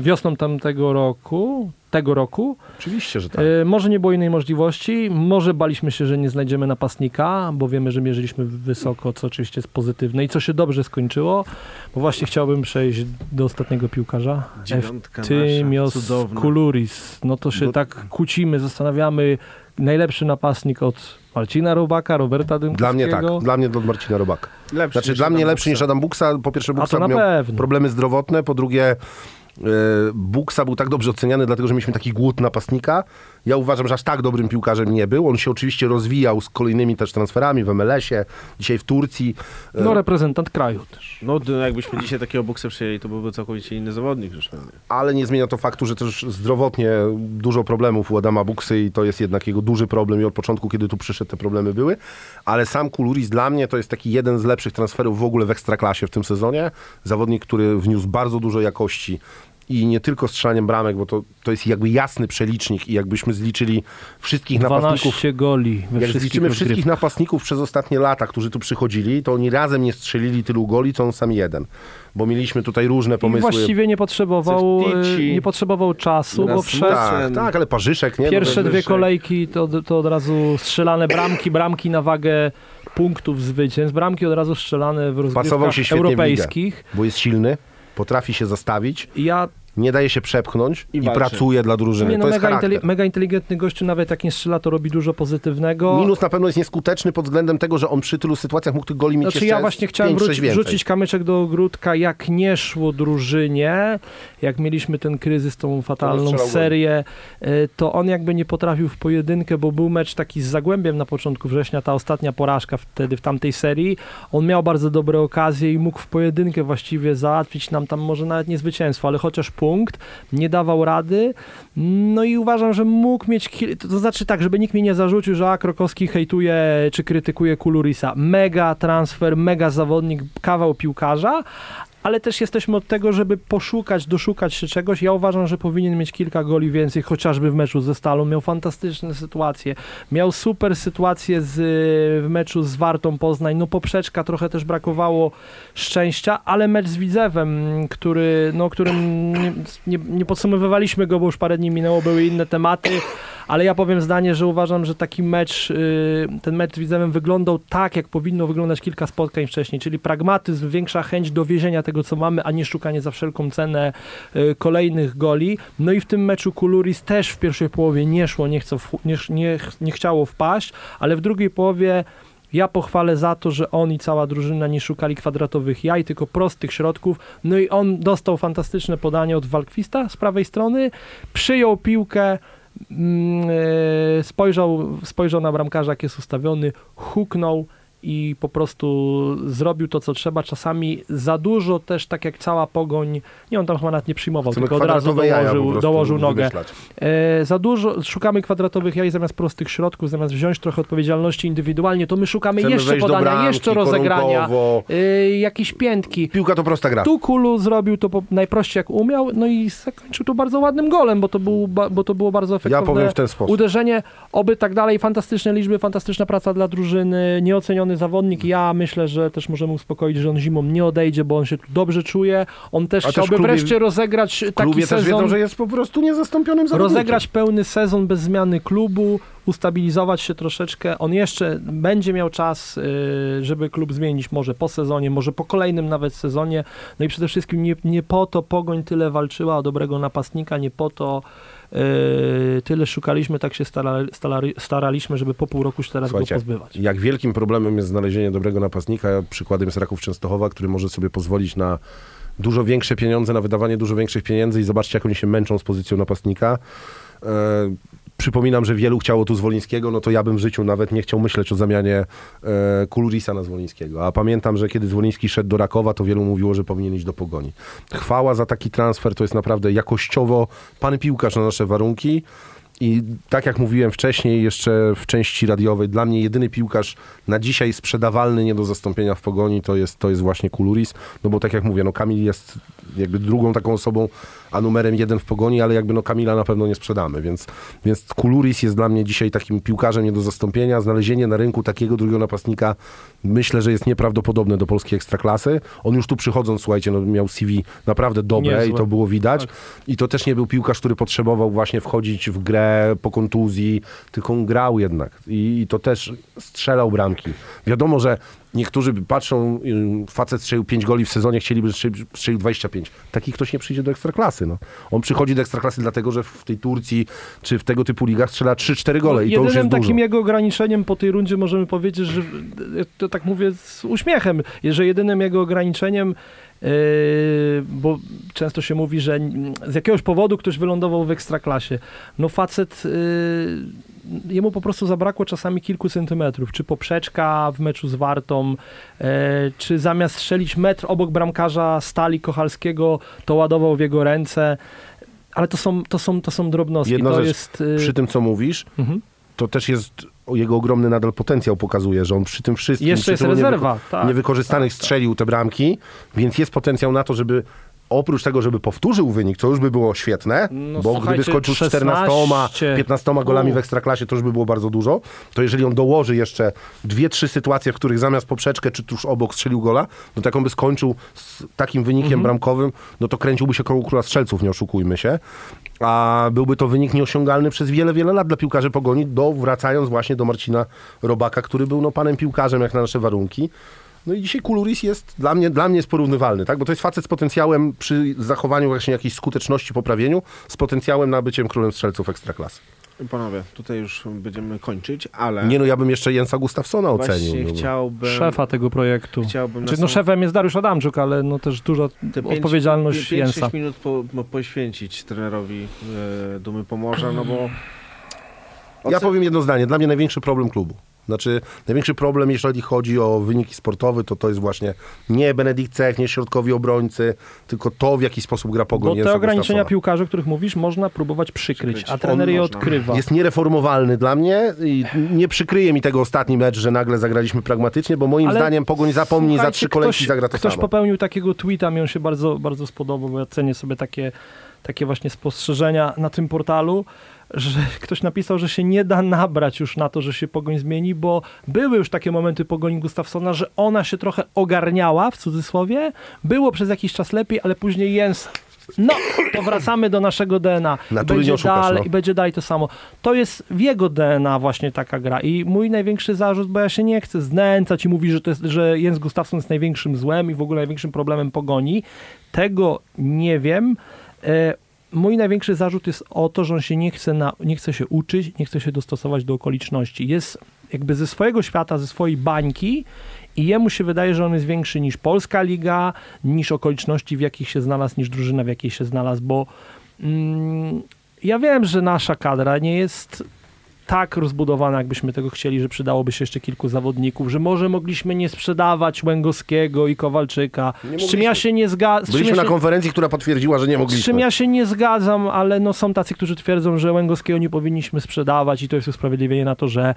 wiosną tamtego roku, tego roku? Oczywiście, że tak. E, może nie było innej możliwości, może baliśmy się, że nie znajdziemy napastnika, bo wiemy, że mierzyliśmy wysoko, co oczywiście jest pozytywne i co się dobrze skończyło, bo właśnie chciałbym przejść do ostatniego piłkarza. Dziewiątka cudowna. Kuluris. No to się Bo- tak kłócimy, zastanawiamy, najlepszy napastnik od Marcina Robaka, Roberta Dymkowskiego. Dla mnie tak, dla mnie od Marcina Robaka. Lepszy Znaczy dla mnie Adam lepszy Buksa. niż Adam Buksa. Po pierwsze Buksa miał pewno. problemy zdrowotne, po drugie Buksa był tak dobrze oceniany, dlatego że mieliśmy taki głód napastnika. Ja uważam, że aż tak dobrym piłkarzem nie był. On się oczywiście rozwijał z kolejnymi też transferami w MLS-ie, dzisiaj w Turcji. E, No reprezentant kraju też. No, jakbyśmy dzisiaj takiego boksa przyjęli, to byłby całkowicie inny zawodnik pewnie. ale nie zmienia to faktu, że też zdrowotnie dużo problemów u Adama Buksy i to jest jednak jego duży problem i od początku, kiedy tu przyszedł, te problemy były. Ale sam Kuluris dla mnie to jest taki jeden z lepszych transferów w ogóle w Ekstraklasie w tym sezonie. Zawodnik, który wniósł bardzo dużo jakości i nie tylko strzelaniem bramek, bo to, to jest jakby jasny przelicznik i jakbyśmy zliczyli wszystkich napastników 12 goli we jak wszystkich zliczymy wszystkich rozgrywkach. napastników przez ostatnie lata, którzy tu przychodzili, to oni razem nie strzelili tylu goli, co on sam jeden. Bo mieliśmy tutaj różne I pomysły. właściwie nie potrzebował, Ceftici. e, nie potrzebował czasu, bo wszedł Tak, tak, ale Parzyszek, nie? pierwsze No, dwie wyżej. kolejki to, to od razu strzelane bramki, bramki na wagę punktów zwycięstw, bramki od razu strzelane w Pasował rozgrywkach się świetnie w ligę. europejskich. bo jest silny, potrafi się zastawić, ja nie daje się przepchnąć i, I pracuje dla drużyny. nie, no, to jest mega, inteli- mega inteligentny gościu, nawet jak nie strzela, to robi dużo pozytywnego. Minus na pewno jest nieskuteczny pod względem tego, że on przy tylu sytuacjach mógł tych goli mieć Znaczy jeszcze ja właśnie chciałem 5, wróci, wrzucić kamyczek do ogródka, jak nie szło drużynie, jak mieliśmy ten kryzys, tą fatalną serię, e, to on jakby nie potrafił w pojedynkę, bo był mecz taki z Zagłębiem na początku września, ta ostatnia porażka wtedy w tamtej serii. On miał bardzo dobre okazje i mógł w pojedynkę właściwie załatwić nam tam może nawet nie zwycięstwo, ale chociaż punkt, nie dawał rady. No i uważam, że mógł mieć, to znaczy tak, żeby nikt mi nie zarzucił, że a Krokowski hejtuje czy krytykuje Kulurisa. Mega transfer, mega zawodnik, kawał piłkarza, ale też jesteśmy od tego, żeby poszukać, doszukać się czegoś. Ja uważam, że powinien mieć kilka goli więcej, chociażby w meczu ze Stalą. Miał fantastyczne sytuacje. Miał super sytuacje z, w meczu z Wartą Poznań. No poprzeczka, trochę też brakowało szczęścia, ale mecz z Widzewem, który, no, którym nie, nie, nie podsumowywaliśmy go, bo już parę dni minęło, były inne tematy, ale ja powiem zdanie, że uważam, że taki mecz, y, ten mecz z Widzewem wyglądał tak, jak powinno wyglądać kilka spotkań wcześniej, czyli pragmatyzm, większa chęć dowiezienia tego, co mamy, a nie szukanie za wszelką cenę y, kolejnych goli. No i w tym meczu Kuluris też w pierwszej połowie nie szło, nie, wchu- nie, nie, nie chciało wpaść, ale w drugiej połowie ja pochwalę za to, że on i cała drużyna nie szukali kwadratowych jaj, tylko prostych środków. No i on dostał fantastyczne podanie od Walkwista z prawej strony, przyjął piłkę, spojrzał, spojrzał na bramkarza, jak jest ustawiony, huknął i po prostu zrobił to, co trzeba. Czasami za dużo też, tak jak cała pogoń, nie on tam chyba nawet nie przyjmował, Chcemy tylko od razu dołożył, dołożył nogę. E, za dużo, szukamy kwadratowych jaj zamiast prostych środków, zamiast wziąć trochę odpowiedzialności indywidualnie, to my szukamy Chcemy jeszcze podania, bramki, jeszcze rozegrania, e, jakieś piętki. Piłka to prosta gra. Tu Kulu zrobił to po, najprościej jak umiał, no i zakończył to bardzo ładnym golem, bo to, był, bo to było bardzo Ja efektowne powiem w ten sposób. uderzenie. Oby tak dalej, fantastyczne liczby, fantastyczna praca dla drużyny, nieoceniony zawodnik. Ja myślę, że też możemy uspokoić, że on zimą nie odejdzie, bo on się tu dobrze czuje. On też A też chciałby w klubie- wreszcie rozegrać taki też sezon. wiedzą, że jest po prostu niezastąpionym zawodnikiem. rozegrać pełny sezon bez zmiany klubu, ustabilizować się troszeczkę. On jeszcze będzie miał czas, y, żeby klub zmienić może po sezonie, może po kolejnym nawet sezonie. No i przede wszystkim nie, nie po to Pogoń tyle walczyła o dobrego napastnika, nie po to tyle szukaliśmy, tak się starali, starali, staraliśmy, żeby po pół roku się teraz Słuchajcie, go pozbywać. Jak wielkim problemem jest znalezienie dobrego napastnika, przykładem jest Raków Częstochowa, który może sobie pozwolić na dużo większe pieniądze, na wydawanie dużo większych pieniędzy i zobaczcie, jak oni się męczą z pozycją napastnika. Przypominam, że wielu chciało tu Zwolińskiego, no to ja bym w życiu nawet nie chciał myśleć o zamianie e, Kulurisa na Zwolińskiego. A pamiętam, że kiedy Zwoliński szedł do Rakowa, to wielu mówiło, że powinien iść do Pogoni. Chwała za taki transfer, to jest naprawdę jakościowo pan piłkarz na nasze warunki. I tak jak mówiłem wcześniej, jeszcze w części radiowej, dla mnie jedyny piłkarz na dzisiaj sprzedawalny, nie do zastąpienia w pogoni, to jest, to jest właśnie Kuluris. No bo tak jak mówię, no Kamil jest jakby drugą taką osobą, a numerem jeden w pogoni, ale jakby no Kamila na pewno nie sprzedamy, więc, więc Kuluris jest dla mnie dzisiaj takim piłkarzem nie do zastąpienia. Znalezienie na rynku takiego drugiego napastnika myślę, że jest nieprawdopodobne do polskiej ekstraklasy. On już tu przychodząc, słuchajcie, no miał CV naprawdę dobre Niezłe. i to było widać. Tak. I to też nie był piłkarz, który potrzebował właśnie wchodzić w grę po kontuzji, tylko on grał jednak. I, i to też strzelał bramki. Wiadomo, że niektórzy patrzą, facet strzelił 5 goli w sezonie, chcieliby, żeby strzelił- strzelił 25. Taki ktoś nie przyjdzie do ekstraklasy. No. On przychodzi do ekstraklasy dlatego, że w tej Turcji czy w tego typu ligach strzela 3-4 gole i to już No, jest dużo. takim jego ograniczeniem po tej rundzie możemy powiedzieć, że to tak mówię z uśmiechem, że jedynym jego ograniczeniem yy, bo często się mówi, że z jakiegoś powodu ktoś wylądował w ekstraklasie. No facet, yy, jemu po prostu zabrakło czasami kilku centymetrów, czy poprzeczka w meczu z Wartą, yy, czy zamiast strzelić metr obok bramkarza Stali Kochalskiego, to ładował w jego ręce. Ale to są, to są, to są drobnostki. Jedna to rzecz, jest, yy, Przy tym, co mówisz, mhm. to też jest jego ogromny nadal potencjał pokazuje, że on przy tym wszystkim... Jeszcze przy jest rezerwa, niewyko- tak, Niewykorzystanych tak, tak. strzelił te bramki, więc jest potencjał na to, żeby oprócz tego, żeby powtórzył wynik, co już by było świetne, No, bo gdyby skończył 14, 16, 15 golami U. w Ekstraklasie, to już by było bardzo dużo, to jeżeli on dołoży jeszcze dwie, trzy sytuacje, w których zamiast poprzeczkę czy tuż obok strzelił gola, no to jak on by skończył z takim wynikiem Mhm. bramkowym, no to kręciłby się koło króla strzelców, nie oszukujmy się. A byłby to wynik nieosiągalny przez wiele, wiele lat dla piłkarzy Pogoni, do, wracając właśnie do Marcina Robaka, który był no, panem piłkarzem jak na nasze warunki. No i dzisiaj Kuluris jest dla mnie, dla mnie jest porównywalny, tak? bo to jest facet z potencjałem przy zachowaniu właśnie jakiejś skuteczności, poprawieniu, z potencjałem na byciem królem strzelców ekstraklasy. Panowie, tutaj już będziemy kończyć, ale Nie no, ja bym jeszcze Jensa Gustafsona ocenił. no chciałbym... Szefa tego projektu. Chciałbym Znaczy, na no sam- szefem jest Dariusz Adamczuk, ale no też duża te pięć- odpowiedzialność pięć- Jensa. 5-6 minut po, po, poświęcić trenerowi e, Dumy Pomorza, no bo... Ja Oce- powiem jedno zdanie. Dla mnie największy problem klubu. Znaczy, największy problem, jeżeli chodzi o wyniki sportowe, to to jest właśnie nie Benedikt Cech, nie środkowi obrońcy, tylko to, w jaki sposób gra Pogoń Bo te ograniczenia piłkarzy, o których mówisz, można próbować przykryć, Przykryć. a trener On je można. odkrywa. Jest niereformowalny dla mnie i nie przykryje mi tego ostatni mecz, że nagle zagraliśmy pragmatycznie, bo moim Ale zdaniem Pogoń zapomni za trzy kolejki ktoś, zagra to Ktoś samo. popełnił takiego tweeta, mi on się bardzo, bardzo spodobał, bo ja cenię sobie takie, takie właśnie spostrzeżenia na tym portalu, że ktoś napisał, że się nie da nabrać już na to, że się Pogoń zmieni, bo były już takie momenty Pogoni Gustafsona, że ona się trochę ogarniała, w cudzysłowie, było przez jakiś czas lepiej, ale później Jens no, to wracamy do naszego DNA. Natury będzie oszukasz, dalej, no. i będzie dalej to samo. To jest w jego DNA właśnie taka gra. I mój największy zarzut, bo ja się nie chcę znęcać i mówić, że, to jest, że Jens Gustafsson jest największym złem i w ogóle największym problemem pogoni. Tego nie wiem. Mój największy zarzut jest o to, że on się nie chce, na, nie chce się uczyć, nie chce się dostosować do okoliczności. Jest jakby ze swojego świata, ze swojej bańki i jemu się wydaje, że on jest większy niż polska liga, niż okoliczności, w jakich się znalazł, niż drużyna, w jakiej się znalazł, bo mm, ja wiem, że nasza kadra nie jest tak rozbudowana, jakbyśmy tego chcieli, że przydałoby się jeszcze kilku zawodników, że może mogliśmy nie sprzedawać Łęgowskiego i Kowalczyka, Nie z czym ja mogliśmy. się nie zgadzam. Byliśmy na konferencji, która potwierdziła, że nie Z czym mogliśmy. ja się nie zgadzam, ale no są tacy, którzy twierdzą, że Łęgowskiego nie powinniśmy sprzedawać i to jest usprawiedliwienie na to, że,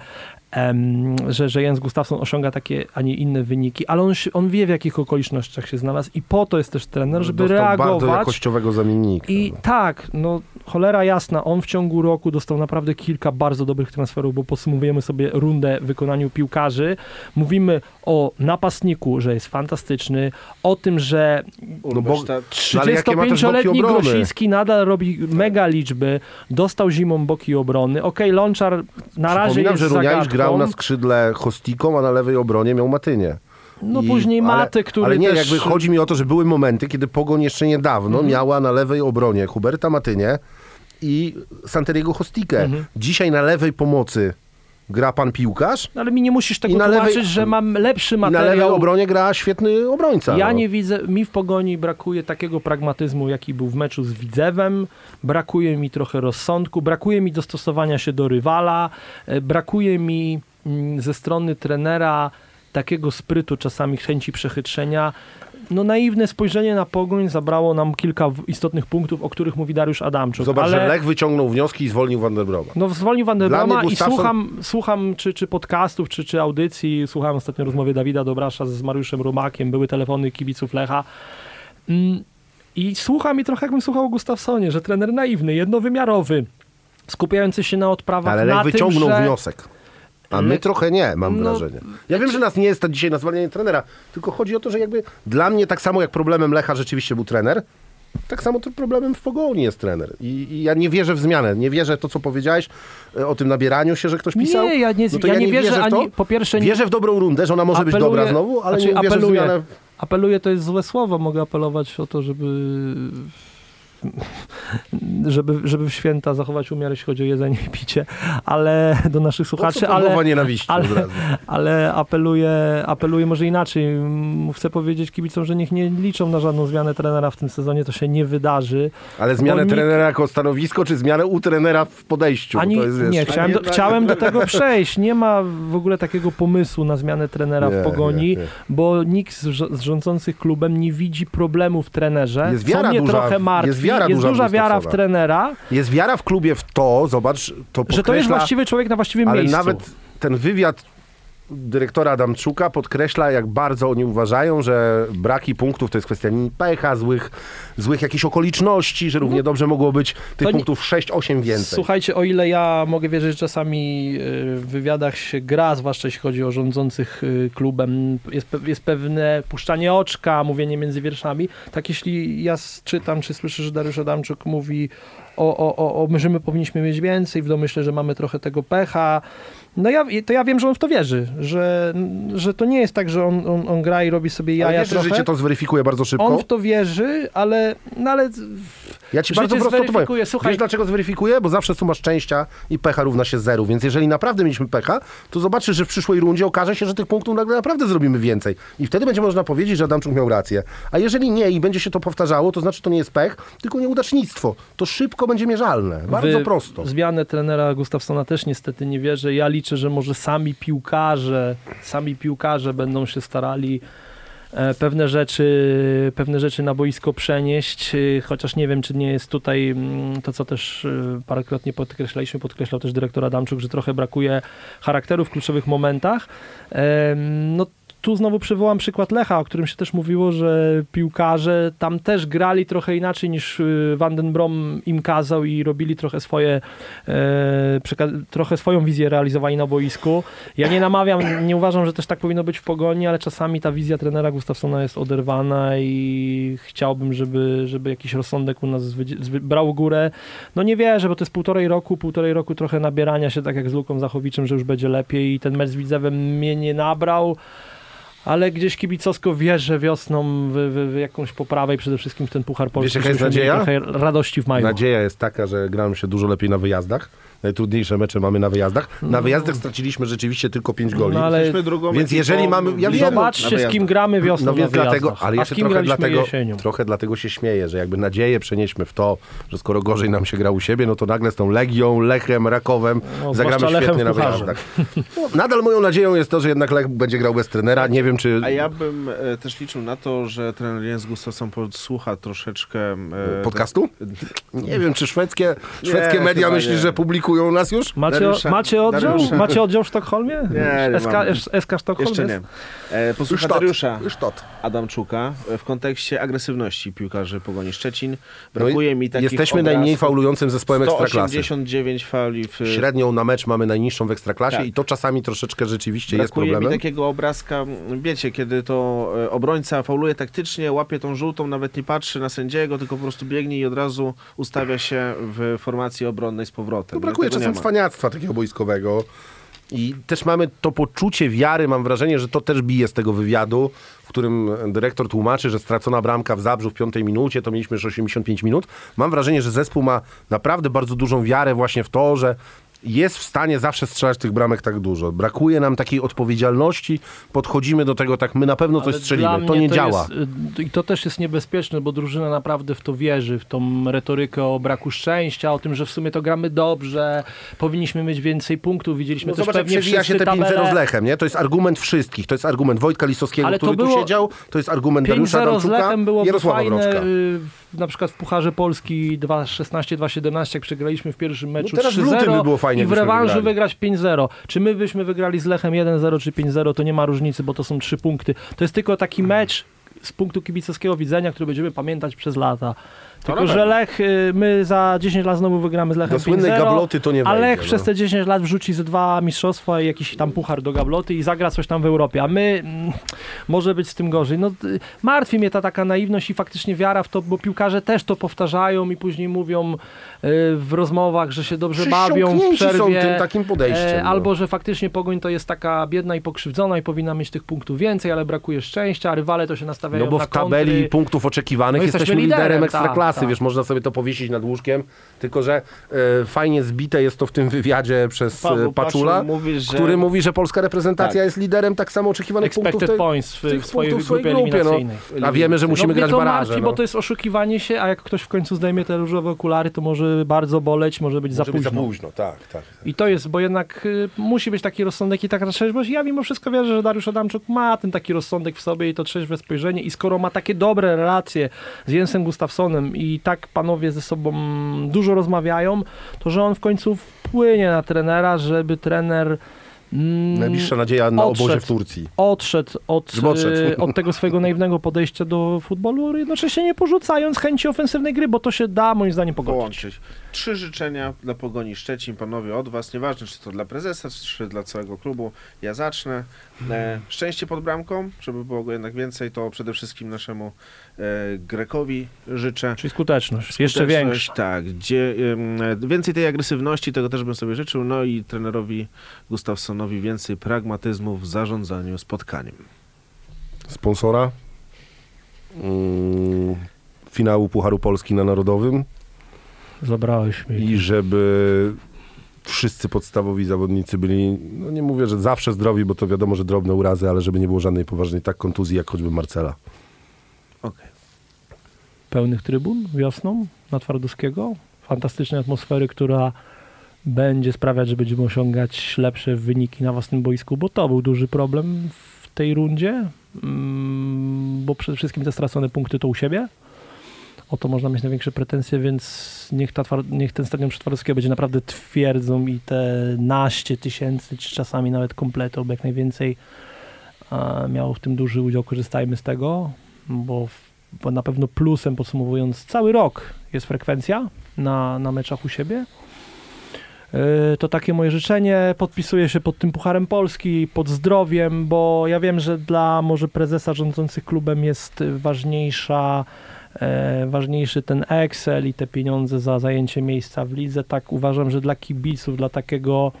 em, że, że Jens Gustafsson osiąga takie, a nie inne wyniki, ale on, się, on wie w jakich okolicznościach się znalazł i po to jest też trener, żeby Dostał bardzo reagować. jakościowego zamiennika. I tak, no cholera jasna, on w ciągu roku dostał naprawdę kilka bardzo dobrych transferów, bo podsumowujemy sobie rundę w wykonaniu piłkarzy. Mówimy o napastniku, że jest fantastyczny, o tym, że No bo- Urbesztat- No ale jakie ma też boki 35-letni obrony? Grosiński nadal robi mega liczby, dostał zimą boki obrony. Okej, Lonczar na razie jest że zagadką. grał na skrzydle Hostiką, a na lewej obronie miał Matynię. No I- później ale- Maty, który Ale nie, też... jakby chodzi mi o to, że były momenty, kiedy Pogoń jeszcze niedawno Mhm. miała na lewej obronie Huberta Matynię i Santeriego Hostike. Mhm. Dzisiaj na lewej pomocy gra pan piłkarz No ale mi nie musisz tego na lewej- tłumaczyć, że mam lepszy i na lewej materiał. obronie gra świetny obrońca. Ja no. nie widzę, mi w Pogoni brakuje takiego pragmatyzmu, jaki był w meczu z Widzewem, brakuje mi trochę rozsądku, brakuje mi dostosowania się do rywala, e, brakuje mi mm, ze strony trenera takiego sprytu, czasami chęci przechytrzenia. No naiwne spojrzenie na Pogoń zabrało nam kilka istotnych punktów, o których mówi Dariusz Adamczuk. Zobacz, ale... że Lech wyciągnął wnioski i zwolnił Van der Broma. No zwolnił Van der Dla Broma mnie i Gustafsson- słucham, słucham czy, czy podcastów, czy, czy audycji, słuchałem ostatnio rozmowy Dawida Dobrasza z Mariuszem Rumakiem, były telefony kibiców Lecha. Mm, I słucham i trochę jakbym słuchał o Gustafsonie, że trener naiwny, jednowymiarowy, skupiający się na odprawach, Ale na Lech wyciągnął tym, że... wniosek. A my Lech- trochę nie, mam No, wrażenie. Ja wiem, że nas nie jest to dzisiaj na zwalnianie trenera, tylko chodzi o to, że jakby dla mnie tak samo jak problemem Lecha rzeczywiście był trener, tak samo to problemem w Pogoni jest trener. I, I ja nie wierzę w zmianę. Nie wierzę w to, co powiedziałeś e, o tym nabieraniu się, że ktoś pisał. Nie, ja nie, No to ja nie wierzę, ani, po pierwsze nie, Wierzę w dobrą rundę, że ona może być Apeluję- dobra znowu, ale znaczy, nie wierzę apeluję. w zmianę. Apeluję to jest złe słowo, mogę apelować o to, żeby żeby, żeby w święta zachować umiar, jeśli chodzi o jedzenie i picie, ale do naszych słuchaczy, to ale, mowa nienawiści ale- ale apeluję, apeluję może inaczej. Chcę powiedzieć kibicom, że niech nie liczą na żadną zmianę trenera w tym sezonie, to się nie wydarzy. Ale zmianę nikt- trenera jako stanowisko, czy zmianę u trenera w podejściu? Ani, to jest, wiesz, nie, chciałem do, jednak- chciałem do tego przejść. Nie ma w ogóle takiego pomysłu na zmianę trenera Nie, w Pogoni, nie, nie. bo nikt z, z rządzących klubem nie widzi problemu w trenerze. Jest co mnie duża- trochę martwi. Jest wiara duża w duża wiara w trenera, Jest wiara w klubie w to, zobacz, to że to jest podkreśla- właściwy człowiek na właściwym Ale miejscu. nawet ten wywiad dyrektora Adamczuka podkreśla, jak bardzo oni uważają, że braki punktów to jest kwestia pecha, złych, złych jakichś okoliczności, że równie dobrze mogło być tych nie- punktów 6-8 więcej. Słuchajcie, o ile ja mogę wierzyć, że czasami y, w wywiadach się gra, zwłaszcza jeśli chodzi o rządzących y, klubem, jest, jest pewne puszczanie oczka, mówienie między wierszami, tak jeśli ja czytam, czy słyszę, że Dariusz Adamczuk mówi o, o, o, o że my powinniśmy mieć więcej, w domyśle, że mamy trochę tego pecha, no ja, to ja wiem, że on w to wierzy, że, że to nie jest tak, że on, on, on gra i robi sobie Ale jaja wiesz, że trochę. życie to zweryfikuje bardzo szybko? On w to wierzy, ale, no ale Ja ci życie bardzo prosto to powiem. Wiesz dlaczego zweryfikuje? Bo zawsze suma szczęścia i pecha równa się zeru, więc jeżeli naprawdę mieliśmy pecha, to zobaczysz, że w przyszłej rundzie okaże się, że tych punktów nagle naprawdę zrobimy więcej. I wtedy będzie można powiedzieć, że Adamczuk miał rację. A jeżeli nie i będzie się to powtarzało, to znaczy to nie jest pech, tylko nieudacznictwo. To szybko będzie mierzalne. Bardzo w prosto. Zmianę trenera Gustafsona też niestety nie wierzę. Ja liczę, że może sami piłkarze, sami piłkarze będą się starali pewne rzeczy, pewne rzeczy na boisko przenieść, e, chociaż nie wiem, czy nie jest tutaj mm, to, co też e, parokrotnie podkreślaliśmy, podkreślał też dyrektor Adamczuk, że trochę brakuje charakteru w kluczowych momentach. Em, No tu znowu przywołam przykład Lecha, o którym się też mówiło, że piłkarze tam też grali trochę inaczej niż y, Van den Brom im kazał i robili trochę swoje, e, trochę swoją wizję realizowali na boisku. Ja nie namawiam, nie uważam, że też tak powinno być w Pogoni, ale czasami ta wizja trenera Gustafsona jest oderwana i chciałbym, żeby, żeby jakiś rozsądek u nas brał górę. No nie wierzę, bo to jest półtorej roku, półtorej roku trochę nabierania się, tak jak z Luką Zachowiczem, że już będzie lepiej i ten mecz z Widzewem mnie nie nabrał ale gdzieś kibicowsko wierzę wiosną w, w, w jakąś poprawę i przede wszystkim w ten Puchar Polski. jaka jest nadzieja? Radości w maju. Nadzieja jest taka, że gramy się dużo lepiej na wyjazdach. Najtrudniejsze mecze mamy na wyjazdach. Na wyjazdach straciliśmy rzeczywiście tylko 5 goli. No ale Więc jeżeli mamy- ja wiem, zobaczcie, z kim gramy wiosną No więc dlatego, ale a z jeszcze kim trochę dlatego, jesienią. trochę dlatego się śmieję, że jakby nadzieję przenieśmy w to, że skoro gorzej nam się gra u siebie, no to nagle z tą Legią, Lechem, Rakowem No, zagramy świetnie na wyjazdach. No, nadal moją nadzieją jest to, że jednak Lech będzie grał bez trenera. Nie wiem, czy A ja bym e, też liczył na to, że trener Jens Gustafsson podsłucha troszeczkę... E, podcastu? Nie wiem, czy szwedzkie, Nie, szwedzkie media chyba myślisz, nie. że publikują nas już? Macie, Dariusza- macie, oddział? Dariusza- macie oddział w Sztokholmie? Nie, nie SK, mamy. SK Sztokholm Jeszcze jest? nie. E, posłucha Już tot. Dariusza Już tot. Adamczuka w kontekście agresywności piłkarzy Pogoni Szczecin. Brakuje mi takich No Jesteśmy obrazów. najmniej faulującym zespołem Ekstraklasy. 189 fauli w... Średnią na mecz mamy najniższą w Ekstraklasie Tak. i to czasami troszeczkę rzeczywiście jest Brakuje mi problemem. takiego obrazka, wiecie, kiedy to e, obrońca fauluje taktycznie, łapie tą żółtą, nawet nie patrzy na sędziego, tylko po prostu biegnie i od razu ustawia się w formacji obronnej z powrotem. No, brakuje czasem cwaniactwa takiego boiskowego. I też mamy to poczucie wiary, mam wrażenie, że to też bije z tego wywiadu, w którym dyrektor tłumaczy, że stracona bramka w Zabrzu w piątej minucie, to mieliśmy już 85 minut. Mam wrażenie, że zespół ma naprawdę bardzo dużą wiarę właśnie w to, że jest w stanie zawsze strzelać tych bramek tak dużo. Brakuje nam takiej odpowiedzialności, podchodzimy do tego tak, my na pewno coś Ale strzelimy. To nie działa. Jest, y, I to też jest niebezpieczne, bo drużyna naprawdę w to wierzy, w tą retorykę o braku szczęścia, o tym, że w sumie to gramy dobrze, powinniśmy mieć więcej punktów, widzieliśmy No też zobacz, pewnie przewija się wszyscy te 5-0 tabelę. z Lechem, nie? To jest argument wszystkich. To jest argument Wojtka Lisowskiego, Ale to który tu było- siedział. To jest argument Dariusza 5-0 z Adamczuka, Lechem byłoby Jarosława Mroczka. Na przykład w Pucharze Polski 2-16, 2-17, jak przegraliśmy w pierwszym meczu No teraz w 3-0 lutym by było fajnie, i w rewanżu wygrać 5-0. Czy my byśmy wygrali z Lechem 1-0 czy 5-0, to nie ma różnicy, bo to są trzy punkty. To jest tylko taki mecz z punktu kibicowskiego widzenia, który będziemy pamiętać przez lata. Tylko, na że. Lech, y, my za 10 lat znowu wygramy z Lechem Do słynnej 5-0, gabloty to nie a Lech no. przez te 10 lat wrzuci ze dwa mistrzostwa i jakiś tam puchar do gabloty i zagra coś tam w Europie, a my mm, może być z tym gorzej. No, y, martwi mnie ta taka naiwność i faktycznie wiara w to, bo piłkarze też to powtarzają i później mówią y, w rozmowach, że się dobrze bawią w przerwie. są tym takim podejściem. E, no. Albo, że faktycznie Pogoń to jest taka biedna i pokrzywdzona i powinna mieć tych punktów więcej, ale brakuje szczęścia, a rywale to się nastawiają No bo na w tabeli kontry. punktów oczekiwanych No jesteśmy jesteśmy liderem, liderem, ekstraklasy, tak, tak. Wiesz, można sobie to powiesić nad łóżkiem, tylko że e, fajnie zbite jest to w tym wywiadzie przez Paweł e, Paczula, Paczul mówi, że- który mówi, że polska reprezentacja Tak. jest liderem tak samo oczekiwanych punktów Expected tej- points w, tych w swojej punktów w grupie swojej grupie, no. A wiemy, że musimy no, grać to baraże. martwi, no. bo to jest oszukiwanie się, a jak ktoś w końcu zdejmie te różowe okulary, to może bardzo boleć, może być Może za być późno. za późno, tak, tak. I to jest, bo jednak y, musi być taki rozsądek i taka trzeźwość. Ja mimo wszystko wierzę, że Dariusz Adamczuk ma ten taki rozsądek w sobie i to trzeźwe spojrzenie i skoro ma takie dobre relacje z Jensem Gustafsonem i tak panowie ze sobą dużo rozmawiają, to że on w końcu wpłynie na trenera, żeby trener mm, Najbliższa nadzieja na odszedł. obozie w Turcji. odszedł od, y, od tego swojego naiwnego podejścia do futbolu, jednocześnie nie porzucając chęci ofensywnej gry, bo to się da moim zdaniem pogodzić. połączyć. Trzy życzenia dla Pogoni Szczecin, panowie, od was. Nieważne, czy to dla prezesa, czy dla całego klubu. Ja zacznę. E, szczęście pod bramką, żeby było go jednak więcej, to przede wszystkim naszemu e, Grekowi życzę. Czyli skuteczność, jeszcze Skuteczność, większa. Tak, gdzie em, więcej tej agresywności, tego też bym sobie życzył. No i trenerowi Gustafsonowi więcej pragmatyzmu w zarządzaniu spotkaniem. Sponsora mm, finału Pucharu Polski na Narodowym Zabrałeś mi. i żeby wszyscy podstawowi zawodnicy byli, no nie mówię, że zawsze zdrowi, bo to wiadomo, że drobne urazy, ale żeby nie było żadnej poważnej tak kontuzji, jak choćby Marcela. Okej. pełnych trybun wiosną na Twardowskiego. Fantastycznej atmosfery, która będzie sprawiać, że będziemy osiągać lepsze wyniki na własnym boisku, bo to był duży problem w tej rundzie, mm, bo przede wszystkim te stracone punkty to u siebie. O to można mieć największe pretensje, więc niech, ta, niech ten stadion przy Twardowskiego będzie naprawdę twierdzą i te naście tysięcy, czy czasami nawet kompletą, bo jak najwięcej miało w tym duży udział, korzystajmy z tego, bo bo na pewno plusem podsumowując cały rok jest frekwencja na, na meczach u siebie. Yy, To takie moje życzenie. Podpisuję się pod tym Pucharem Polski, pod zdrowiem, bo ja wiem, że dla może prezesa rządzących klubem jest ważniejsza, ważniejszy ten Excel i te pieniądze za zajęcie miejsca w lidze. Tak uważam, że dla kibiców, dla takiego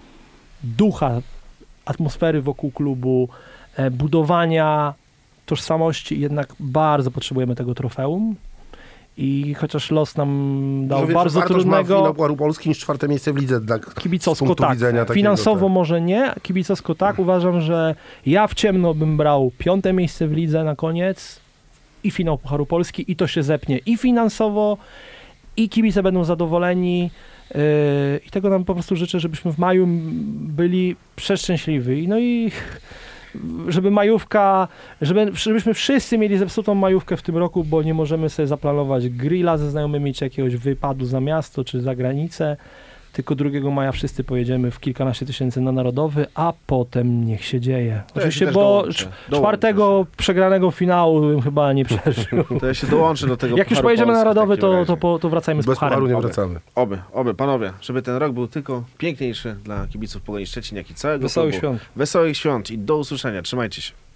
ducha, atmosfery wokół klubu, e, budowania tożsamości jednak bardzo potrzebujemy tego trofeum. I chociaż los nam dał wiesz, bardzo wartość ma trudnego finał Polski niż czwarte miejsce w lidze dla kibicowsko tak. takiego, Finansowo tak. może nie, kibicowsko tak. Uważam, że ja w ciemno bym brał piąte miejsce w lidze na koniec i finał Pucharu Polski i to się zepnie i finansowo i kibice będą zadowoleni yy, i tego nam po prostu życzę, żebyśmy w maju byli przeszczęśliwi. No i żeby majówka, żeby, żebyśmy wszyscy mieli zepsutą majówkę w tym roku, bo nie możemy sobie zaplanować grilla ze znajomymi, czy jakiegoś wypadu za miasto, czy za granicę, tylko 2 maja wszyscy pojedziemy w kilkanaście tysięcy na Narodowy, a potem niech się dzieje. To ja się Oczywiście, też bo dołączę. cz- Dołączę czwartego przegranego finału bym chyba nie przeżył. To ja się dołączę do tego Jak już pojedziemy Polski na Narodowy, to, to, po, to wracajmy z Bez Pucharu pucharem. nie Oby. wracamy. Oby, oby, panowie, żeby ten rok był tylko piękniejszy dla kibiców Pogoni Szczecin, jak i całego Wesołych klubu. świąt. Wesołych świąt i do usłyszenia. Trzymajcie się.